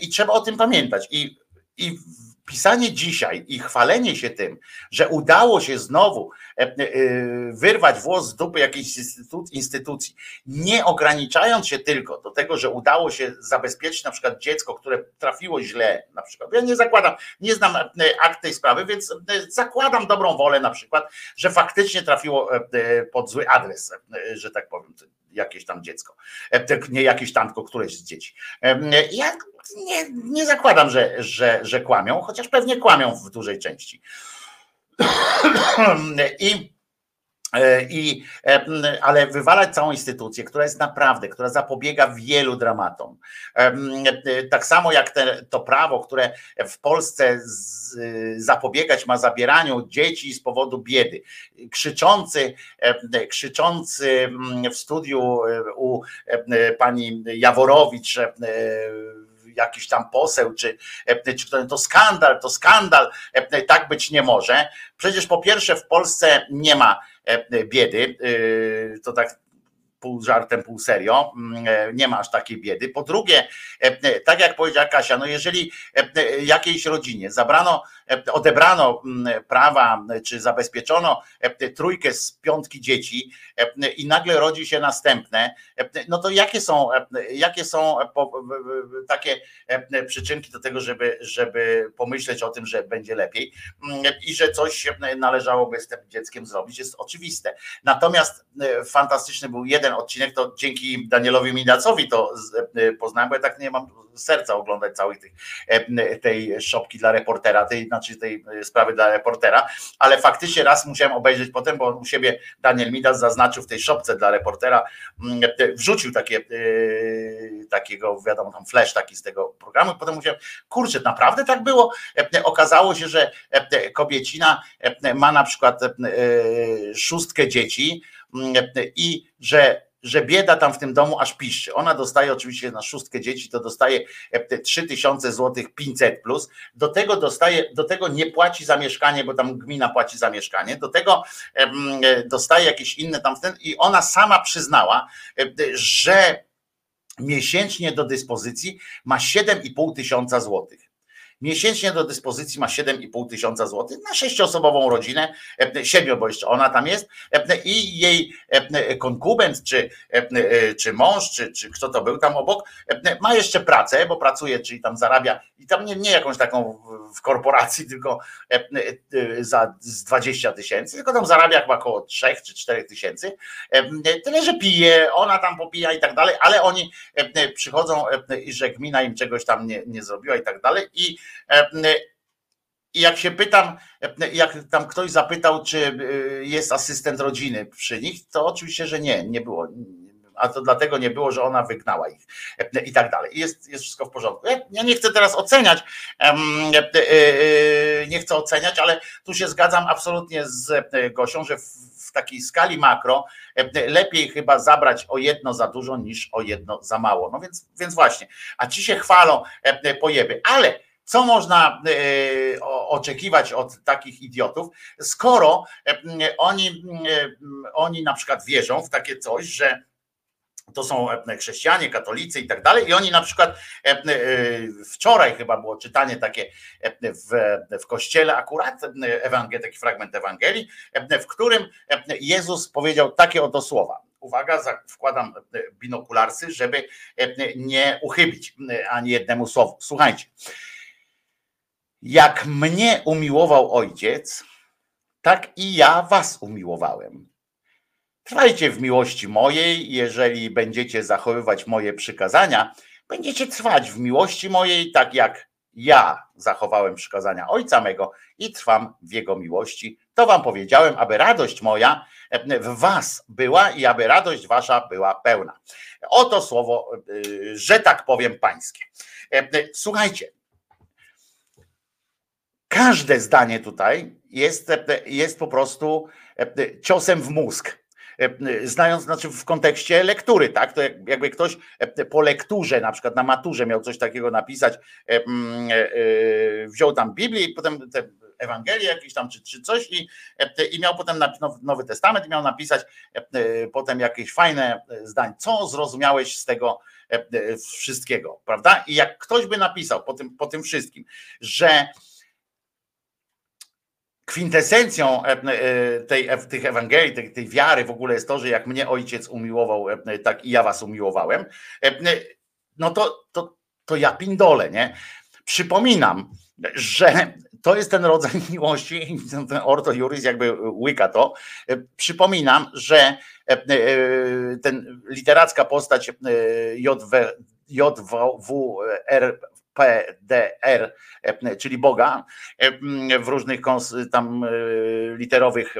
i trzeba o tym pamiętać. I, i pisanie dzisiaj i chwalenie się tym, że udało się znowu e, e, wyrwać włos z dupy jakiejś instytucji, nie ograniczając się tylko do tego, że udało się zabezpieczyć na przykład dziecko, które trafiło źle, na przykład. Ja nie zakładam, nie znam e, akt tej sprawy, więc zakładam dobrą wolę na przykład, że faktycznie trafiło pod zły adres, że tak powiem jakieś tam dziecko, nie jakieś tam, tylko któreś z dzieci. Ja nie, nie zakładam, że, że, że kłamią, chociaż pewnie kłamią w dużej części. <coughs> I e, i, e, ale wywalać całą instytucję, która jest naprawdę, która zapobiega wielu dramatom. E, tak samo jak te, to prawo, które w Polsce z, zapobiegać ma zabieraniu dzieci z powodu biedy. Krzyczący, krzyczący w studiu u pani Jaworowicz jakiś tam poseł, czy, e, czy ktoś, to skandal, to skandal, e, tak być nie może. Przecież po pierwsze w Polsce nie ma e, biedy, to tak pół żartem, pół serio, mm, nie ma aż takiej biedy. Po drugie, tak jak powiedziała Kasia, no jeżeli jakiejś rodzinie zabrano odebrano mm, prawa, czy zabezpieczono trójkę z piątki dzieci i nagle rodzi się następne, no to jakie są, jakie są takie przyczynki do tego, żeby, żeby pomyśleć o tym, że będzie lepiej mm, i że coś należałoby z tym dzieckiem zrobić, jest oczywiste. Natomiast fantastyczny był jeden odcinek, to dzięki Danielowi Minacowi to poznałem, bo ja tak nie mam serca oglądać całej tej, tej szopki dla reportera, tej znaczy tej e, sprawy dla reportera, ale faktycznie raz musiałem obejrzeć potem, bo u siebie Daniel Midas zaznaczył w tej szopce dla reportera, mm, e, wrzucił takie, e, takiego, wiadomo, tam flash taki z tego programu potem musiałem, kurczę, naprawdę tak było? Okazało się, że kobiecina ma na przykład szóstkę dzieci mm, i że że bieda tam w tym domu aż piszczy. Ona dostaje oczywiście na szóstkę dzieci, to dostaje 3000 zł 500 plus. Do tego dostaje, do tego nie płaci za mieszkanie, bo tam gmina płaci za mieszkanie. Do tego dostaje jakieś inne tam ten i ona sama przyznała, że miesięcznie do dyspozycji ma 7,5 tysiąca złotych miesięcznie do dyspozycji ma 7,5 tysiąca złotych na sześciosobową rodzinę, e, siedmiu, bo jeszcze ona tam jest e, i jej e, konkubent, czy, czy mąż, czy, czy kto to był tam obok, ma jeszcze pracę, bo pracuje, czyli tam zarabia i tam nie, nie jakąś taką w korporacji, <laughs> tylko za z 20 tysięcy, tylko tam zarabia chyba około 3 czy 4 tysięcy. Tyle, że pije, ona tam popija i tak dalej, ale oni przychodzą i że gmina im czegoś tam nie, nie zrobiła i tak dalej i I jak się pytam, e, jak tam ktoś zapytał, czy e, jest asystent rodziny przy nich, to oczywiście, że nie, nie było. a to dlatego nie było, że ona wygnała ich i tak dalej. Jest, jest wszystko w porządku. Ja nie chcę teraz oceniać, nie chcę oceniać, ale tu się zgadzam absolutnie z Gosią, że w takiej skali makro lepiej chyba zabrać o jedno za dużo niż o jedno za mało. No więc, więc właśnie, a ci się chwalą pojeby, ale co można e, oczekiwać od takich idiotów, skoro e, oni, e, oni na przykład wierzą w takie coś, że to są chrześcijanie, katolicy i tak dalej. I oni na przykład wczoraj chyba było czytanie takie w, w kościele akurat, Ewangel, taki fragment Ewangelii, w którym Jezus powiedział takie oto słowa. Uwaga, wkładam binokularsy, żeby nie uchybić ani jednemu słowu. Słuchajcie. Jak mnie umiłował ojciec, tak i ja was umiłowałem. Trwajcie w miłości mojej, jeżeli będziecie zachowywać moje przykazania, będziecie trwać w miłości mojej, tak jak ja zachowałem przykazania ojca mego i trwam w jego miłości. To wam powiedziałem, aby radość moja w was była i aby radość wasza była pełna. Oto słowo, że tak powiem, pańskie. Słuchajcie, każde zdanie tutaj jest, jest po prostu ciosem w mózg. Znając, znaczy w kontekście lektury, tak? To jakby ktoś po lekturze, na przykład na maturze miał coś takiego napisać, wziął tam Biblię i potem te Ewangelię jakieś tam, czy, czy coś i, i miał potem Nowy Testament i miał napisać potem jakieś fajne zdań. Co zrozumiałeś z tego wszystkiego, prawda? I jak ktoś by napisał po tym, po tym wszystkim, że kwintesencją e, e, tej, e, tych Ewangelii, tej, tej wiary w ogóle jest to, że jak mnie ojciec umiłował, tak i ja was umiłowałem, no to, to, to ja pindolę, nie? Przypominam, że to jest ten rodzaj <laughs> miłości, ten orto juris jakby łyka to. Przypominam, że ten literacka postać JW, JWR PDR, e, czyli Boga, e, w różnych tam e, literowych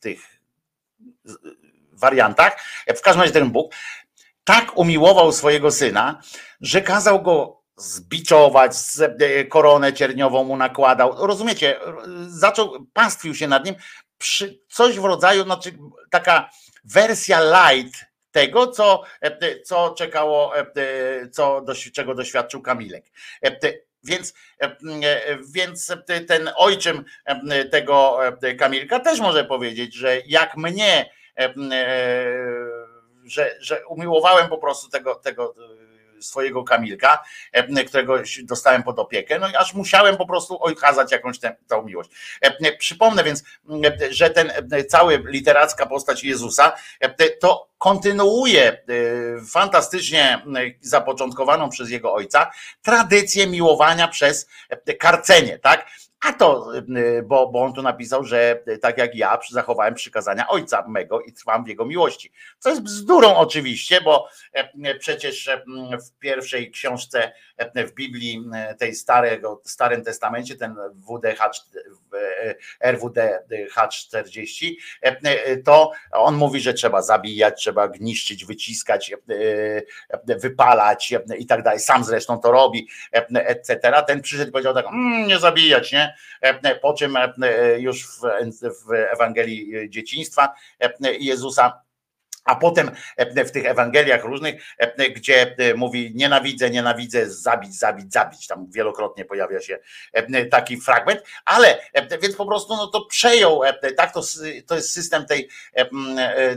tych wariantach. W każdym razie ten Bóg tak umiłował swojego syna, że kazał go zbiczować, koronę cierniową mu nakładał. Rozumiecie, zaczął, pastwił się nad nim. Przy, coś w rodzaju, znaczy taka wersja light tego, co, e, co czekało, e, co, czego doświadczył Kamilek. E, więc, więc ten ojczym tego Kamilka też może powiedzieć, że jak mnie, że, że umiłowałem po prostu tego, tego swojego Kamilka, e, którego dostałem pod opiekę, no i aż musiałem po prostu okazać jakąś tę, tą miłość. E, przypomnę więc, e, że ten cały literacka postać Jezusa to kontynuuje fantastycznie zapoczątkowaną przez jego ojca tradycję miłowania przez karcenie, tak? A to, y, bo, bo on tu napisał, że tak jak ja zachowałem przykazania ojca mego i trwam w jego miłości. Co jest bzdurą oczywiście, bo e, przecież e, w pierwszej książce e, w Biblii, tej starego, Starym Testamencie, ten WDH, RWDH 40, to on mówi, że trzeba zabijać, trzeba gniszczyć, wyciskać, wypalać i tak dalej. Sam zresztą to robi, etc. Ten przyszedł i powiedział tak, mmm, nie zabijać, nie? Po czym już w, w Ewangelii dzieciństwa Jezusa a potem w tych Ewangeliach różnych, gdzie mówi nienawidzę, nienawidzę, zabić, zabić, zabić, tam wielokrotnie pojawia się taki fragment, ale więc po prostu no to przejął, tak to, to jest system tej,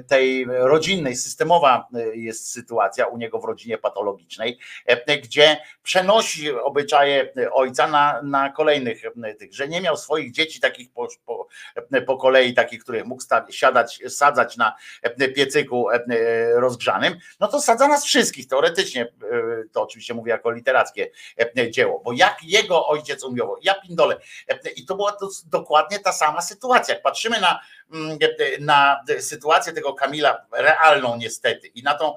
tej rodzinnej, systemowa jest sytuacja u niego w rodzinie patologicznej, gdzie przenosi obyczaje ojca na, na kolejnych tych, że nie miał swoich dzieci takich po, po, po kolei, takich, których mógł siadać, sadzać na piecyku E, rozgrzanym, no to sadza nas wszystkich teoretycznie, e, to oczywiście mówię jako literackie e, dzieło, bo jak jego ojciec umiłował, ja pindole. I to była to dokładnie ta sama sytuacja. Jak patrzymy na, mm, na sytuację tego Kamila, realną niestety, i na tą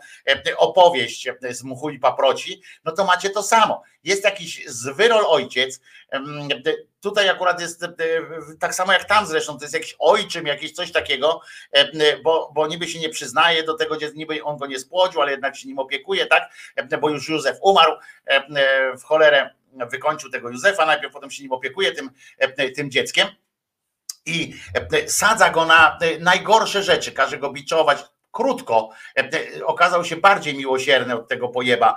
opowieść z Muchu i Paproci, no to macie to samo. Jest jakiś zwyrol ojciec, tutaj akurat jest tak samo jak tam zresztą, to jest jakiś ojczym, jakieś coś takiego, bo, bo niby się nie przyznaje do tego niby on go nie spłodził, ale jednak się nim opiekuje, tak? Bo już Józef umarł w cholerę wykończył tego Józefa, najpierw potem się nim opiekuje tym, tym dzieckiem i sadza go na najgorsze rzeczy, każe go biczować, krótko, okazał się bardziej miłosierny od tego pojeba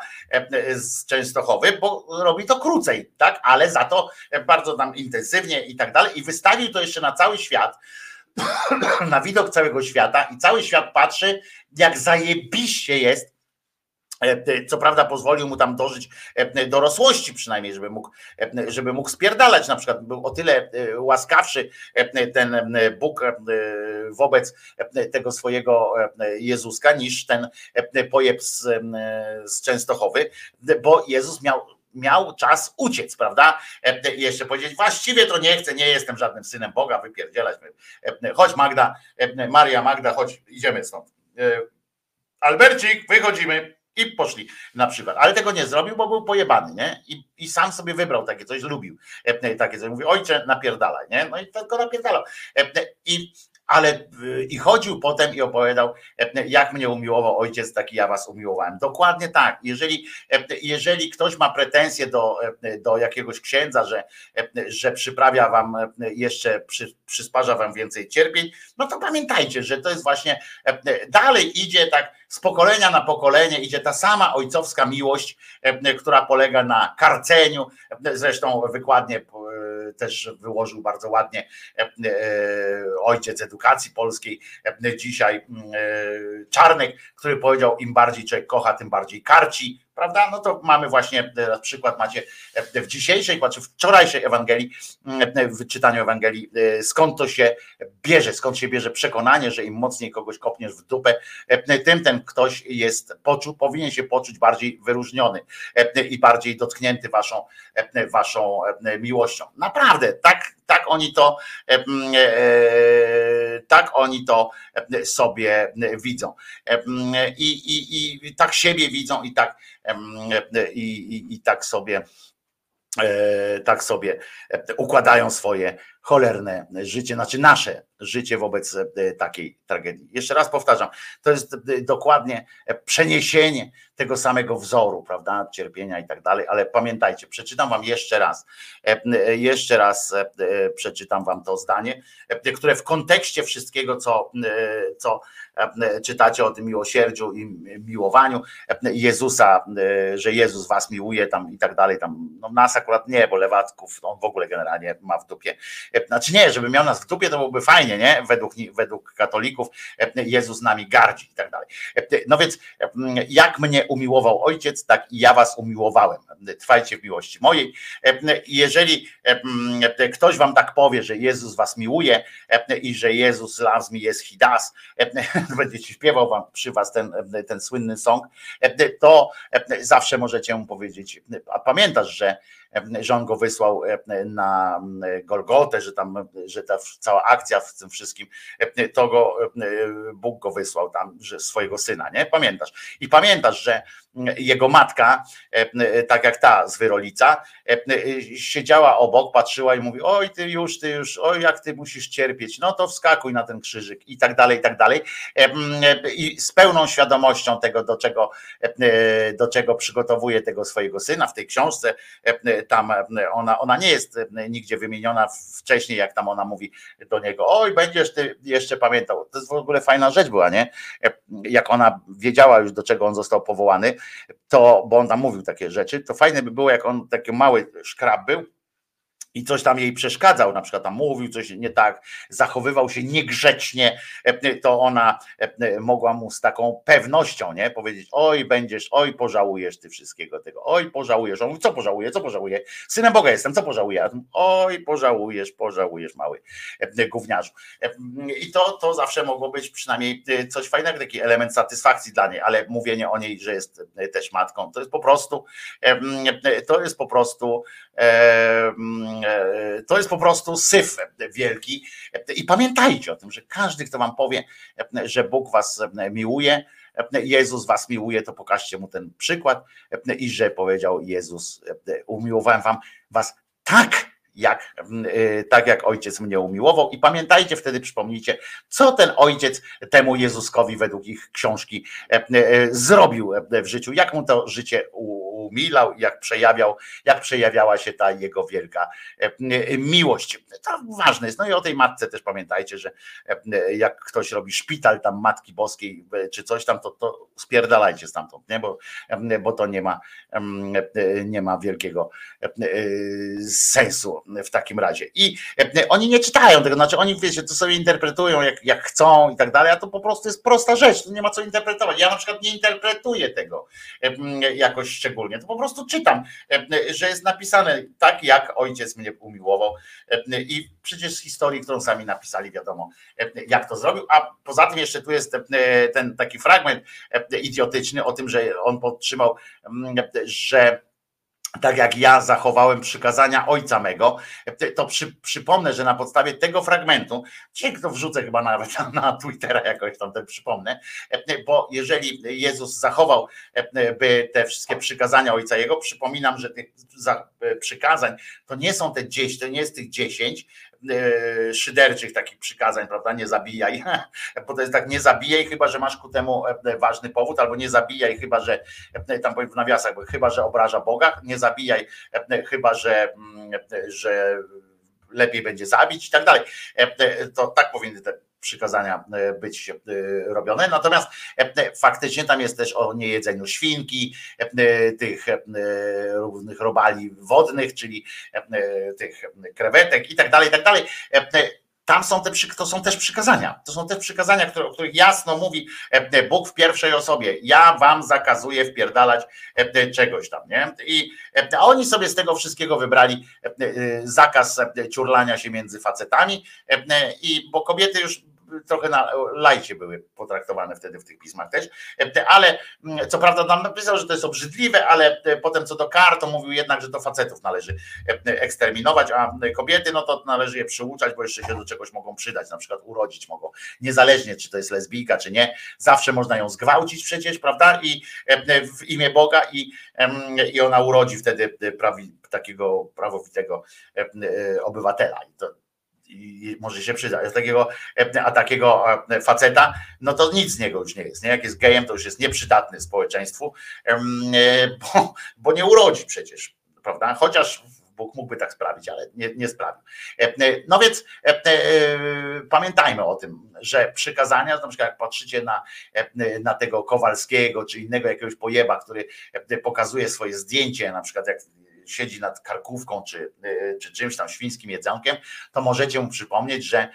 z Częstochowy, bo robi to krócej, tak, ale za to bardzo tam intensywnie i tak dalej. I wystawił to jeszcze na cały świat, <clears throat> na widok całego świata i cały świat patrzy, jak zajebiście jest E, co prawda pozwolił mu tam dożyć e, dorosłości przynajmniej, żeby mógł, e, żeby mógł spierdalać. Na przykład był o tyle łaskawszy ten Bóg wobec tego swojego Jezuska niż ten pojeb z, z Częstochowy, bo Jezus miał miał czas uciec, prawda? I jeszcze powiedzieć, właściwie to nie chcę, nie jestem żadnym synem Boga, wypierdzielać. Chodź Magda, Maria Magda, chodź, idziemy stąd. Albercik, wychodzimy i poszli na przykład. Ale tego nie zrobił, bo był pojebany, nie? I, i sam sobie wybrał takie coś, lubił e, takie coś. Mówi, ojcze, napierdalaj, nie? No i tylko napierdalał. E, I ale y, i chodził potem i opowiadał, e, jak mnie umiłował ojciec, taki ja was umiłowałem. Dokładnie tak. Jeżeli, jeżeli ktoś ma pretensje do, do jakiegoś księdza, że, że przyprawia wam jeszcze, przy, przysparza wam więcej cierpień, no to pamiętajcie, że to jest właśnie dalej idzie tak z pokolenia na pokolenie idzie ta sama ojcowska miłość, e, która polega na karceniu. Zresztą wykładnie e, też wyłożył bardzo ładnie e, ojciec edukacji polskiej, dzisiaj Czarnek, który powiedział: Im bardziej człowiek kocha, tym bardziej karci prawda? No to mamy właśnie e, przykład macie e, w dzisiejszej, znaczy wczorajszej Ewangelii, e, w czytaniu Ewangelii, skąd to się bierze, skąd się bierze przekonanie, że im mocniej kogoś kopniesz w dupę, tym ten ktoś jest, poczu, powinien się poczuć bardziej wyróżniony i bardziej dotknięty waszą, waszą miłością. Naprawdę, tak, tak oni to tak oni to sobie widzą. I, i, i tak siebie widzą i tak i, i, i tak sobie e, tak sobie układają swoje cholerne życie, znaczy nasze życie wobec e, takiej tragedii. Jeszcze raz powtarzam, to jest e, dokładnie przeniesienie tego samego wzoru, prawda, cierpienia i tak dalej, ale pamiętajcie, przeczytam wam jeszcze raz, jeszcze raz przeczytam wam to zdanie, które w kontekście wszystkiego, co, co czytacie o tym miłosierdziu i miłowaniu Jezusa, że Jezus was miłuje tam i tak dalej, tam no nas akurat nie, bo lewacków on w ogóle generalnie ma w dupie. Znaczy nie, żeby miał nas w dupie, to byłoby fajnie, nie? Według, według katolików Jezus nami gardzi i tak dalej. No więc jak mnie umiłował ojciec, tak i ja was umiłowałem. Trwajcie w miłości mojej. Jeżeli ktoś wam tak powie, że Jezus was miłuje i że Jezus las mi jest hidas, <laughs> będzie ci śpiewał wam przy was ten, ten słynny song, to zawsze możecie mu powiedzieć, a pamiętasz, że że on go wysłał na Golgotę, że tam, że ta cała akcja w tym wszystkim, to go Bóg go wysłał tam, że swojego syna, nie? Pamiętasz? I pamiętasz, że jego matka, tak jak ta z Wyrolica, siedziała obok, patrzyła i mówi: Oj, ty już, ty już, oj, jak ty musisz cierpieć, no to wskakuj na ten krzyżyk i tak dalej, i tak dalej. I z pełną świadomością tego, do czego, do czego przygotowuje tego swojego syna w tej książce, tam ona, ona nie jest nigdzie wymieniona wcześniej, jak tam ona mówi do niego: Oj, będziesz ty jeszcze pamiętał. To jest w ogóle fajna rzecz była, nie? Jak ona wiedziała już, do czego on został powołany to, bo on tam mówił takie rzeczy, to fajne by było, jak on taki mały szkrab był, i coś tam jej przeszkadzał, na przykład tam mówił coś nie tak, zachowywał się niegrzecznie, to ona mogła mu z taką pewnością nie powiedzieć: Oj, będziesz, oj, pożałujesz ty wszystkiego tego, oj, pożałujesz. On mówi: Co pożałuje, co pożałuje? Synem Boga jestem, co pożałuję? Oj, pożałujesz, pożałujesz, mały gówniarzu. I to, to zawsze mogło być przynajmniej coś fajnego, taki element satysfakcji dla niej, ale mówienie o niej, że jest też matką, to jest po prostu, to jest po prostu E, to jest po prostu syf wielki. I pamiętajcie o tym, że każdy, kto wam powie, że Bóg was miłuje, Jezus was miłuje, to pokażcie mu ten przykład i że powiedział Jezus, umiłowałem wam was tak, jak, e, tak jak ojciec mnie umiłował. I pamiętajcie, wtedy przypomnijcie, co ten ojciec temu Jezuskowi według ich książki zrobił w życiu, jak mu to życie umilał, jak przejawiał, jak przejawiała się ta jego wielka miłość. To ważne jest. No i o tej matce też pamiętajcie, że jak ktoś robi szpital tam Matki Boskiej czy coś tam, to, to spierdalajcie stamtąd, nie? Bo, bo to nie ma, nie ma wielkiego sensu w takim razie. I oni nie czytają tego, znaczy oni wiecie, to sobie interpretują jak, jak chcą i tak dalej, a to po prostu jest prosta rzecz, to nie ma co interpretować. Ja na przykład nie interpretuję tego jakoś szczególnie, to po prostu czytam, że jest napisane tak, jak ojciec mnie umiłował. I przecież z historii, którą sami napisali, wiadomo, jak to zrobił, a poza tym jeszcze tu jest ten taki fragment idiotyczny o tym, że on podtrzymał, że tak jak ja zachowałem przykazania ojca mego, to przy, przypomnę, że na podstawie tego fragmentu, dzisiaj to wrzucę chyba nawet na, Twittera jakoś tam ten przypomnę, bo jeżeli Jezus zachował by te wszystkie przykazania ojca jego, przypominam, że tych przykazań to nie są te 10, to nie jest tych 10, E, szyderczych takich przykazań, prawda? Nie zabijaj, <laughs> bo to jest tak, nie zabijaj, chyba że masz ku temu e, ważny powód, albo nie zabijaj, chyba że e, tam powiem w nawiasach, chyba że obraża Boga, nie zabijaj, chyba że, mm, że lepiej będzie zabić i tak dalej. To tak powinny te przykazania e, być e, robione. Natomiast e, faktycznie tam jest też o niejedzeniu świnki, tych różnych robali wodnych, czyli tych krewetek i tak dalej, i tak dalej tam są te, to są też przykazania. To są te przykazania, które, o których jasno mówi Bóg w pierwszej osobie. Ja wam zakazuję wpierdalać czegoś tam, nie? I, a oni sobie z tego wszystkiego wybrali zakaz ciurlania się między facetami, i bo kobiety już trochę na lajcie były potraktowane wtedy w tych pismach też, ale mm, co prawda nam napisał, że to jest obrzydliwe, ale e, potem co do kar, to mówił jednak, że to facetów należy e, eksterminować, a kobiety, no to należy je przyuczać, bo jeszcze się do czegoś mogą przydać, na przykład urodzić mogą, niezależnie czy to jest lesbijka, czy nie, zawsze można ją zgwałcić przecież, prawda, i e, w imię Boga i, i ona urodzi wtedy prawi, takiego prawowitego obywatela. I to, i może się przydać. Takiego, a takiego faceta, no to nic z niego już nie jest. Nie? Jak jest gejem, to już jest nieprzydatny społeczeństwu, e, bo, bo nie urodzi przecież, prawda? Chociaż Bóg mógłby tak sprawić, ale nie, nie sprawił. No więc pamiętajmy o tym, że przykazania, na przykład jak patrzycie na, na tego Kowalskiego, czy innego jakiegoś pojeba, który pokazuje swoje zdjęcie, na przykład jak siedzi nad karkówką czy, e, czy czymś tam świńskim jedzonkiem, to możecie mu przypomnieć, że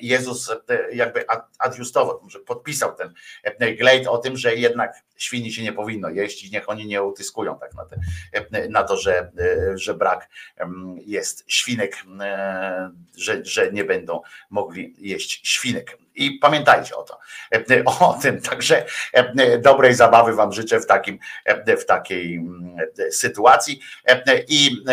Jezus e, jakby adjustował, że podpisał ten e, glejt o tym, że jednak świni się nie powinno jeść i niech oni nie utyskują tak na, te, na to, że, że brak jest świnek, że, że nie będą mogli jeść świnek. I pamiętajcie o to, o tym. Także dobrej zabawy Wam życzę w, takim, w takiej mm, sytuacji. I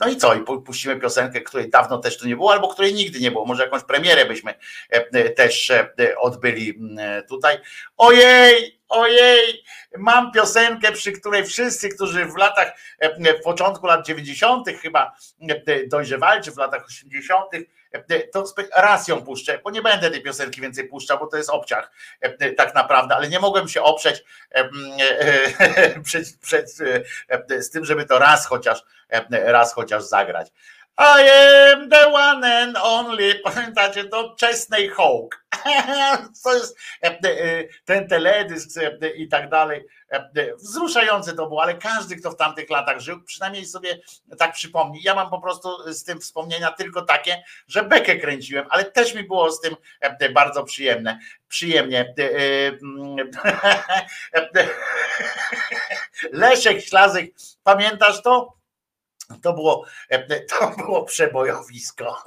no i co? I puścimy piosenkę, której dawno też tu nie było, albo której nigdy nie było. Może jakąś premierę byśmy też odbyli mm, tutaj. Ojej, ojej, mam piosenkę, przy której wszyscy, którzy w latach, w początku lat 90. chyba dojrzewali, czy w latach 80 to raz ją puszczę, bo nie będę tej piosenki więcej puszczał, bo to jest obciach tak naprawdę, ale nie mogłem się oprzeć <laughs> przed, przed, z tym, żeby to raz chociaż, raz chociaż zagrać. I am the one and only. Pamiętacie to? Chesney Hawk. <laughs> Co jest e, e, ten teledysk e, i tak dalej. Wzruszające to było, ale każdy, kto w tamtych latach żył, przynajmniej sobie tak przypomni. Ja mam po prostu z tym wspomnienia tylko takie, że bekę kręciłem, ale też mi było z tym bardzo przyjemne. Przyjemnie. <laughs> <laughs> Leszek Ślazyk, pamiętasz to? To było, to było przebojowisko.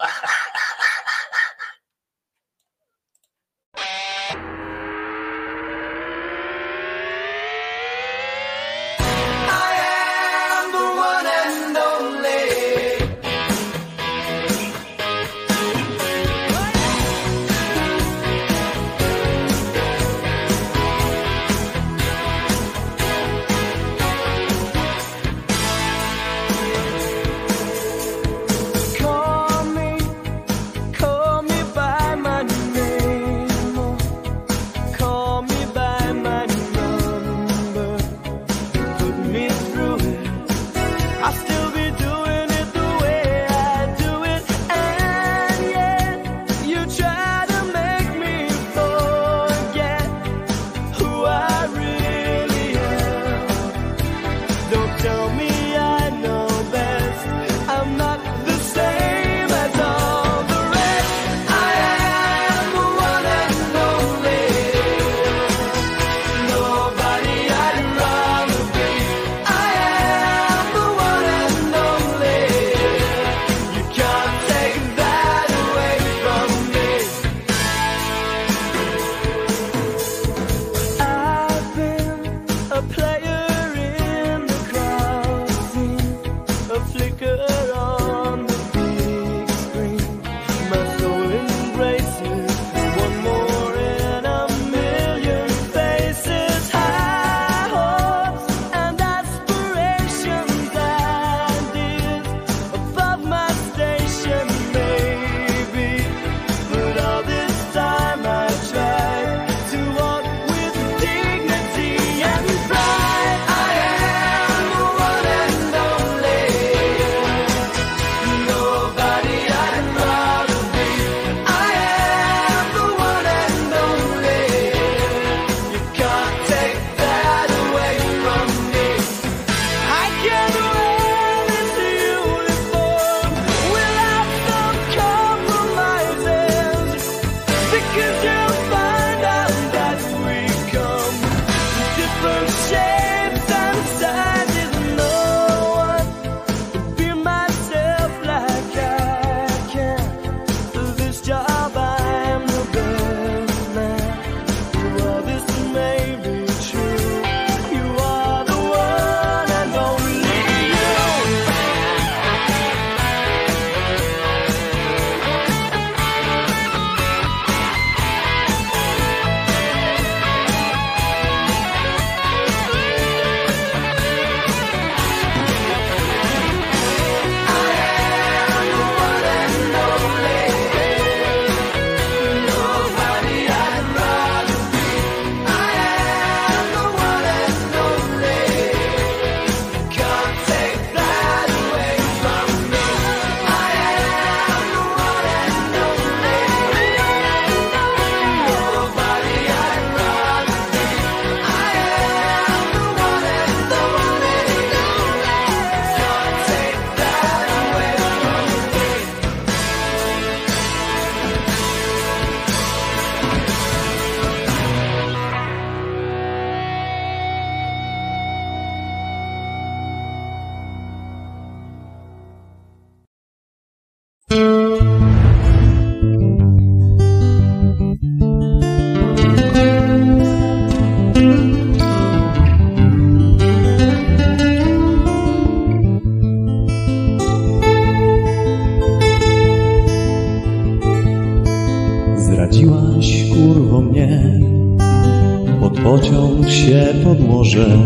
Podłożę,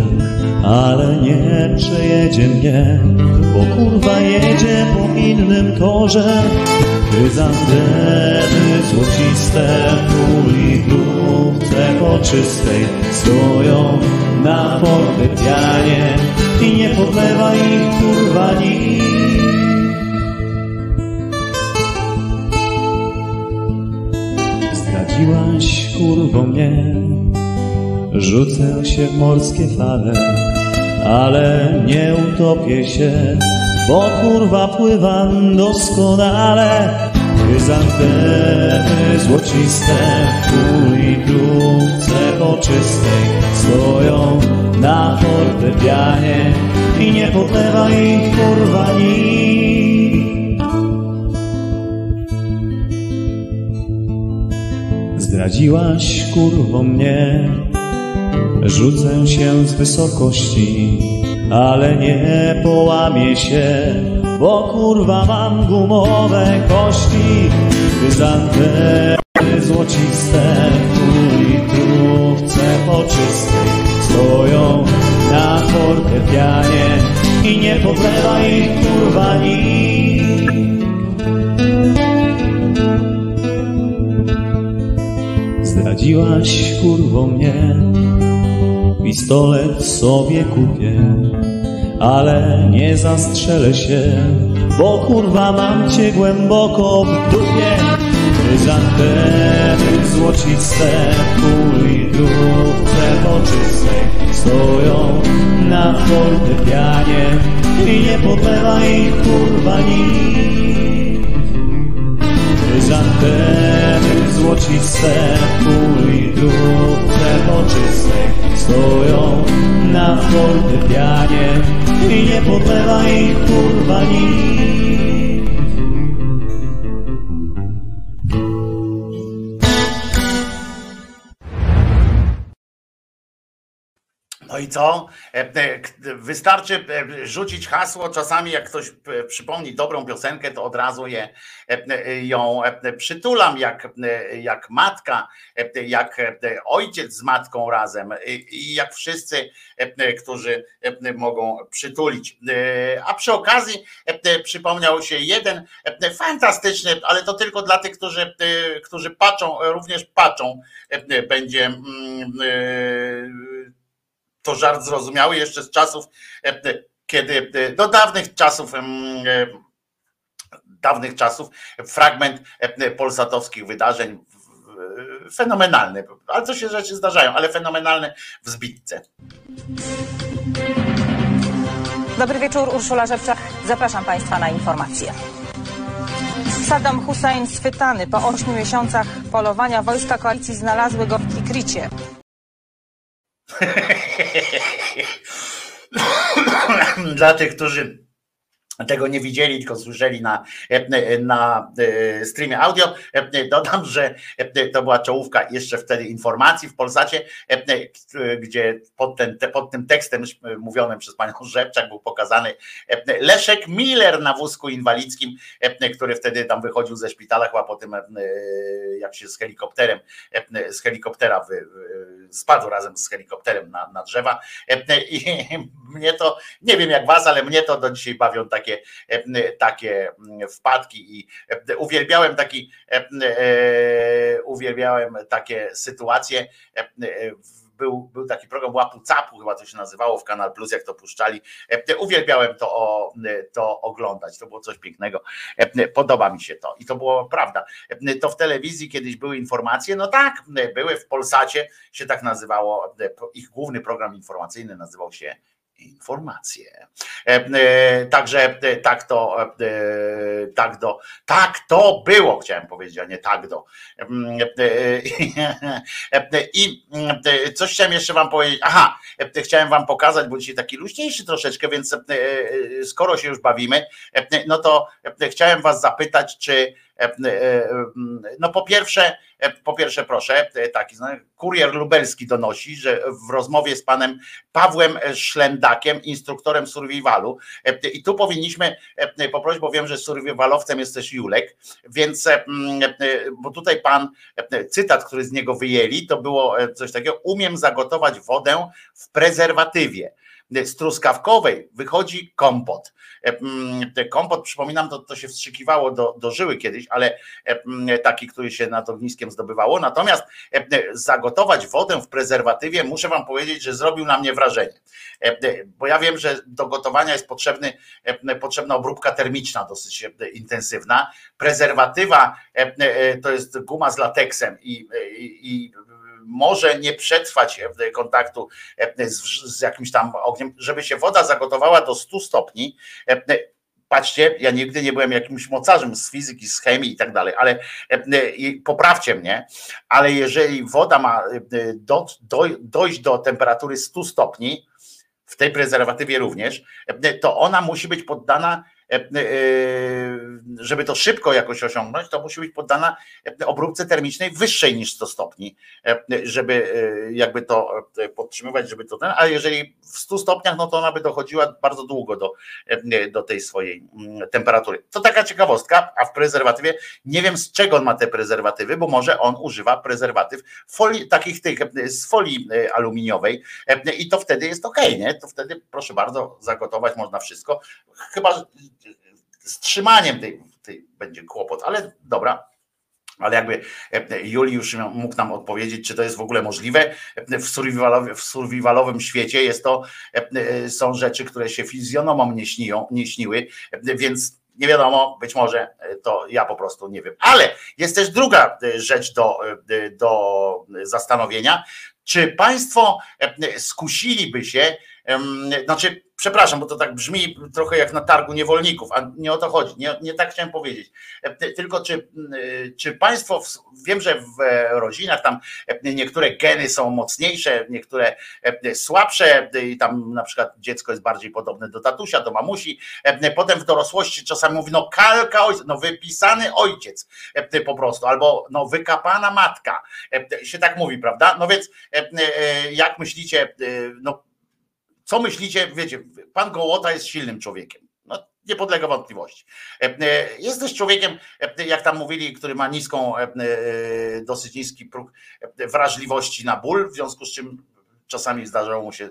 ale nie przejedzie mnie, bo kurwa jedzie po innym torze. Chryzantemy złociste w litrówce poczystej stoją na fortepianie i nie podlewa ich kurwa nikt. Zdradziłaś kurwo mnie, rzucę się w morskie fale, ale nie utopię się, bo kurwa pływam doskonale. Chryzantemy złociste w litrówce poczystej stoją na fortepianie i nie podlewa ich kurwa nikt. Zdradziłaś kurwo mnie, rzucę się z wysokości, ale nie połamię się, bo kurwa mam gumowe kości. Chryzantemy złociste w litrówce poczystej stoją na fortepianie i nie podlewa ich kurwa nikt. Zdradziłaś kurwo mnie, pistolet sobie kupię, ale nie zastrzelę się, bo kurwa mam cię głęboko w dupie. Chryzantemy złociste w litrówce poczystej stoją na fortepianie i nie podlewa ich kurwa nikt. Chryzantemy złociste w litrówce poczystej stoją na fortepianie i nie podlewa ich kurwa nikt. I co? E, e, Wystarczy e, rzucić hasło. Czasami, jak ktoś przypomni dobrą piosenkę, to od razu je, ją przytulam, jak, jak matka, jak ojciec z matką razem i jak wszyscy, którzy mogą przytulić. A przy okazji przypomniał się jeden fantastyczny, ale to tylko dla tych, którzy, którzy patrzą, również patrzą, będzie. To żart zrozumiały jeszcze z czasów, e, e, kiedy e, do dawnych czasów, dawnych czasów, fragment polsatowskich wydarzeń fenomenalny, ale to się rzeczy zdarzają, ale fenomenalny w zbitce. Dobry wieczór, Urszula Rzewczak. Zapraszam Państwa na informacje. Saddam Hussein schwytany po ośmiu miesiącach polowania wojska koalicji znalazły go w Tikricie. <laughs> Dla tych, którzy tego nie widzieli, tylko słyszeli na, na e, streamie audio. E, dodam, że e, to była czołówka jeszcze wtedy informacji w Polsacie, gdzie pod, ten, pod tym tekstem mówionym przez panią <laughs> Rzepczak był pokazany Leszek Miller na wózku inwalidzkim, który wtedy tam wychodził ze szpitala, chyba po tym jak się z helikopterem, z helikoptera spadł razem z helikopterem na, na drzewa i <laughs> mnie to, nie wiem jak was, ale mnie to do dzisiaj bawią takie takie, e, takie wpadki i e, uwielbiałem taki, e, uwielbiałem takie sytuacje był, był taki program Łapu Capu, chyba to się nazywało w Kanal Plus, jak to puszczali. Uwielbiałem to, o, to oglądać, to było coś pięknego. Podoba mi się to i to było prawda. To w telewizji kiedyś były informacje, no tak, były w Polsacie, się tak nazywało, ich główny program informacyjny nazywał się informacje. E, e, także e, tak to, tak do, tak to było, chciałem powiedzieć, a nie tak do. I coś chciałem jeszcze wam powiedzieć. Aha, chciałem wam pokazać, bo dzisiaj taki luźniejszy troszeczkę, więc skoro się już bawimy, no to chciałem was zapytać, czy no po pierwsze, po pierwsze proszę, taki kurier lubelski donosi, że w rozmowie z panem Pawłem Szlendakiem, instruktorem survivalu i tu powinniśmy poprosić, bo wiem, że survivalowcem jest też Julek, więc bo tutaj pan, cytat, który z niego wyjęli, to było coś takiego, umiem zagotować wodę w prezerwatywie z truskawkowej wychodzi kompot. E, mm, kompot, przypominam, to, to się wstrzykiwało do, do żyły kiedyś, ale e, mm, taki, który się nad ogniskiem zdobywało. Natomiast zagotować wodę w prezerwatywie, muszę wam powiedzieć, że zrobił na mnie wrażenie. Bo ja wiem, że do gotowania jest potrzebny, potrzebna obróbka termiczna dosyć intensywna. Prezerwatywa to jest guma z lateksem i, i, i może nie przetrwać kontaktu e, z, z jakimś tam ogniem, żeby się woda zagotowała do 100 stopni. E, patrzcie, ja nigdy nie byłem jakimś mocarzem z fizyki, z chemii i tak dalej, ale e, poprawcie mnie, ale jeżeli woda ma do, do, dojść do temperatury 100 stopni, w tej prezerwatywie również, to ona musi być poddana E, e, żeby to szybko jakoś osiągnąć, to musi być poddana obróbce termicznej wyższej niż 100 stopni, e, żeby jakby to podtrzymywać, żeby to ten, a jeżeli w 100 stopniach, no to ona by dochodziła bardzo długo do, do tej swojej mm, temperatury. To taka ciekawostka, a w prezerwatywie nie wiem z czego on ma te prezerwatywy, bo może on używa prezerwatyw folii, takich tych z folii aluminiowej i to wtedy jest ok, nie? To wtedy proszę bardzo, zagotować można wszystko. Chyba z trzymaniem tej, tej będzie kłopot, ale dobra, ale jakby e, Juliusz mógł nam odpowiedzieć, czy to jest w ogóle możliwe. W survivalowym, w survivalowym świecie jest to, e, są rzeczy, które się fizjonomom nie, śnią, nie śniły, więc nie wiadomo, być może to ja po prostu nie wiem. Ale jest też druga e, rzecz do, do zastanowienia. Czy Państwo skusiliby się, znaczy Przepraszam, bo to tak brzmi trochę jak na targu niewolników, a nie o to chodzi, nie, nie tak chciałem powiedzieć. E, tylko czy, e, czy Państwo, wiem, że w rodzinach tam e, niektóre geny są mocniejsze, niektóre słabsze i tam na przykład dziecko jest bardziej podobne do tatusia, do mamusi, potem w dorosłości czasami mówi, no kalka ojca, no wypisany ojciec po prostu, albo no wykapana matka, się tak mówi, prawda? No więc jak myślicie, no co myślicie? Wiecie, pan Gołota jest silnym człowiekiem. No, nie podlega wątpliwości. E, e, jest też człowiekiem, e, jak tam mówili, który ma niską, dosyć niski próg wrażliwości na ból, w związku z czym czasami zdarzało mu się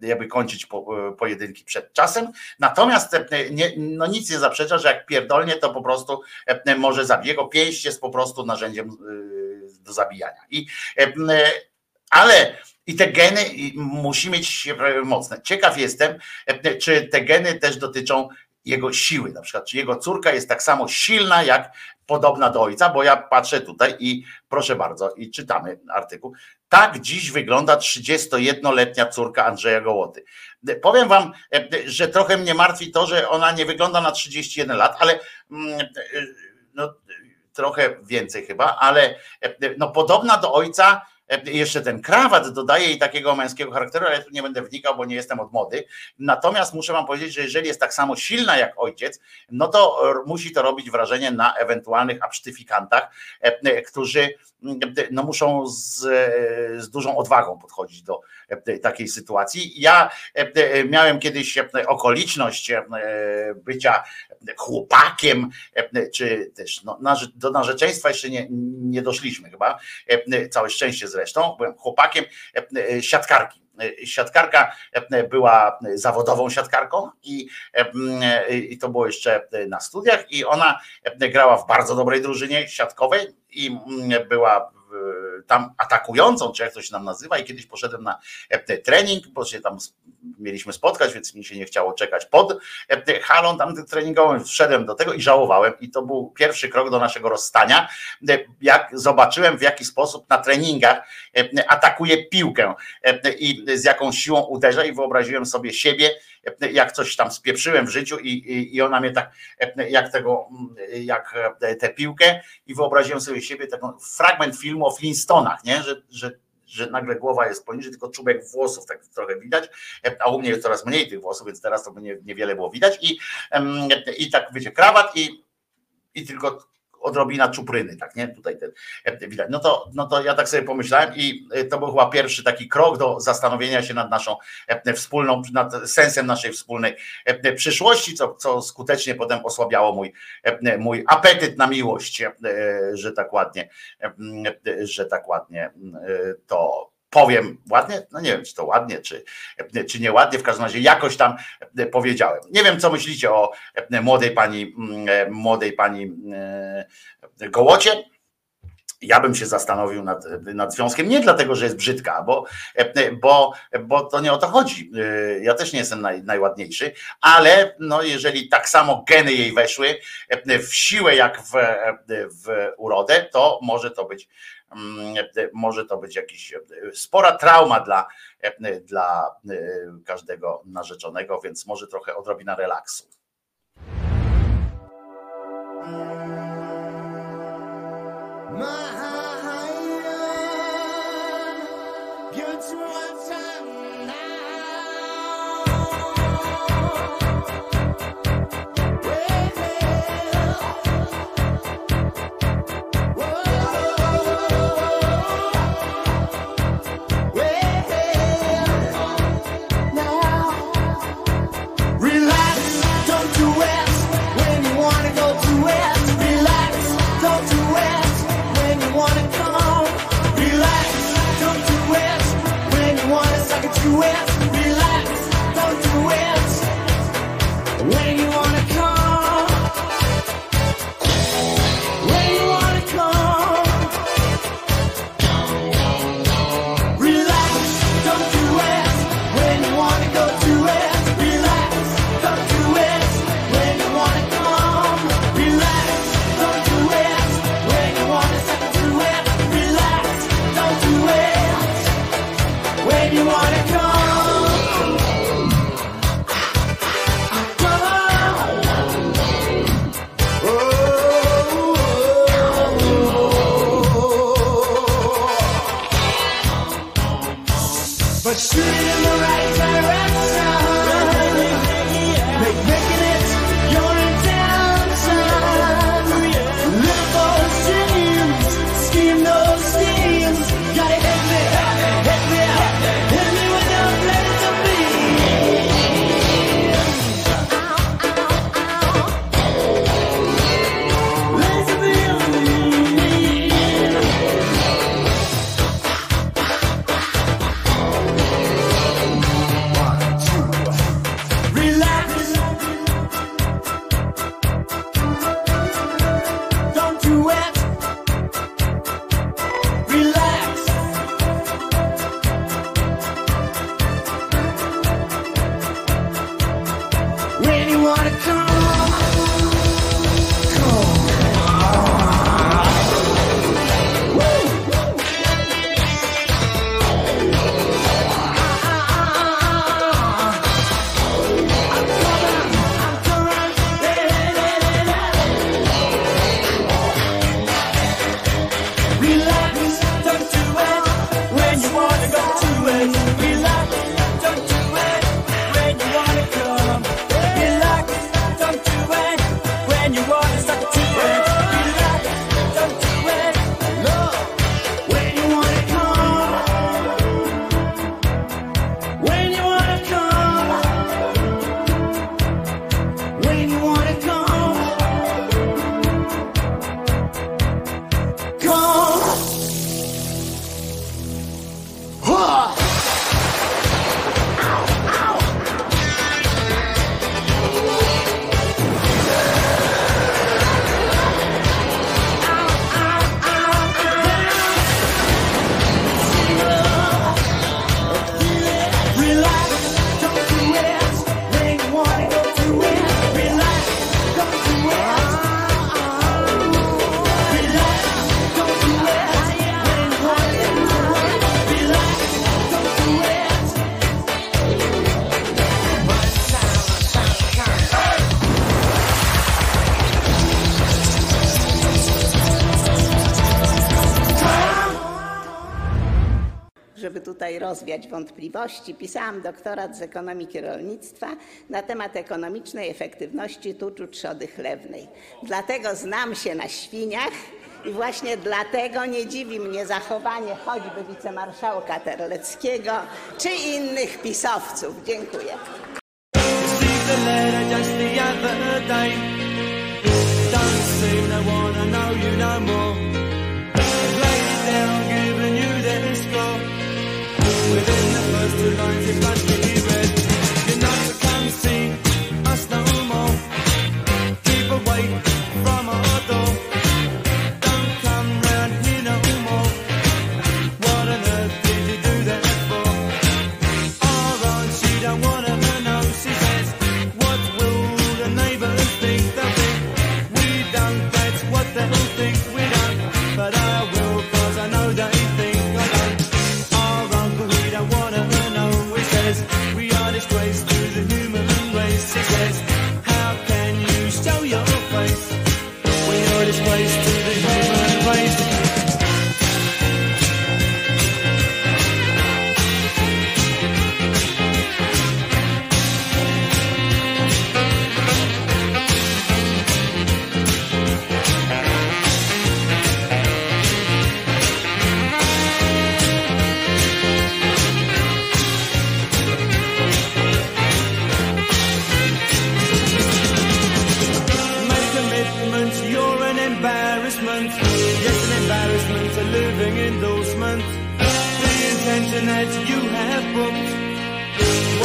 jakby kończyć pojedynki przed czasem. Natomiast no nic nie zaprzecza, że jak pierdolnie, to po prostu może zabić. Jego pięść jest po prostu narzędziem do zabijania. I, ale i te geny musi mieć mocne. Ciekaw jestem, e, czy te geny też dotyczą jego siły, na przykład, czy jego córka jest tak samo silna, jak podobna do ojca, bo ja patrzę tutaj i proszę bardzo, i czytamy artykuł. Tak dziś wygląda 31-letnia córka Andrzeja Gołoty. Powiem wam, e, że trochę mnie martwi to, że ona nie wygląda na 31 lat, ale mm, e, no, trochę więcej chyba, ale no, podobna do ojca jeszcze ten krawat dodaje jej takiego męskiego charakteru, ale ja tu nie będę wnikał, bo nie jestem od mody. Natomiast muszę wam powiedzieć, że jeżeli jest tak samo silna jak ojciec, no to r- musi to robić wrażenie na ewentualnych absztyfikantach, e, e, którzy no muszą z, e, z dużą odwagą podchodzić do e, takiej sytuacji. Ja e, e, miałem kiedyś e, okoliczność e, bycia chłopakiem, e, czy też no, do narzeczeństwa jeszcze nie, nie doszliśmy chyba, e, całe szczęście zresztą, byłem chłopakiem e, siatkarki. E, Siatkarka e, była zawodową siatkarką i, e, i to było jeszcze na studiach i ona e, grała w bardzo dobrej drużynie siatkowej i była tam atakującą, czy jak to się nam nazywa i kiedyś poszedłem na e, trening, bo się tam mieliśmy spotkać, więc mi się nie chciało czekać pod e, halą tam treningową, wszedłem do tego i żałowałem. I to był pierwszy krok do naszego rozstania, e, jak zobaczyłem w jaki sposób na treningach atakuje piłkę i z jaką siłą uderza i wyobraziłem sobie siebie, jak coś tam spieprzyłem w życiu i, i, i ona mnie tak, jak tego, jak tę piłkę i wyobraziłem sobie siebie, taki fragment filmu o Flintstonach, nie? Że, że, że nagle głowa jest poniżej, tylko czubek włosów tak trochę widać, a u mnie jest coraz mniej tych włosów, więc teraz to by nie, niewiele było widać i, i tak wiecie, krawat i, i tylko odrobina czupryny, tak nie? Tutaj ten, e, widać. No to, no to ja tak sobie pomyślałem i e, to był chyba pierwszy taki krok do zastanowienia się nad naszą e, wspólną, nad sensem naszej wspólnej e, przyszłości, co, co skutecznie potem osłabiało mój, e, mój apetyt na miłość, e, że tak ładnie, e, że tak ładnie e, to powiem ładnie, no nie wiem, czy to ładnie, czy, czy nieładnie, w każdym razie jakoś tam powiedziałem. Nie wiem, co myślicie o młodej pani, mm, młodej pani e, Gołocie. Ja bym się zastanowił nad, nad związkiem, nie dlatego, że jest brzydka, bo, bo, bo to nie o to chodzi. Ja też nie jestem naj, najładniejszy, ale no, jeżeli tak samo geny jej weszły w siłę jak w, w urodę, to może to być może to być jakiś spora trauma dla, dla każdego narzeczonego, więc może trochę odrobina relaksu. Tutaj rozwiać wątpliwości. Pisałam doktorat z ekonomiki rolnictwa na temat ekonomicznej efektywności tuczu trzody chlewnej. Dlatego znam się na świniach i właśnie dlatego nie dziwi mnie zachowanie choćby wicemarszałka Terleckiego czy innych pisowców. Dziękuję. Don't seem to wanna know you no more. Lay down, Within the first two lines, it must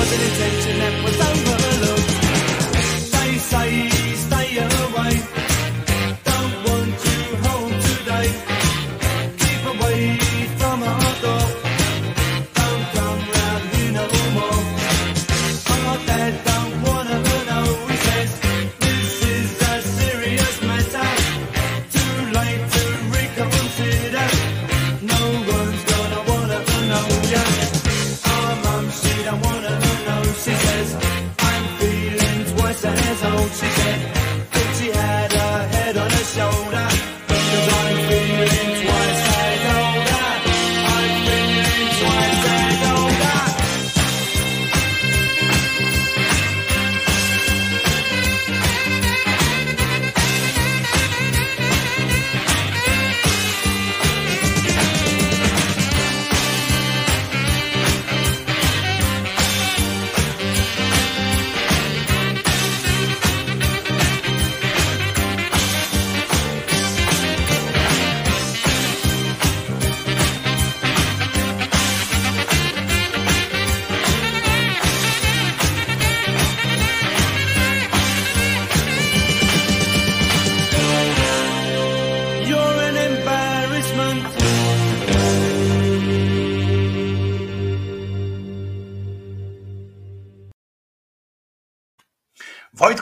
was an intention that was overlooked.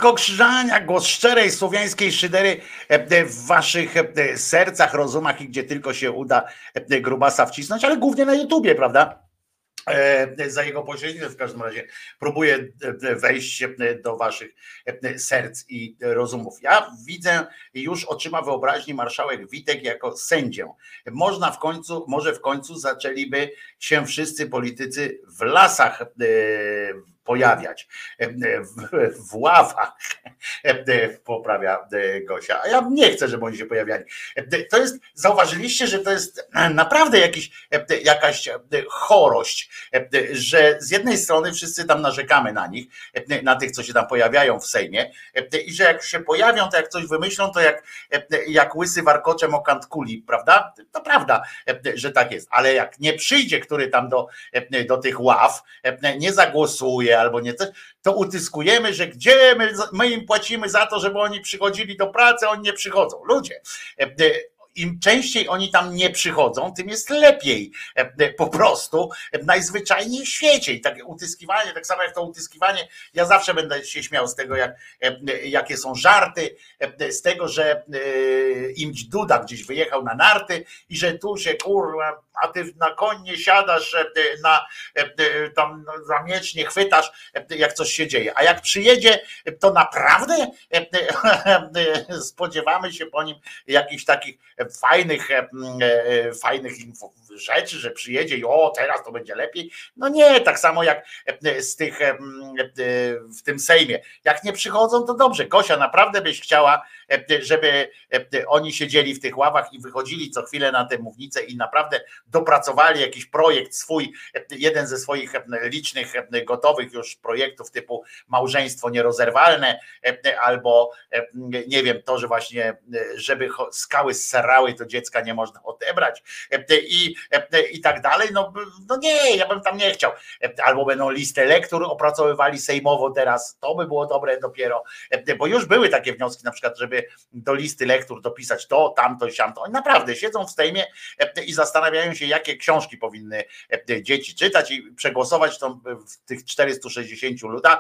Wojtko Krzyżania, głos szczerej słowiańskiej szydery e, e, w waszych e, sercach, rozumach i gdzie tylko się uda grubasa wcisnąć, ale głównie na YouTubie, prawda? Za jego pośrednictwem w każdym razie próbuję wejść do waszych serc i rozumów. Ja widzę już oczyma wyobraźni marszałek Witek jako sędzię. Można w końcu, może w końcu zaczęliby się wszyscy politycy w lasach pojawiać, e, w, ławach, e, poprawia e, Gosia. A ja nie chcę, żeby oni się pojawiali. E, To jest, zauważyliście, że to jest naprawdę jakiś, e, jakaś e, chorość, e, że z jednej strony wszyscy tam narzekamy na nich, e, na tych, co się tam pojawiają w Sejmie e, i że jak się pojawią, to jak coś wymyślą, to jak, e, jak łysy warkoczem o kant kuli, prawda? To prawda, e, że tak jest, ale jak nie przyjdzie, który tam do, e, do tych ław, e, nie zagłosuje albo nie coś, to utyskujemy, że gdzie my, my im płacimy za to, żeby oni przychodzili do pracy, oni nie przychodzą. Ludzie, e, e, im częściej oni tam nie przychodzą, tym jest lepiej. E, Po prostu najzwyczajniej w świecie. I takie utyskiwanie, tak samo jak to utyskiwanie, ja zawsze będę się śmiał z tego, jak, jakie są żarty, z tego, że imć Duda gdzieś wyjechał na narty i że tu się kurwa, a ty na konie siadasz, e, na e, tam zamiecznie chwytasz, e, jak coś się dzieje. A jak przyjedzie, to naprawdę e, <laughs> e, spodziewamy się po nim jakichś takich fajnych, e, e, fajnych info, rzeczy, że przyjedzie i o, teraz to będzie lepiej. No nie, tak samo jak z tych w tym Sejmie. Jak nie przychodzą, to dobrze. Gosia, naprawdę byś chciała, żeby oni siedzieli w tych ławach i wychodzili co chwilę na tę mównicę i naprawdę dopracowali jakiś projekt swój, jeden ze swoich licznych, gotowych już projektów typu małżeństwo nierozerwalne, albo nie wiem, to, że właśnie, żeby skały sserały, to dziecka nie można odebrać i, i tak dalej. No, no nie, ja bym tam nie chciał. Albo będą listę lektur opracowywali sejmowo teraz, to by było dobre dopiero, bo już były takie wnioski, na przykład, żeby do listy lektur dopisać to, tamto siamto. Oni naprawdę siedzą w Sejmie i zastanawiają się, jakie książki powinny dzieci czytać i przegłosować to w tych 460 ludach,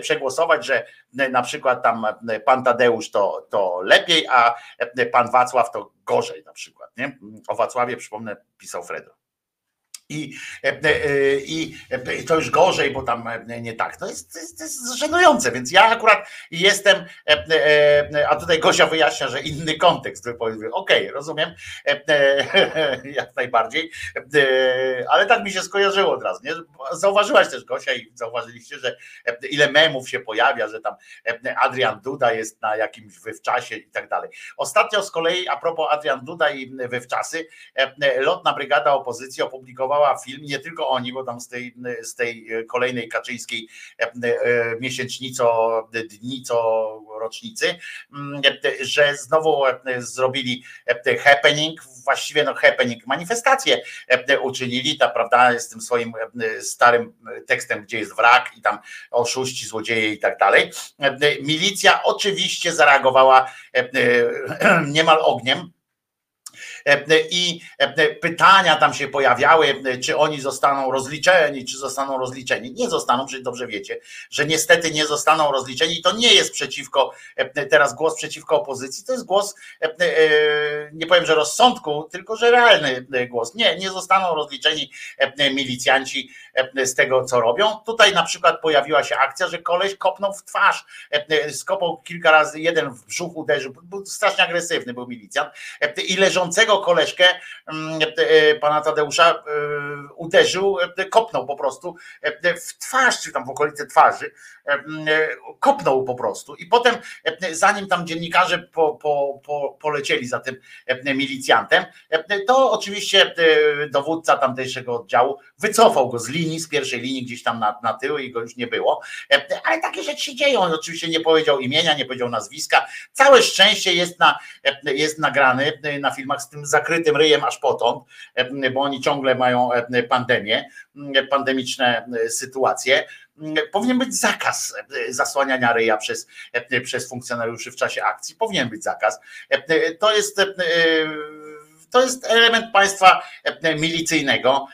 przegłosować, że na przykład tam pan Tadeusz to, to lepiej, a pan Wacław to gorzej na przykład. Nie? O Wacławie, przypomnę, pisał Fredo. I, i, I to już gorzej, bo tam nie tak. To jest, to jest, to jest żenujące, więc ja akurat jestem, a tutaj Gosia wyjaśnia, że inny kontekst. Okej, okay, rozumiem, <laughs> jak najbardziej, ale tak mi się skojarzyło od razu. Nie? Zauważyłaś też, Gosia, i zauważyliście, że ile memów się pojawia, że tam Adrian Duda jest na jakimś wywczasie i tak dalej. Ostatnio z kolei, a propos Adrian Duda i wywczasy, lotna brygada opozycji opublikowała film, nie tylko oni, bo tam z tej, z tej kolejnej kaczyńskiej e, e, miesięcznico, dnico rocznicy, mm, że znowu zrobili happening, właściwie no happening, manifestację uczynili, ta prawda, z tym swoim starym tekstem, gdzie jest wrak i tam oszuści, złodzieje i tak dalej. Milicja oczywiście zareagowała <clears throat> niemal ogniem, i pytania tam się pojawiały, czy oni zostaną rozliczeni, czy zostaną rozliczeni. Nie zostaną, przecież dobrze wiecie, że niestety nie zostaną rozliczeni. To nie jest przeciwko, teraz głos przeciwko opozycji, to jest głos, nie powiem, że rozsądku, tylko że realny głos. Nie, nie zostaną rozliczeni milicjanci z tego, co robią. Tutaj na przykład pojawiła się akcja, że koleś kopnął w twarz, skopał kilka razy, jeden w brzuch uderzył, był strasznie agresywny, był milicjant i leżącego koleżkę mm, e, pana Tadeusza e, uderzył, e, kopnął po prostu w twarz, czy tam w okolicy twarzy, kopnął po prostu. I potem, zanim tam dziennikarze po, po, po, polecieli za tym milicjantem, to oczywiście dowódca tamtejszego oddziału wycofał go z linii, z pierwszej linii gdzieś tam na, na tył i go już nie było. Ale takie rzeczy się dzieją. On oczywiście nie powiedział imienia, nie powiedział nazwiska. Całe szczęście jest, na, jest nagrany na filmach z tym zakrytym ryjem aż potąd, bo oni ciągle mają pandemię, pandemiczne sytuacje. Powinien być zakaz zasłaniania ryja przez, przez funkcjonariuszy w czasie akcji. Powinien być zakaz. To jest to jest element państwa milicyjnego.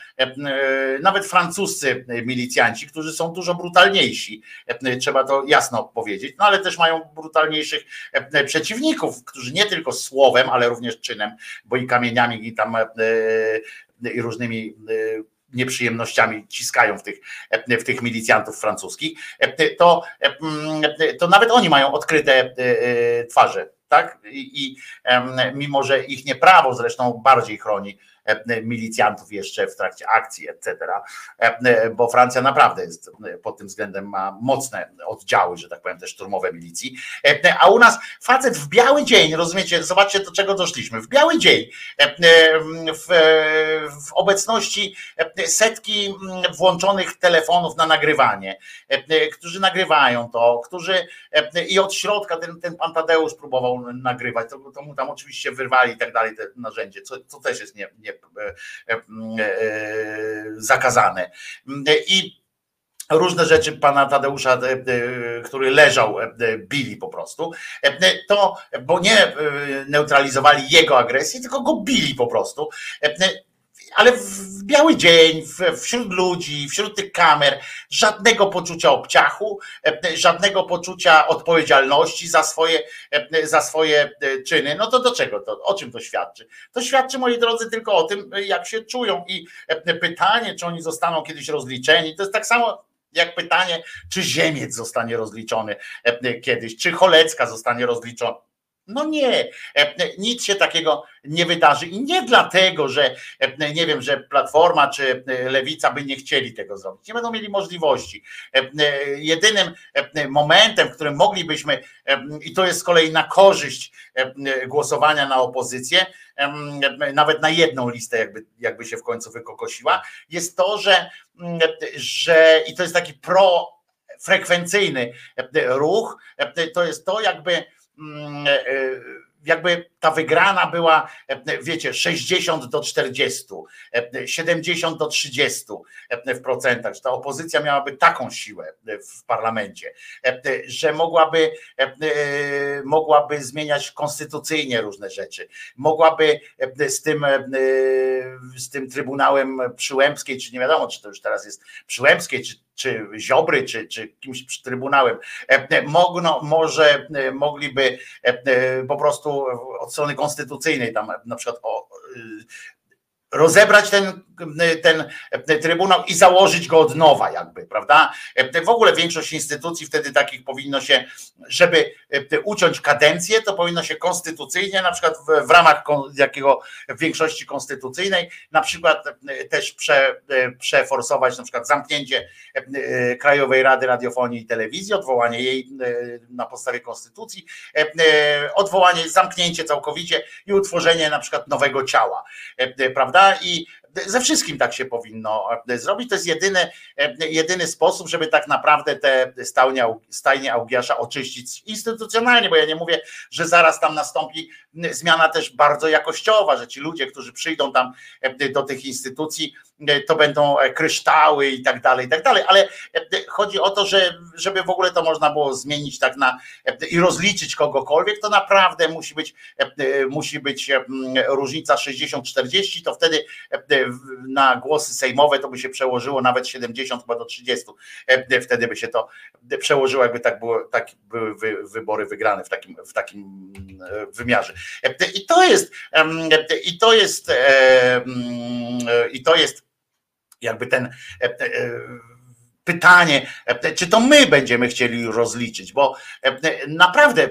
Nawet francuscy milicjanci, którzy są dużo brutalniejsi, trzeba to jasno powiedzieć, no ale też mają brutalniejszych przeciwników, którzy nie tylko słowem, ale również czynem, bo i kamieniami i tam i różnymi nieprzyjemnościami ciskają w tych, w tych milicjantów francuskich, to, to nawet oni mają odkryte twarze tak? I, i mimo, że ich nie prawo zresztą bardziej chroni milicjantów jeszcze w trakcie akcji, etc. E, bo Francja naprawdę jest e, pod tym względem ma mocne oddziały, że tak powiem, też szturmowe milicji. A u nas facet w biały dzień, rozumiecie, zobaczcie do czego doszliśmy. W biały dzień, w, w obecności setki włączonych telefonów na nagrywanie, którzy nagrywają to, którzy i od środka ten, ten pan Tadeusz próbował nagrywać, to, to mu tam oczywiście wyrwali i tak dalej te narzędzie, co, co też jest nie, nie E, e, e, zakazane. I różne rzeczy pana Tadeusza, który leżał, bili po prostu, to, bo nie neutralizowali jego agresję, tylko go bili po prostu ale w biały dzień, wśród ludzi, wśród tych kamer, żadnego poczucia obciachu, e, żadnego poczucia odpowiedzialności za swoje, e, za swoje e, czyny. No to do czego to? O czym to świadczy? To świadczy, moi drodzy, tylko o tym, jak się czują i pytanie, czy oni zostaną kiedyś rozliczeni, to jest tak samo jak pytanie, czy Ziemiec zostanie rozliczony kiedyś, czy Cholecka zostanie rozliczona No nie, nic się takiego nie wydarzy i nie dlatego, że nie wiem, że Platforma czy Lewica by nie chcieli tego zrobić. Nie będą mieli możliwości. Jedynym momentem, w którym moglibyśmy, i to jest z kolei na korzyść głosowania na opozycję, nawet na jedną listę, jakby, jakby się w końcu wykokosiła, jest to, że, że i to jest taki profrekwencyjny ruch, to jest to, jakby jakby ta wygrana była, wiecie, 60 do 40, 70 do 30 w procentach, że ta opozycja miałaby taką siłę w parlamencie, że mogłaby, mogłaby zmieniać konstytucyjnie różne rzeczy, mogłaby z tym, z tym Trybunałem Przyłębskiej, czy nie wiadomo, czy to już teraz jest Przyłębskiej, czy czy Ziobry, czy, czy kimś trybunałem, mogno, może mogliby po prostu od strony konstytucyjnej tam na przykład o, rozebrać ten, ten trybunał i założyć go od nowa, jakby, prawda? W ogóle większość instytucji wtedy takich powinno się, żeby uciąć kadencję, to powinno się konstytucyjnie, na przykład w, w ramach jakiego większości konstytucyjnej, na przykład też prze, przeforsować na przykład zamknięcie Krajowej Rady Radiofonii i Telewizji, odwołanie jej na podstawie konstytucji, odwołanie, zamknięcie całkowicie i utworzenie na przykład nowego ciała, prawda? I ze wszystkim tak się powinno zrobić. To jest jedyny, jedyny sposób, żeby tak naprawdę te stajnie, stajnie Augiasza oczyścić instytucjonalnie, bo ja nie mówię, że zaraz tam nastąpi zmiana też bardzo jakościowa, że ci ludzie, którzy przyjdą tam do tych instytucji, to będą kryształy i tak dalej, i tak dalej, ale chodzi o to, że żeby w ogóle to można było zmienić tak na i rozliczyć kogokolwiek, to naprawdę musi być musi być różnica 60-40, to wtedy na głosy sejmowe to by się przełożyło nawet 70 chyba do 30. Wtedy by się to przełożyło, jakby tak było, tak były wybory wygrane w takim, w takim wymiarze. I to jest, i to jest, i to jest jakby ten pytanie, czy to my będziemy chcieli rozliczyć, bo naprawdę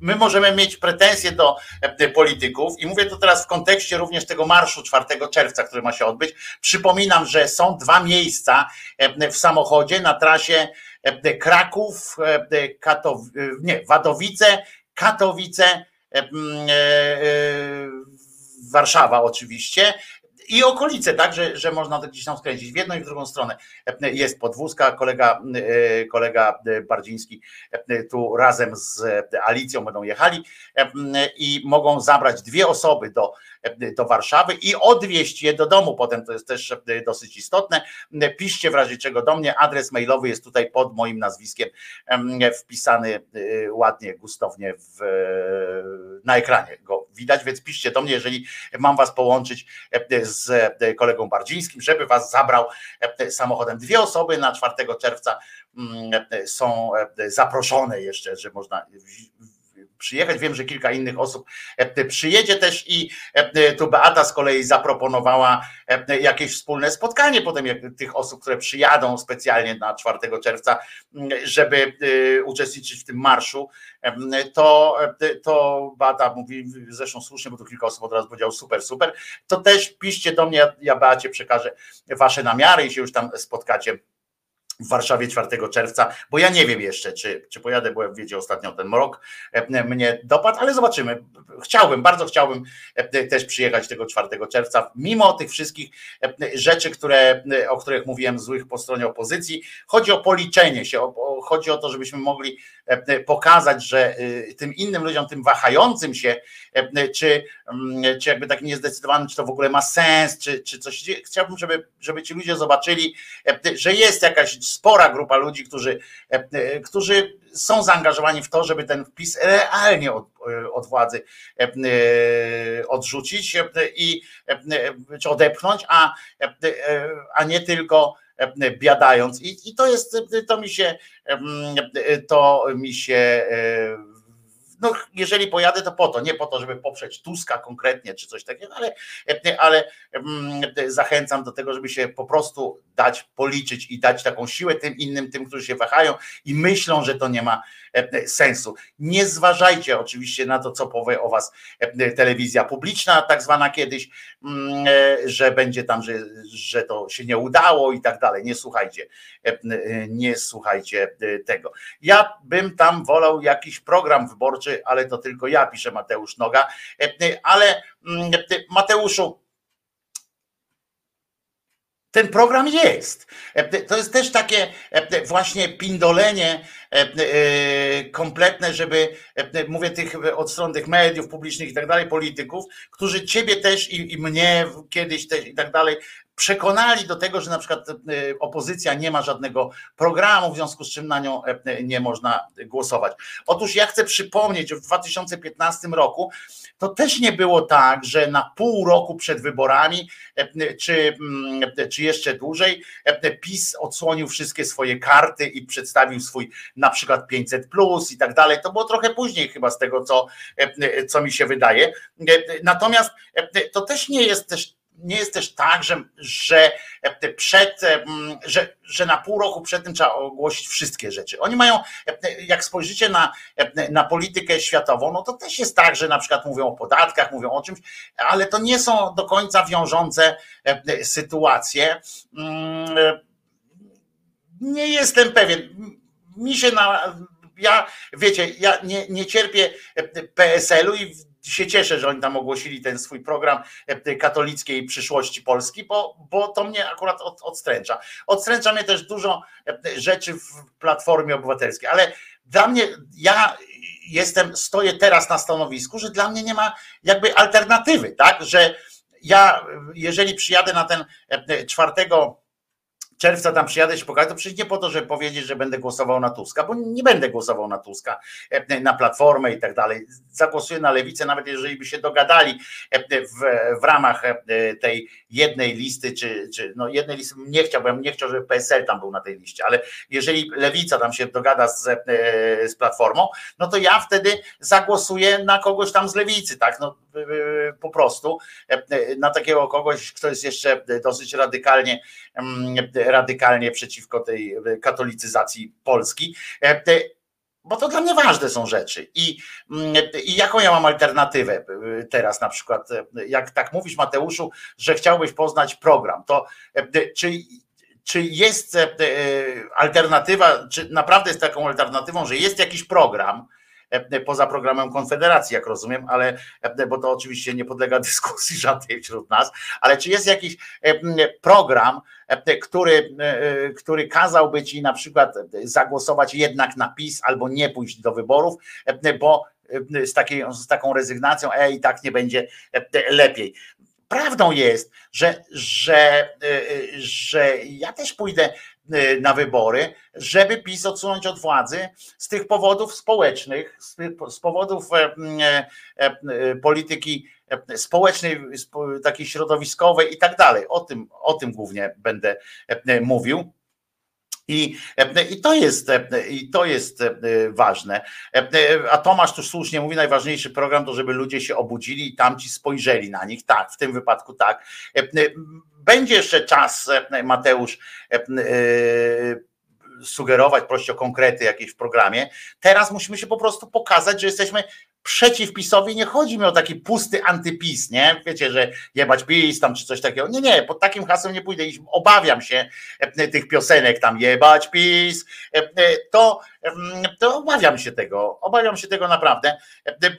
my możemy mieć pretensje do polityków i mówię to teraz w kontekście również tego marszu 4 czerwca, który ma się odbyć. Przypominam, że są dwa miejsca w samochodzie na trasie Kraków, Katow... nie, Wadowice, Katowice, Warszawa oczywiście i okolice, tak, że, że można to gdzieś tam skręcić w jedną i w drugą stronę. Jest podwózka, kolega, kolega Bardziński tu razem z Alicją będą jechali i mogą zabrać dwie osoby do, do Warszawy i odwieźć je do domu. Potem to jest też dosyć istotne. Piszcie w razie czego do mnie. Adres mailowy jest tutaj pod moim nazwiskiem wpisany ładnie, gustownie w, na ekranie go widać, więc piszcie do mnie, jeżeli mam was połączyć z kolegą Bardzińskim, żeby was zabrał samochodem. Dwie osoby na 4 czerwca są zaproszone jeszcze, że można przyjechać. Wiem, że kilka innych osób e, przyjedzie też i e, tu Beata z kolei zaproponowała e, jakieś wspólne spotkanie potem tych osób, które przyjadą specjalnie na 4 czerwca, żeby uczestniczyć w tym marszu. To, to Beata mówi, zresztą słusznie, bo tu kilka osób od razu powiedział super, super. To też piszcie do mnie, ja Beacie przekażę wasze namiary i się już tam spotkacie w Warszawie 4 czerwca, bo ja nie wiem jeszcze, czy, czy pojadę, bo jak wiecie, ostatnio ten mrok e, mnie dopadł, ale zobaczymy. Chciałbym, bardzo chciałbym e, też przyjechać tego 4 czerwca, mimo tych wszystkich e, rzeczy, które, o których mówiłem, złych po stronie opozycji. Chodzi o policzenie się, chodzi o to, żebyśmy mogli pokazać, że tym innym ludziom, tym wahającym się, czy, mm, czy jakby tak niezdecydowanym, czy to w ogóle ma sens, czy, czy coś. Chciałbym, żeby, żeby ci ludzie zobaczyli, że jest jakaś spora grupa ludzi, którzy, e, którzy są zaangażowani w to, żeby ten wpis realnie od, od władzy e, odrzucić i czy odepchnąć, a, a nie tylko biadając. I, I to jest, to mi się, to mi się no, jeżeli pojadę, to po to, nie po to, żeby poprzeć Tuska konkretnie czy coś takiego, ale, ale mm, zachęcam do tego, żeby się po prostu dać policzyć i dać taką siłę tym innym, tym, którzy się wahają i myślą, że to nie ma sensu. Nie zważajcie oczywiście na to, co powie o was telewizja publiczna, tak zwana kiedyś, mm, że będzie tam, że, że to się nie udało i tak dalej. Nie słuchajcie, nie słuchajcie tego. Ja bym tam wolał jakiś program wyborczy, ale to tylko ja, pisze Mateusz Noga. Ale mm, Mateuszu, ten program jest. To jest też takie właśnie pindolenie kompletne, żeby, mówię tych od strony tych mediów publicznych i tak dalej, polityków, którzy ciebie też i, i mnie kiedyś też i tak dalej przekonali do tego, że na przykład e, opozycja nie ma żadnego programu, w związku z czym na nią e, nie można głosować. Otóż ja chcę przypomnieć, w 2015 roku to też nie było tak, że na pół roku przed wyborami, e, czy, mm, czy jeszcze dłużej, PiS odsłonił wszystkie swoje karty i przedstawił swój na przykład 500 plus i tak dalej. To było trochę później chyba z tego, co, co mi się wydaje. Natomiast to też nie jest też nie jest też tak, że, że przed, że, że na pół roku przed tym trzeba ogłosić wszystkie rzeczy. Oni mają, jak spojrzycie na, na politykę światową, no to też jest tak, że na przykład mówią o podatkach, mówią o czymś, ale to nie są do końca wiążące sytuacje. Mm, nie jestem pewien. Mi się na, ja, wiecie, ja nie, nie cierpię PSL-u i się cieszę, że oni tam ogłosili ten swój program e, katolickiej przyszłości Polski, bo, bo to mnie akurat od, odstręcza. Odstręcza mnie też dużo e, rzeczy w Platformie Obywatelskiej, ale dla mnie, ja jestem, stoję teraz na stanowisku, że dla mnie nie ma jakby alternatywy, tak, że ja, jeżeli przyjadę na ten e, czwartego czerwca tam przyjadę się pokazać, to przecież nie po to, żeby powiedzieć, że będę głosował na Tuska, bo nie będę głosował na Tuska, e, na Platformę i tak dalej. Zagłosuję na Lewicę, nawet jeżeli by się dogadali e, w, w ramach e, tej jednej listy, czy, czy no jednej listy nie chciałbym, nie chciał, żeby PSL tam był na tej liście, ale jeżeli Lewica tam się dogada z, z Platformą, no to ja wtedy zagłosuję na kogoś tam z Lewicy, tak, no po prostu na takiego kogoś, kto jest jeszcze dosyć radykalnie mm, radykalnie przeciwko tej katolicyzacji Polski e, bo to dla mnie ważne są rzeczy. I, mm, I jaką ja mam alternatywę e, teraz na przykład, e, jak tak mówisz Mateuszu, że chciałbyś poznać program, to czy, czy jest alternatywa, czy naprawdę jest taką alternatywą, że jest jakiś program, poza programem Konfederacji, jak rozumiem, ale bo to oczywiście nie podlega <laughs> dyskusji żadnej wśród nas, ale czy jest jakiś program, który, który kazałby ci na przykład zagłosować jednak na PiS albo nie pójść do wyborów, bo z, takiej, z taką rezygnacją, ej, i tak nie będzie lepiej. Prawdą jest, że, że, że ja też pójdę na wybory, żeby PiS odsunąć od władzy z tych powodów społecznych, z powodów e, e, e, polityki społecznej, takiej środowiskowej i tak dalej. O tym, o tym głównie będę mówił. I, I, to jest, I to jest ważne. A Tomasz tu słusznie mówi, najważniejszy program to, żeby ludzie się obudzili i tamci spojrzeli na nich. Tak, w tym wypadku tak. Będzie jeszcze czas, Mateusz, sugerować, prosić o konkrety jakieś w programie. Teraz musimy się po prostu pokazać, że jesteśmy przeciw PiSowi. Nie chodzi mi o taki pusty antypis, nie? Wiecie, że jebać PiS tam czy coś takiego. Nie, nie, pod takim hasłem nie pójdę i obawiam się tych piosenek tam jebać PiS. To to obawiam się tego, obawiam się tego naprawdę,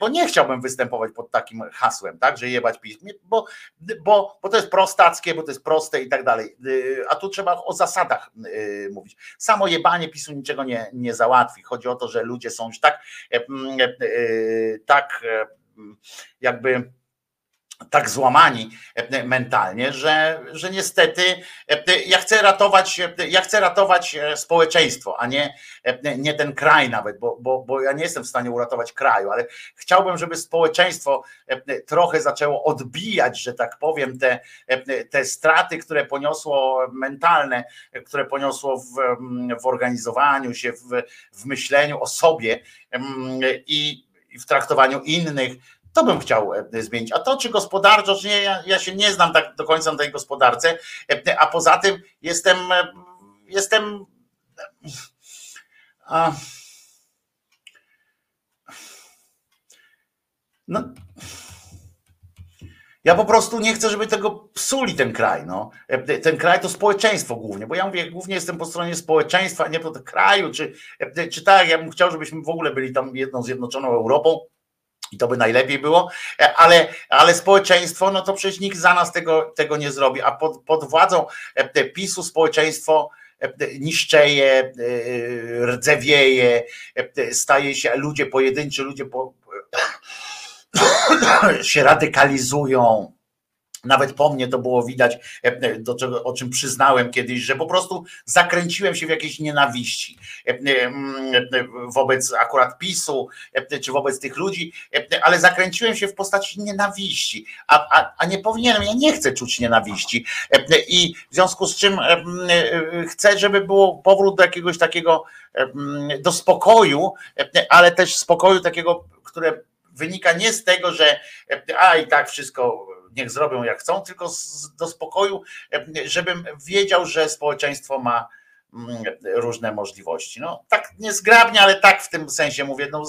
bo nie chciałbym występować pod takim hasłem, tak, że jebać PiS, bo, bo, bo to jest prostackie, bo to jest proste i tak dalej, a tu trzeba o zasadach y, mówić. Samo jebanie PiSu niczego nie, nie załatwi, chodzi o to, że ludzie są już tak, y, tak jakby tak złamani e, mentalnie, że, że niestety e, ja chcę ratować, e, ja chcę ratować społeczeństwo, a nie, nie ten kraj nawet, bo, bo, bo ja nie jestem w stanie uratować kraju, ale chciałbym, żeby społeczeństwo trochę zaczęło odbijać, że tak powiem, te, te straty, które poniosło mentalne, które poniosło w, w organizowaniu się, w, w myśleniu o sobie i i w traktowaniu innych. To bym chciał zmienić. A to, czy gospodarczo, czy nie, ja, ja się nie znam tak do końca na tej gospodarce, a poza tym jestem, jestem. A, no, ja po prostu nie chcę, żeby tego psuli ten kraj. No. Ten kraj to społeczeństwo głównie, bo ja mówię, głównie jestem po stronie społeczeństwa, nie po kraju, czy, czy tak, ja bym chciał, żebyśmy w ogóle byli tam jedną zjednoczoną Europą. I to by najlepiej było, ale, ale społeczeństwo, no to przecież nikt za nas tego, tego nie zrobi. A pod, pod władzą PiSu społeczeństwo niszczeje, rdzewieje, staje się ludzie pojedynczy, ludzie po, <coughs> się radykalizują. Nawet po mnie to było widać, do czego, o czym przyznałem kiedyś, że po prostu zakręciłem się w jakiejś nienawiści wobec akurat PiSu, czy wobec tych ludzi, ale zakręciłem się w postaci nienawiści, a, a, a nie powinienem, ja nie chcę czuć nienawiści. I w związku z czym chcę, żeby było powrót do jakiegoś takiego, do spokoju, ale też spokoju takiego, które wynika nie z tego, że a i tak wszystko niech zrobią jak chcą, tylko do spokoju, żebym wiedział, że społeczeństwo ma różne możliwości. No, tak niezgrabnie, ale tak w tym sensie mówię. No,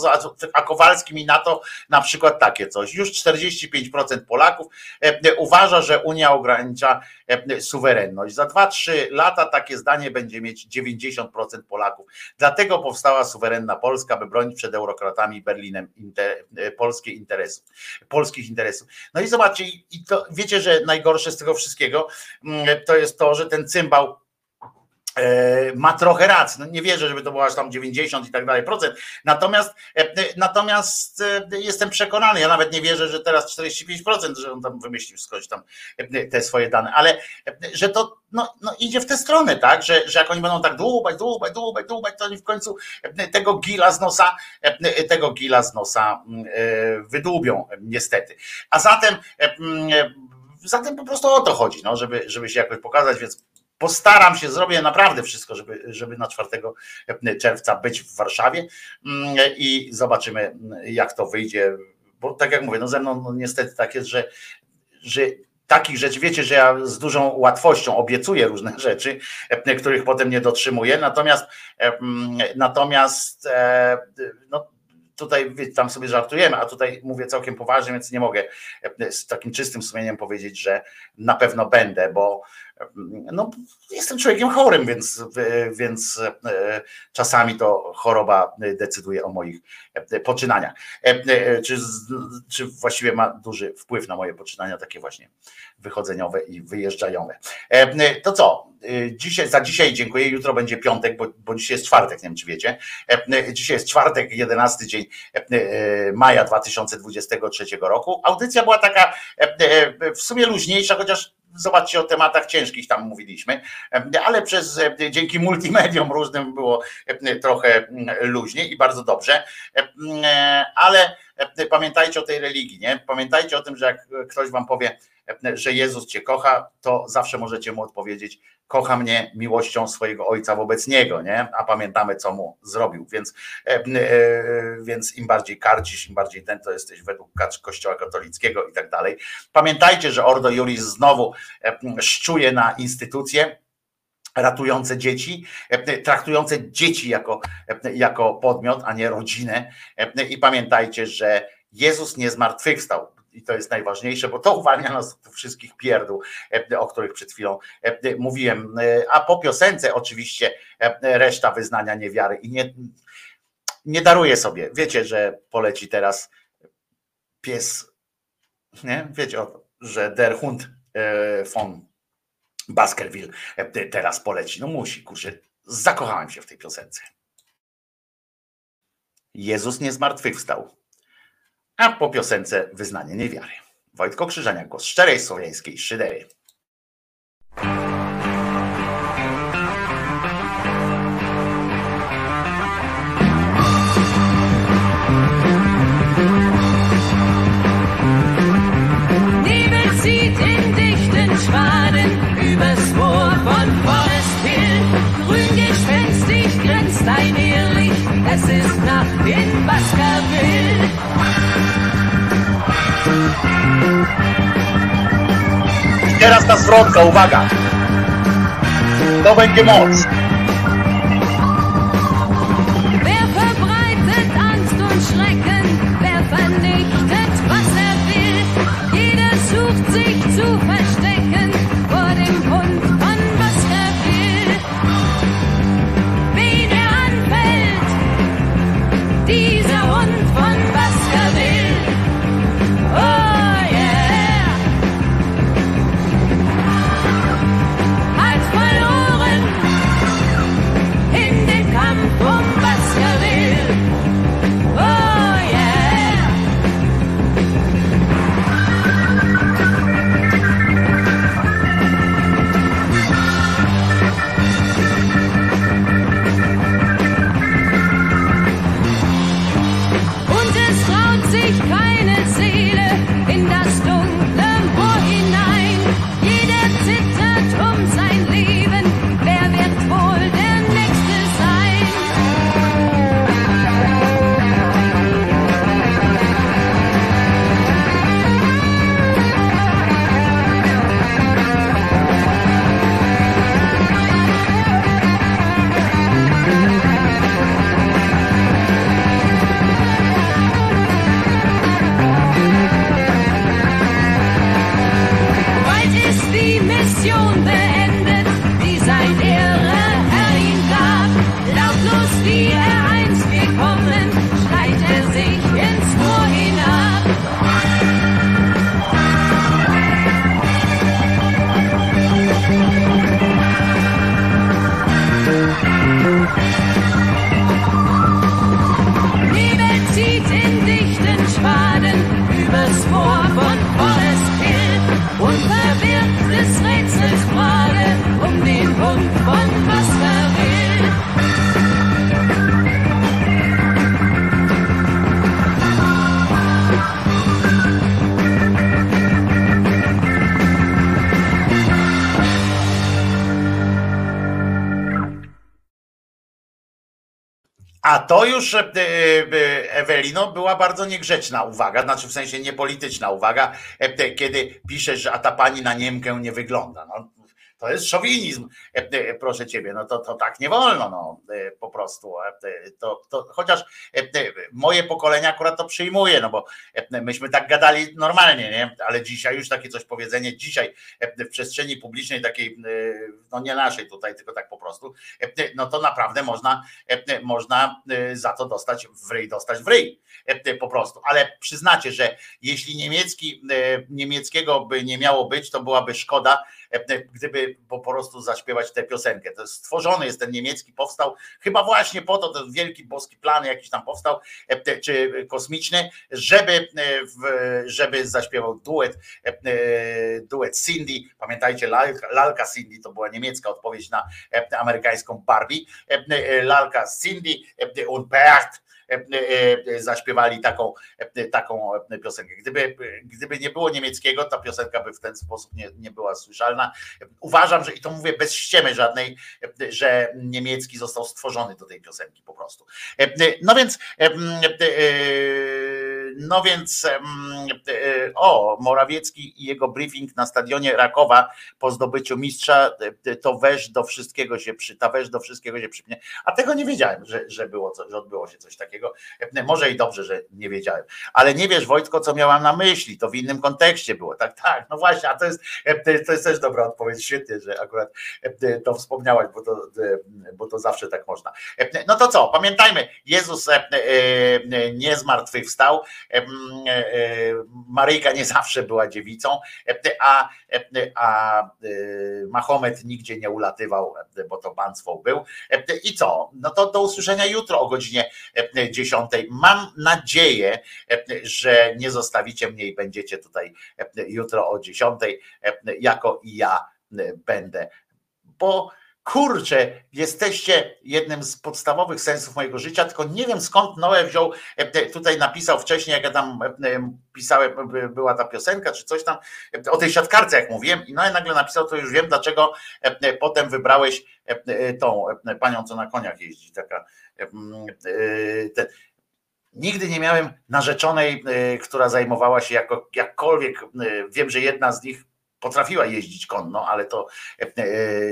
a Kowalski mi na to na przykład takie coś. Już 45% Polaków e, uważa, że Unia ogranicza e, suwerenność. Za 2-3 lata takie zdanie będzie mieć 90% Polaków. Dlatego powstała suwerenna Polska, by bronić przed eurokratami Berlinem inter, e, polskie interesów, polskich interesów. No i zobaczcie, i to wiecie, że najgorsze z tego wszystkiego mm, to jest to, że ten cymbał E, ma trochę racji. No nie wierzę, żeby to było aż tam 90 i tak dalej procent. Natomiast, e, e, natomiast jestem przekonany, ja nawet nie wierzę, że teraz 45%, że on tam wymyślił skądś tam te swoje dane, ale że to no, no idzie w tę stronę, tak? Że, że jak oni będą tak dłubać, dłubać, dłubać, dłubać, to oni w końcu tego gila z nosa, tego gila z nosa wydłubią, niestety. A zatem zatem po prostu o to chodzi, no, żeby, żeby się jakoś pokazać, więc Postaram się, zrobię naprawdę wszystko, żeby, żeby na 4 czerwca być w Warszawie mm, i zobaczymy, jak to wyjdzie. Bo tak jak mówię, no ze mną no niestety tak jest, że, że takich rzeczy, wiecie, że ja z dużą łatwością obiecuję różne rzeczy, których potem nie dotrzymuję, natomiast mm, natomiast e, no, tutaj tam sobie żartujemy, a tutaj mówię całkiem poważnie, więc nie mogę z takim czystym sumieniem powiedzieć, że na pewno będę, bo no, jestem człowiekiem chorym, więc, więc e, czasami to choroba decyduje o moich e, poczynaniach. E, czy, czy właściwie ma duży wpływ na moje poczynania, takie właśnie wychodzeniowe i wyjeżdżajowe. To co? Dzisiaj, za dzisiaj dziękuję. Jutro będzie piątek, bo, bo dzisiaj jest czwartek, nie wiem czy wiecie. Dzisiaj jest czwartek, 11 dzień maja 2023 roku. Audycja była taka w sumie luźniejsza, chociaż zobaczcie o tematach ciężkich tam mówiliśmy, ale przez dzięki multimediom różnym było trochę luźniej i bardzo dobrze, ale pamiętajcie o tej religii, nie? Pamiętajcie o tym, że jak ktoś wam powie, że Jezus cię kocha, to zawsze możecie mu odpowiedzieć, kocha mnie miłością swojego ojca wobec niego, nie? A pamiętamy, co mu zrobił, więc, e, e, więc im bardziej karcisz, im bardziej ten, to jesteś według Kościoła katolickiego i tak dalej. Pamiętajcie, że Ordo Juris znowu e, szczuje na instytucje, ratujące dzieci, traktujące dzieci jako, jako podmiot, a nie rodzinę. I pamiętajcie, że Jezus nie zmartwychwstał i to jest najważniejsze, bo to uwalnia nas od wszystkich pierdół, e, o których przed chwilą e, mówiłem. E, a po piosence oczywiście reszta wyznania niewiary i nie, nie daruję sobie. Wiecie, że poleci teraz pies, nie? Wiecie, że Der Hund von Baskerville teraz poleci. No musi, kurczę, zakochałem się w tej piosence. Jezus nie zmartwychwstał a po piosence wyznanie niewiary. Wojtko Krzyżania, głos szczerej słowiańskiej szydery. I teraz ta zwrotka, uwaga! To będzie moc. To już, e, e, Ewelino, była bardzo niegrzeczna uwaga, znaczy w sensie niepolityczna uwaga, e, kiedy piszesz, że a ta pani na Niemkę nie wygląda. No, to jest szowinizm, proszę ciebie, no to, to tak nie wolno, no prostu. e, To, to, chociaż e, e, moje pokolenie akurat to przyjmuje, no bo e, myśmy tak gadali normalnie, nie? Ale dzisiaj już takie coś powiedzenie, dzisiaj e, w przestrzeni publicznej takiej, e, no nie naszej tutaj, tylko tak po prostu, e, no to naprawdę można, e, można e, za to dostać w ryj, dostać w ryj e, po prostu. Ale przyznacie, że jeśli niemiecki, e, niemieckiego by nie miało być, to byłaby szkoda, e, gdyby po prostu zaśpiewać tę piosenkę. To jest stworzony jest ten niemiecki, powstał chyba właśnie po to, ten wielki boski plan jakiś tam powstał, e, czy kosmiczny, żeby, e, żeby zaśpiewał duet, e, duet Cindy. Pamiętajcie, lalka, Cindy to była niemiecka odpowiedź na e, amerykańską Barbie. E, e, Lalka Cindy e, und Bert e, e, zaśpiewali taką, e, taką e, piosenkę. Gdyby, gdyby nie było niemieckiego, ta piosenka by w ten sposób nie, nie była słyszalna. Uważam, że i to mówię bez ściemy żadnej, e, że niemiecki został stworzony do tej piosenki po prostu. E, No więc, e, e, no więc, e, o, Morawiecki i jego briefing na stadionie Rakowa po zdobyciu mistrza, e, to wesz do wszystkiego się przy, ta wesz do wszystkiego się przypnie. A tego nie wiedziałem, że, że było, że odbyło się coś takiego. E, Może i dobrze, że nie wiedziałem. Ale nie wiesz, Wojtko, co miałam na myśli, to w innym kontekście było. Tak, tak, no właśnie, a to jest, to jest też dobra odpowiedź, świetnie, że akurat to wspomniałaś, bo to, bo to zawsze tak można. No to co, pamiętajmy, Jezus nie zmartwychwstał, Maryjka nie zawsze była dziewicą, e, a, e, a e, Mahomet nigdzie nie ulatywał, e, bo to banstwo był. E, I co? No to do usłyszenia jutro o godzinie e, 10. Mam nadzieję, e, że nie zostawicie mnie i będziecie tutaj e, jutro o 10, e, jako i ja e, będę. Bo kurczę, jesteście jednym z podstawowych sensów mojego życia, tylko nie wiem skąd Noe wziął, e, tutaj napisał wcześniej, jak ja tam e, pisałem, e, była ta piosenka, czy coś tam, o tej siatkarce, jak mówiłem, i Noe nagle napisał, to już wiem, dlaczego potem wybrałeś tą panią, co na koniach jeździ, taka ten. Nigdy nie miałem narzeczonej, która zajmowała się jako, jakkolwiek, wiem, że jedna z nich potrafiła jeździć konno, ale to e,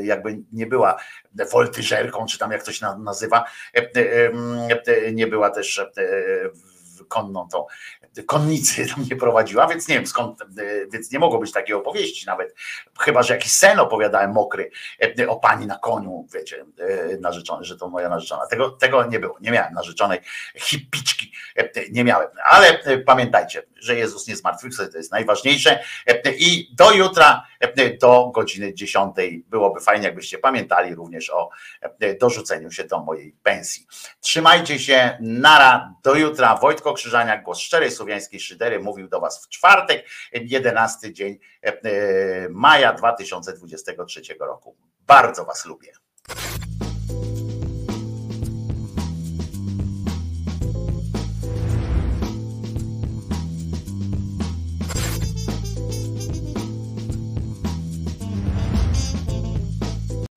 jakby nie była woltyżerką, czy tam jak na- nazywa, e, e, e, nie była też e, konną tą konnicy tam nie prowadziła, więc nie wiem skąd, e, więc nie mogło być takiej opowieści nawet, chyba, że jakiś sen opowiadałem mokry e, o pani na koniu, wiecie, e, narzeczony, że to moja narzeczona. Tego, tego nie było, nie miałem narzeczonej hipiczki, e, nie miałem, ale e, pamiętajcie, że Jezus nie zmartwychwstał, to jest najważniejsze i do jutra, do godziny 10 byłoby fajnie, jakbyście pamiętali również o dorzuceniu się do mojej pensji. Trzymajcie się, nara, do jutra. Wojtko Krzyżaniak, głos szczerej słowiańskiej szydery, mówił do Was w czwartek, 11 dzień e, maja 2023 roku. Bardzo Was lubię.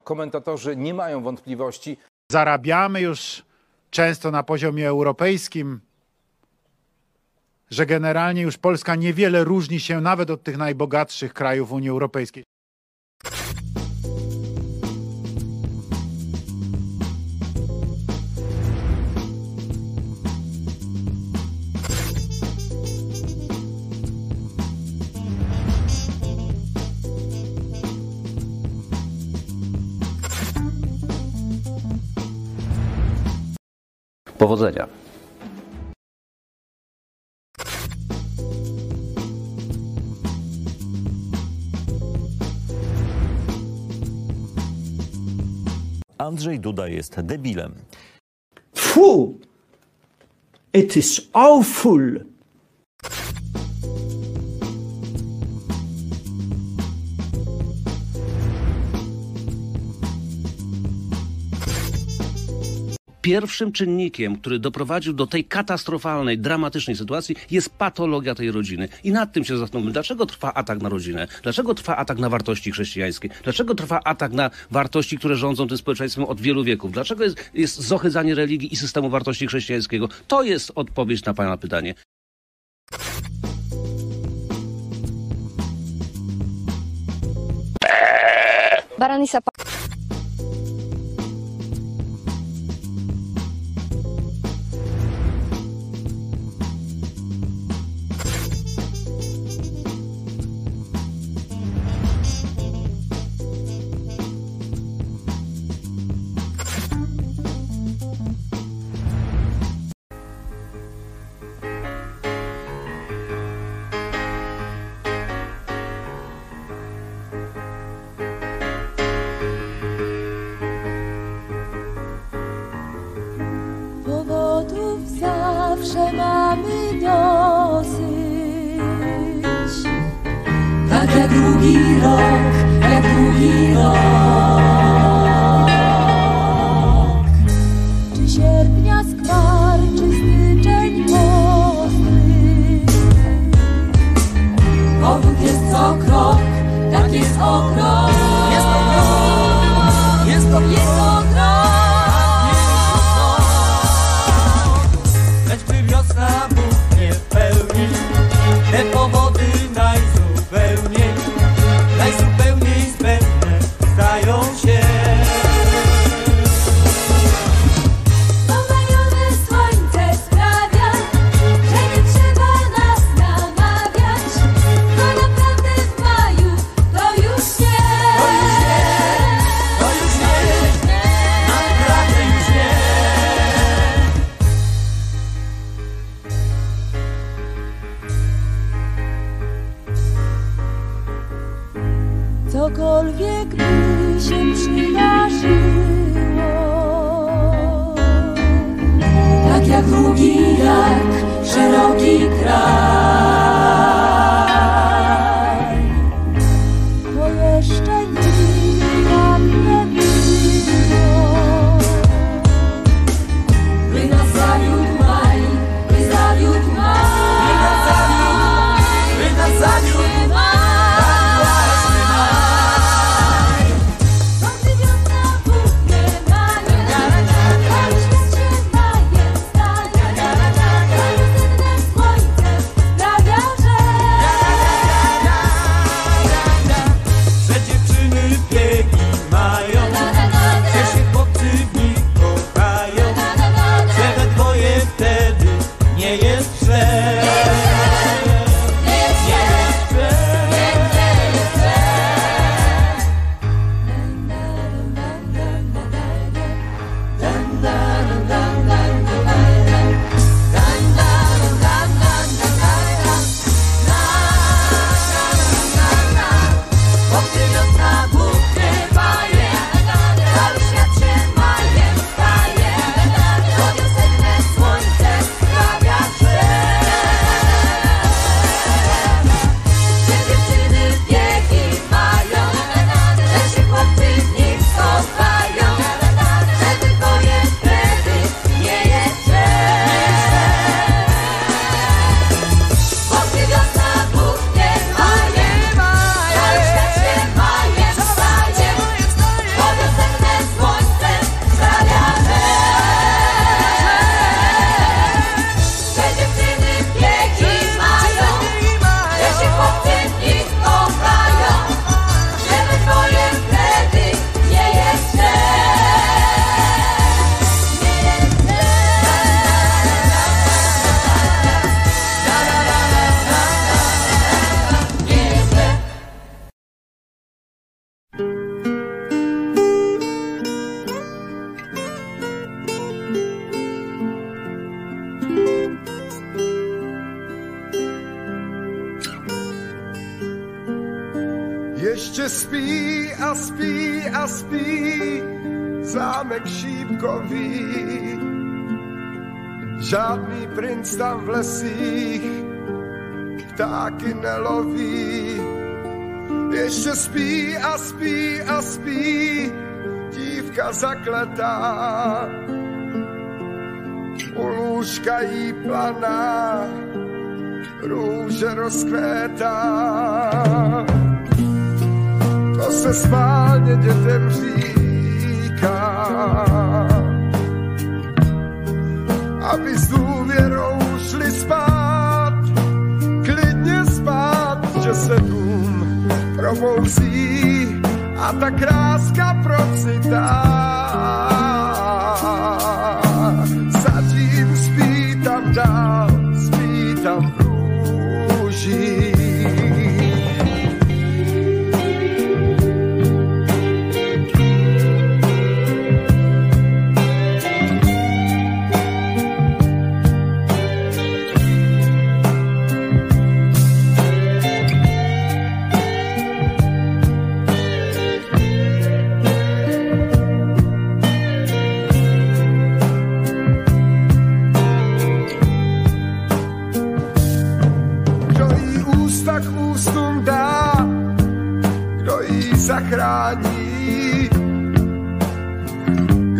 Komentatorzy nie mają wątpliwości, zarabiamy już często na poziomie europejskim, że generalnie już Polska niewiele różni się nawet od tych najbogatszych krajów Unii Europejskiej. Powodzenia. Andrzej Duda jest debilem. Fu! It is awful! Pierwszym czynnikiem, który doprowadził do tej katastrofalnej, dramatycznej sytuacji, jest patologia tej rodziny. I nad tym się zastanówmy. Dlaczego trwa atak na rodzinę? Dlaczego trwa atak na wartości chrześcijańskie? Dlaczego trwa atak na wartości, które rządzą tym społeczeństwem od wielu wieków? Dlaczego jest, jest zohydzanie religii i systemu wartości chrześcijańskiego? To jest odpowiedź na Pana pytanie. Baronisa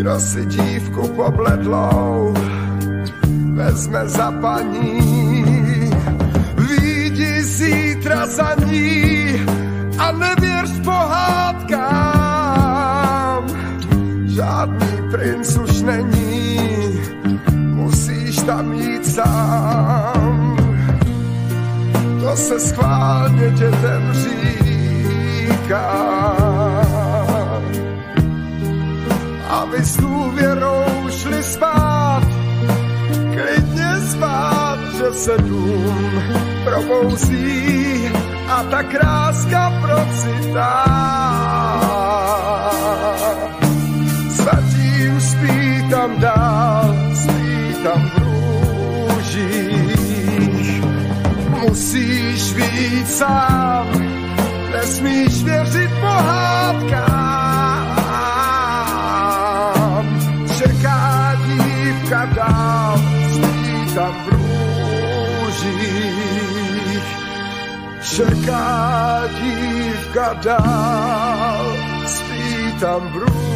kdo si dívku pobledlou vezme za paní. Výjdi zítra za ní a nevěř pohádkám. Žádný princ už není, musíš tam jít sám. To se schválně dětem říká. Aby s důvěrou šli spát, klidně spát, že se dům probouzí a ta kráska procitá. Zatím spí tam dál, spí tam v růžích. Musíš být sám, nesmíš věřit pohádkám. Tam v růžích. Čeká dívka dál, spí tam v růžích.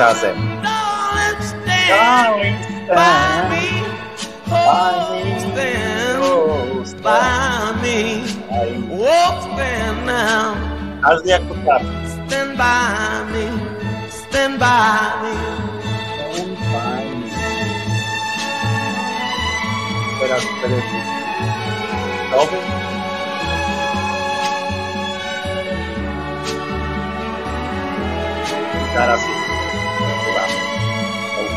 And Wszyscy darling, razem. darling, stand Darling, by stand me. Oh, stand by me. Oh, stand now. Każdy jak potrafi. Stand by me. Stand by me. Teraz telewizja. Nowy? Zaraz jest. jak w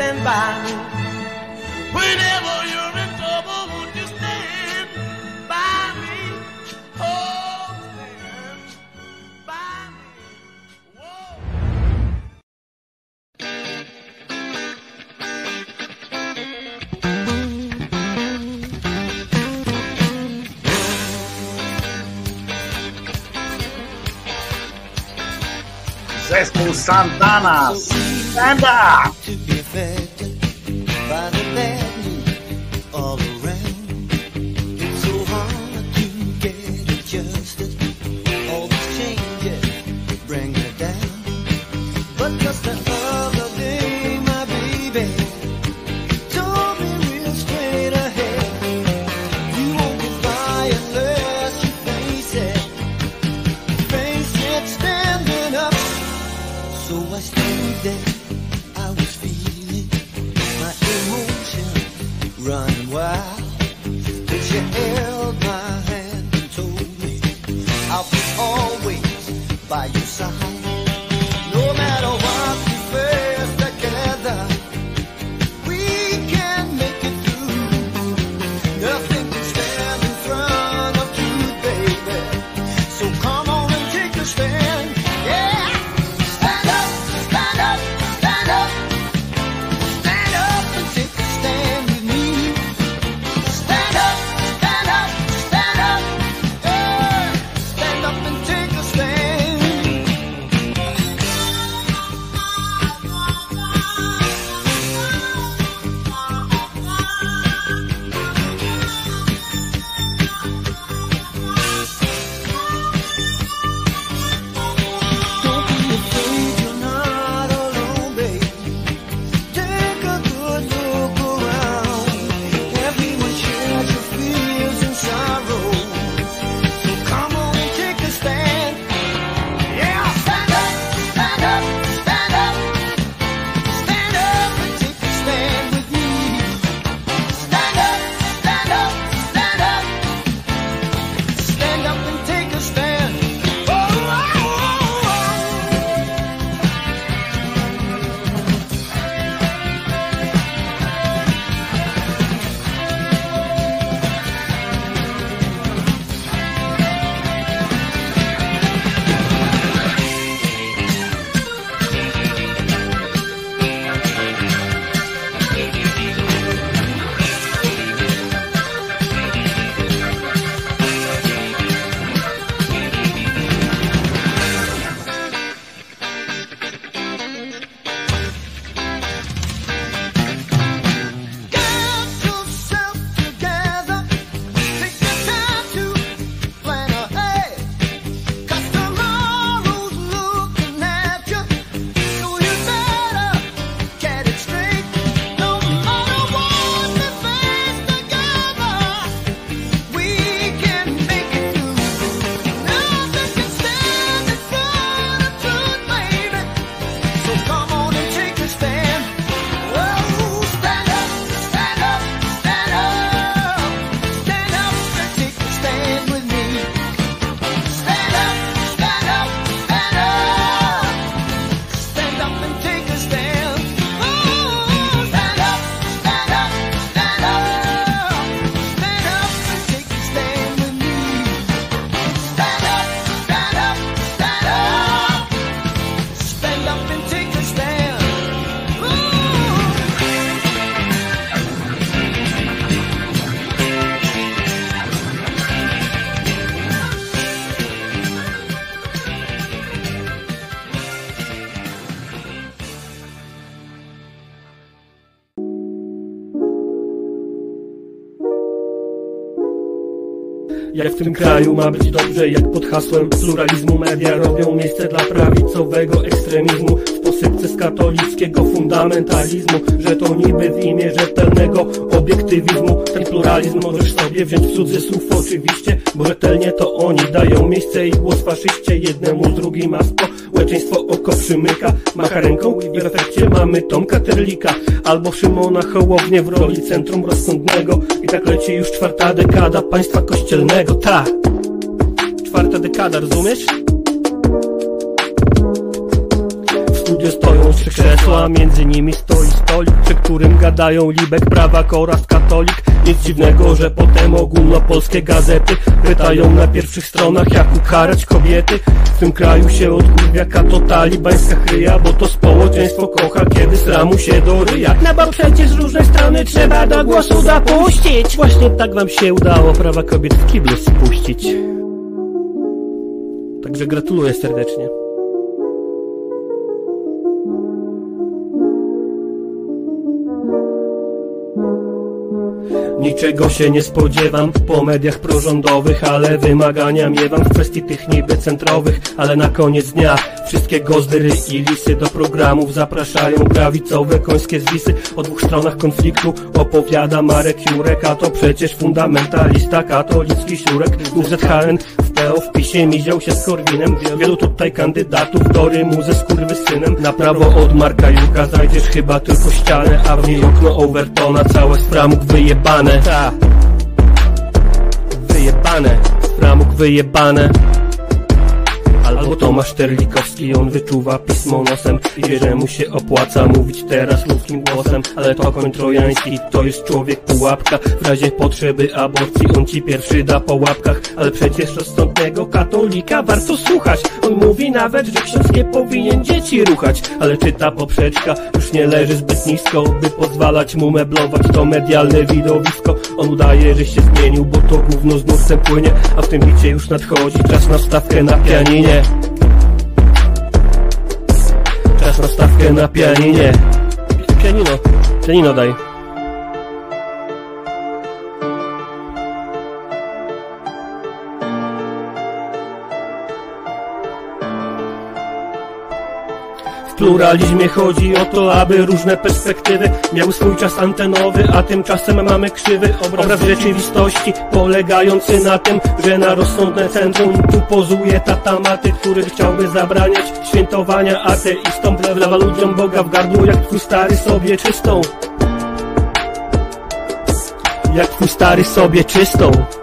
stand by? Whenever you're in trouble, won't you stand by me? Oh, stand by me. Zespół Santana, stand up! perfect. Tym kraju ma być dobrze, jak pod hasłem pluralizmu media robią miejsce dla prawicowego ekstremizmu. W posypce z katolickiego fundamentalizmu, że to niby w imię rzetelnego obiektywizmu. Ten pluralizm możesz sobie wziąć w cudzysłów oczywiście, bo rzetelnie to oni dają miejsce i głos faszyście jednemu z drugim, a społeczeństwo oko przymyka, macha ręką i w efekcie mamy Tomka Terlika albo Szymona Hołownię w roli centrum rozsądnego tak leci już czwarta dekada państwa kościelnego, tak. Czwarta dekada, rozumiesz? W studio stoją trzy krzesła, między nimi stoi stolik, przy którym gadają Libek, Prawak oraz Katolik. Nic dziwnego, że potem ogólnopolskie gazety pytają na pierwszych stronach, jak ukarać kobiety. W tym kraju się odkurwia kato talibańska chryja, bo to społeczeństwo kocha, kiedy sramu się do ryja. No bo przecież różne strony trzeba do głosu dopuścić. Właśnie tak wam się udało prawa kobiet w kiblu spuścić. Także gratuluję serdecznie. Niczego się nie spodziewam po mediach prorządowych, ale wymagania miewam w kwestii tych niby centrowych, ale na koniec dnia wszystkie gozdyry i lisy do programów zapraszają prawicowe końskie zwisy. O dwóch stronach konfliktu opowiada Marek Jurek, a to przecież fundamentalista katolicki siurek. UZHN w PO w pisie miział się z Korwinem, wielu tutaj kandydatów do rymu ze skurwysynem. Na prawo od Marka Jurka znajdziesz chyba tylko ścianę, a w niej okno Overtona, całe z framug wyjebane. Ta. Wyjebane, z framug wyjebane. Albo Tomasz Terlikowski, on wyczuwa pismo nosem. I wie, że mu się opłaca mówić teraz ludzkim głosem. Ale to koń trojański, to jest człowiek pułapka. W razie potrzeby aborcji on ci pierwszy da po łapkach. Ale przecież rozsądnego katolika warto słuchać. On mówi nawet, że ksiądz nie powinien dzieci ruchać. Ale czy ta poprzeczka już nie leży zbyt nisko By pozwalać mu meblować to medialne widowisko? On udaje, że się zmienił, bo to gówno z nurtem płynie. A w tym bicie już nadchodzi czas na wstawkę na pianinie Czas na stawkę na pianinie. Pianino, pianino daj pluralizmie chodzi o to, aby różne perspektywy miały swój czas antenowy, a tymczasem mamy krzywy obraz rzeczywistości, polegający na tym, że na rozsądne centrum tu pozuje tatamaty, który chciałby zabraniać świętowania ateistom, wlewa ludziom Boga w gardło, jak twój stary sobie czystą. Jak twój stary sobie czystą.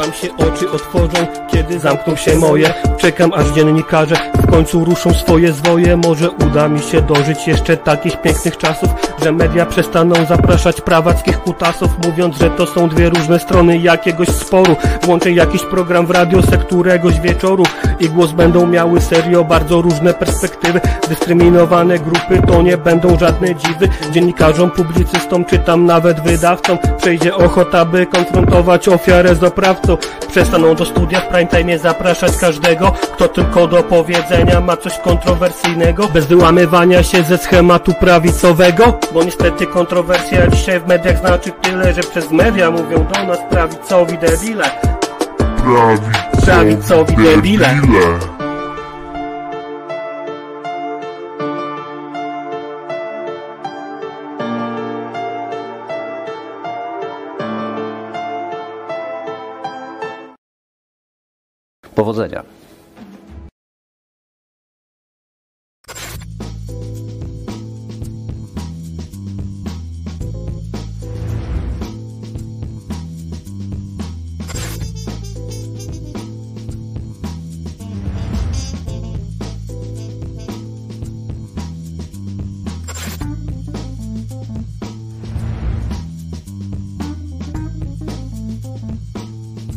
Wam się oczy otworzą, kiedy zamkną się moje. Czekam aż dziennikarze w końcu ruszą swoje zwoje. Może uda mi się dożyć jeszcze takich pięknych czasów Że media przestaną zapraszać prawackich kutasów Mówiąc, że to są dwie różne strony jakiegoś sporu. Włączę jakiś program w radio se któregoś wieczoru I głos będą miały serio bardzo różne perspektywy. Dyskryminowane grupy to nie będą żadne dziwy. Dziennikarzom, publicystom czy tam nawet wydawcom Przejdzie ochota, by konfrontować ofiarę z oprawcą Przestaną do studia w prime time zapraszać każdego Kto tylko do powiedzenia ma coś kontrowersyjnego. Bez wyłamywania się ze schematu prawicowego Bo niestety kontrowersja dzisiaj w mediach znaczy tyle Że przez media mówią do nas prawicowi debile. Prawicowi debile Powodzenia.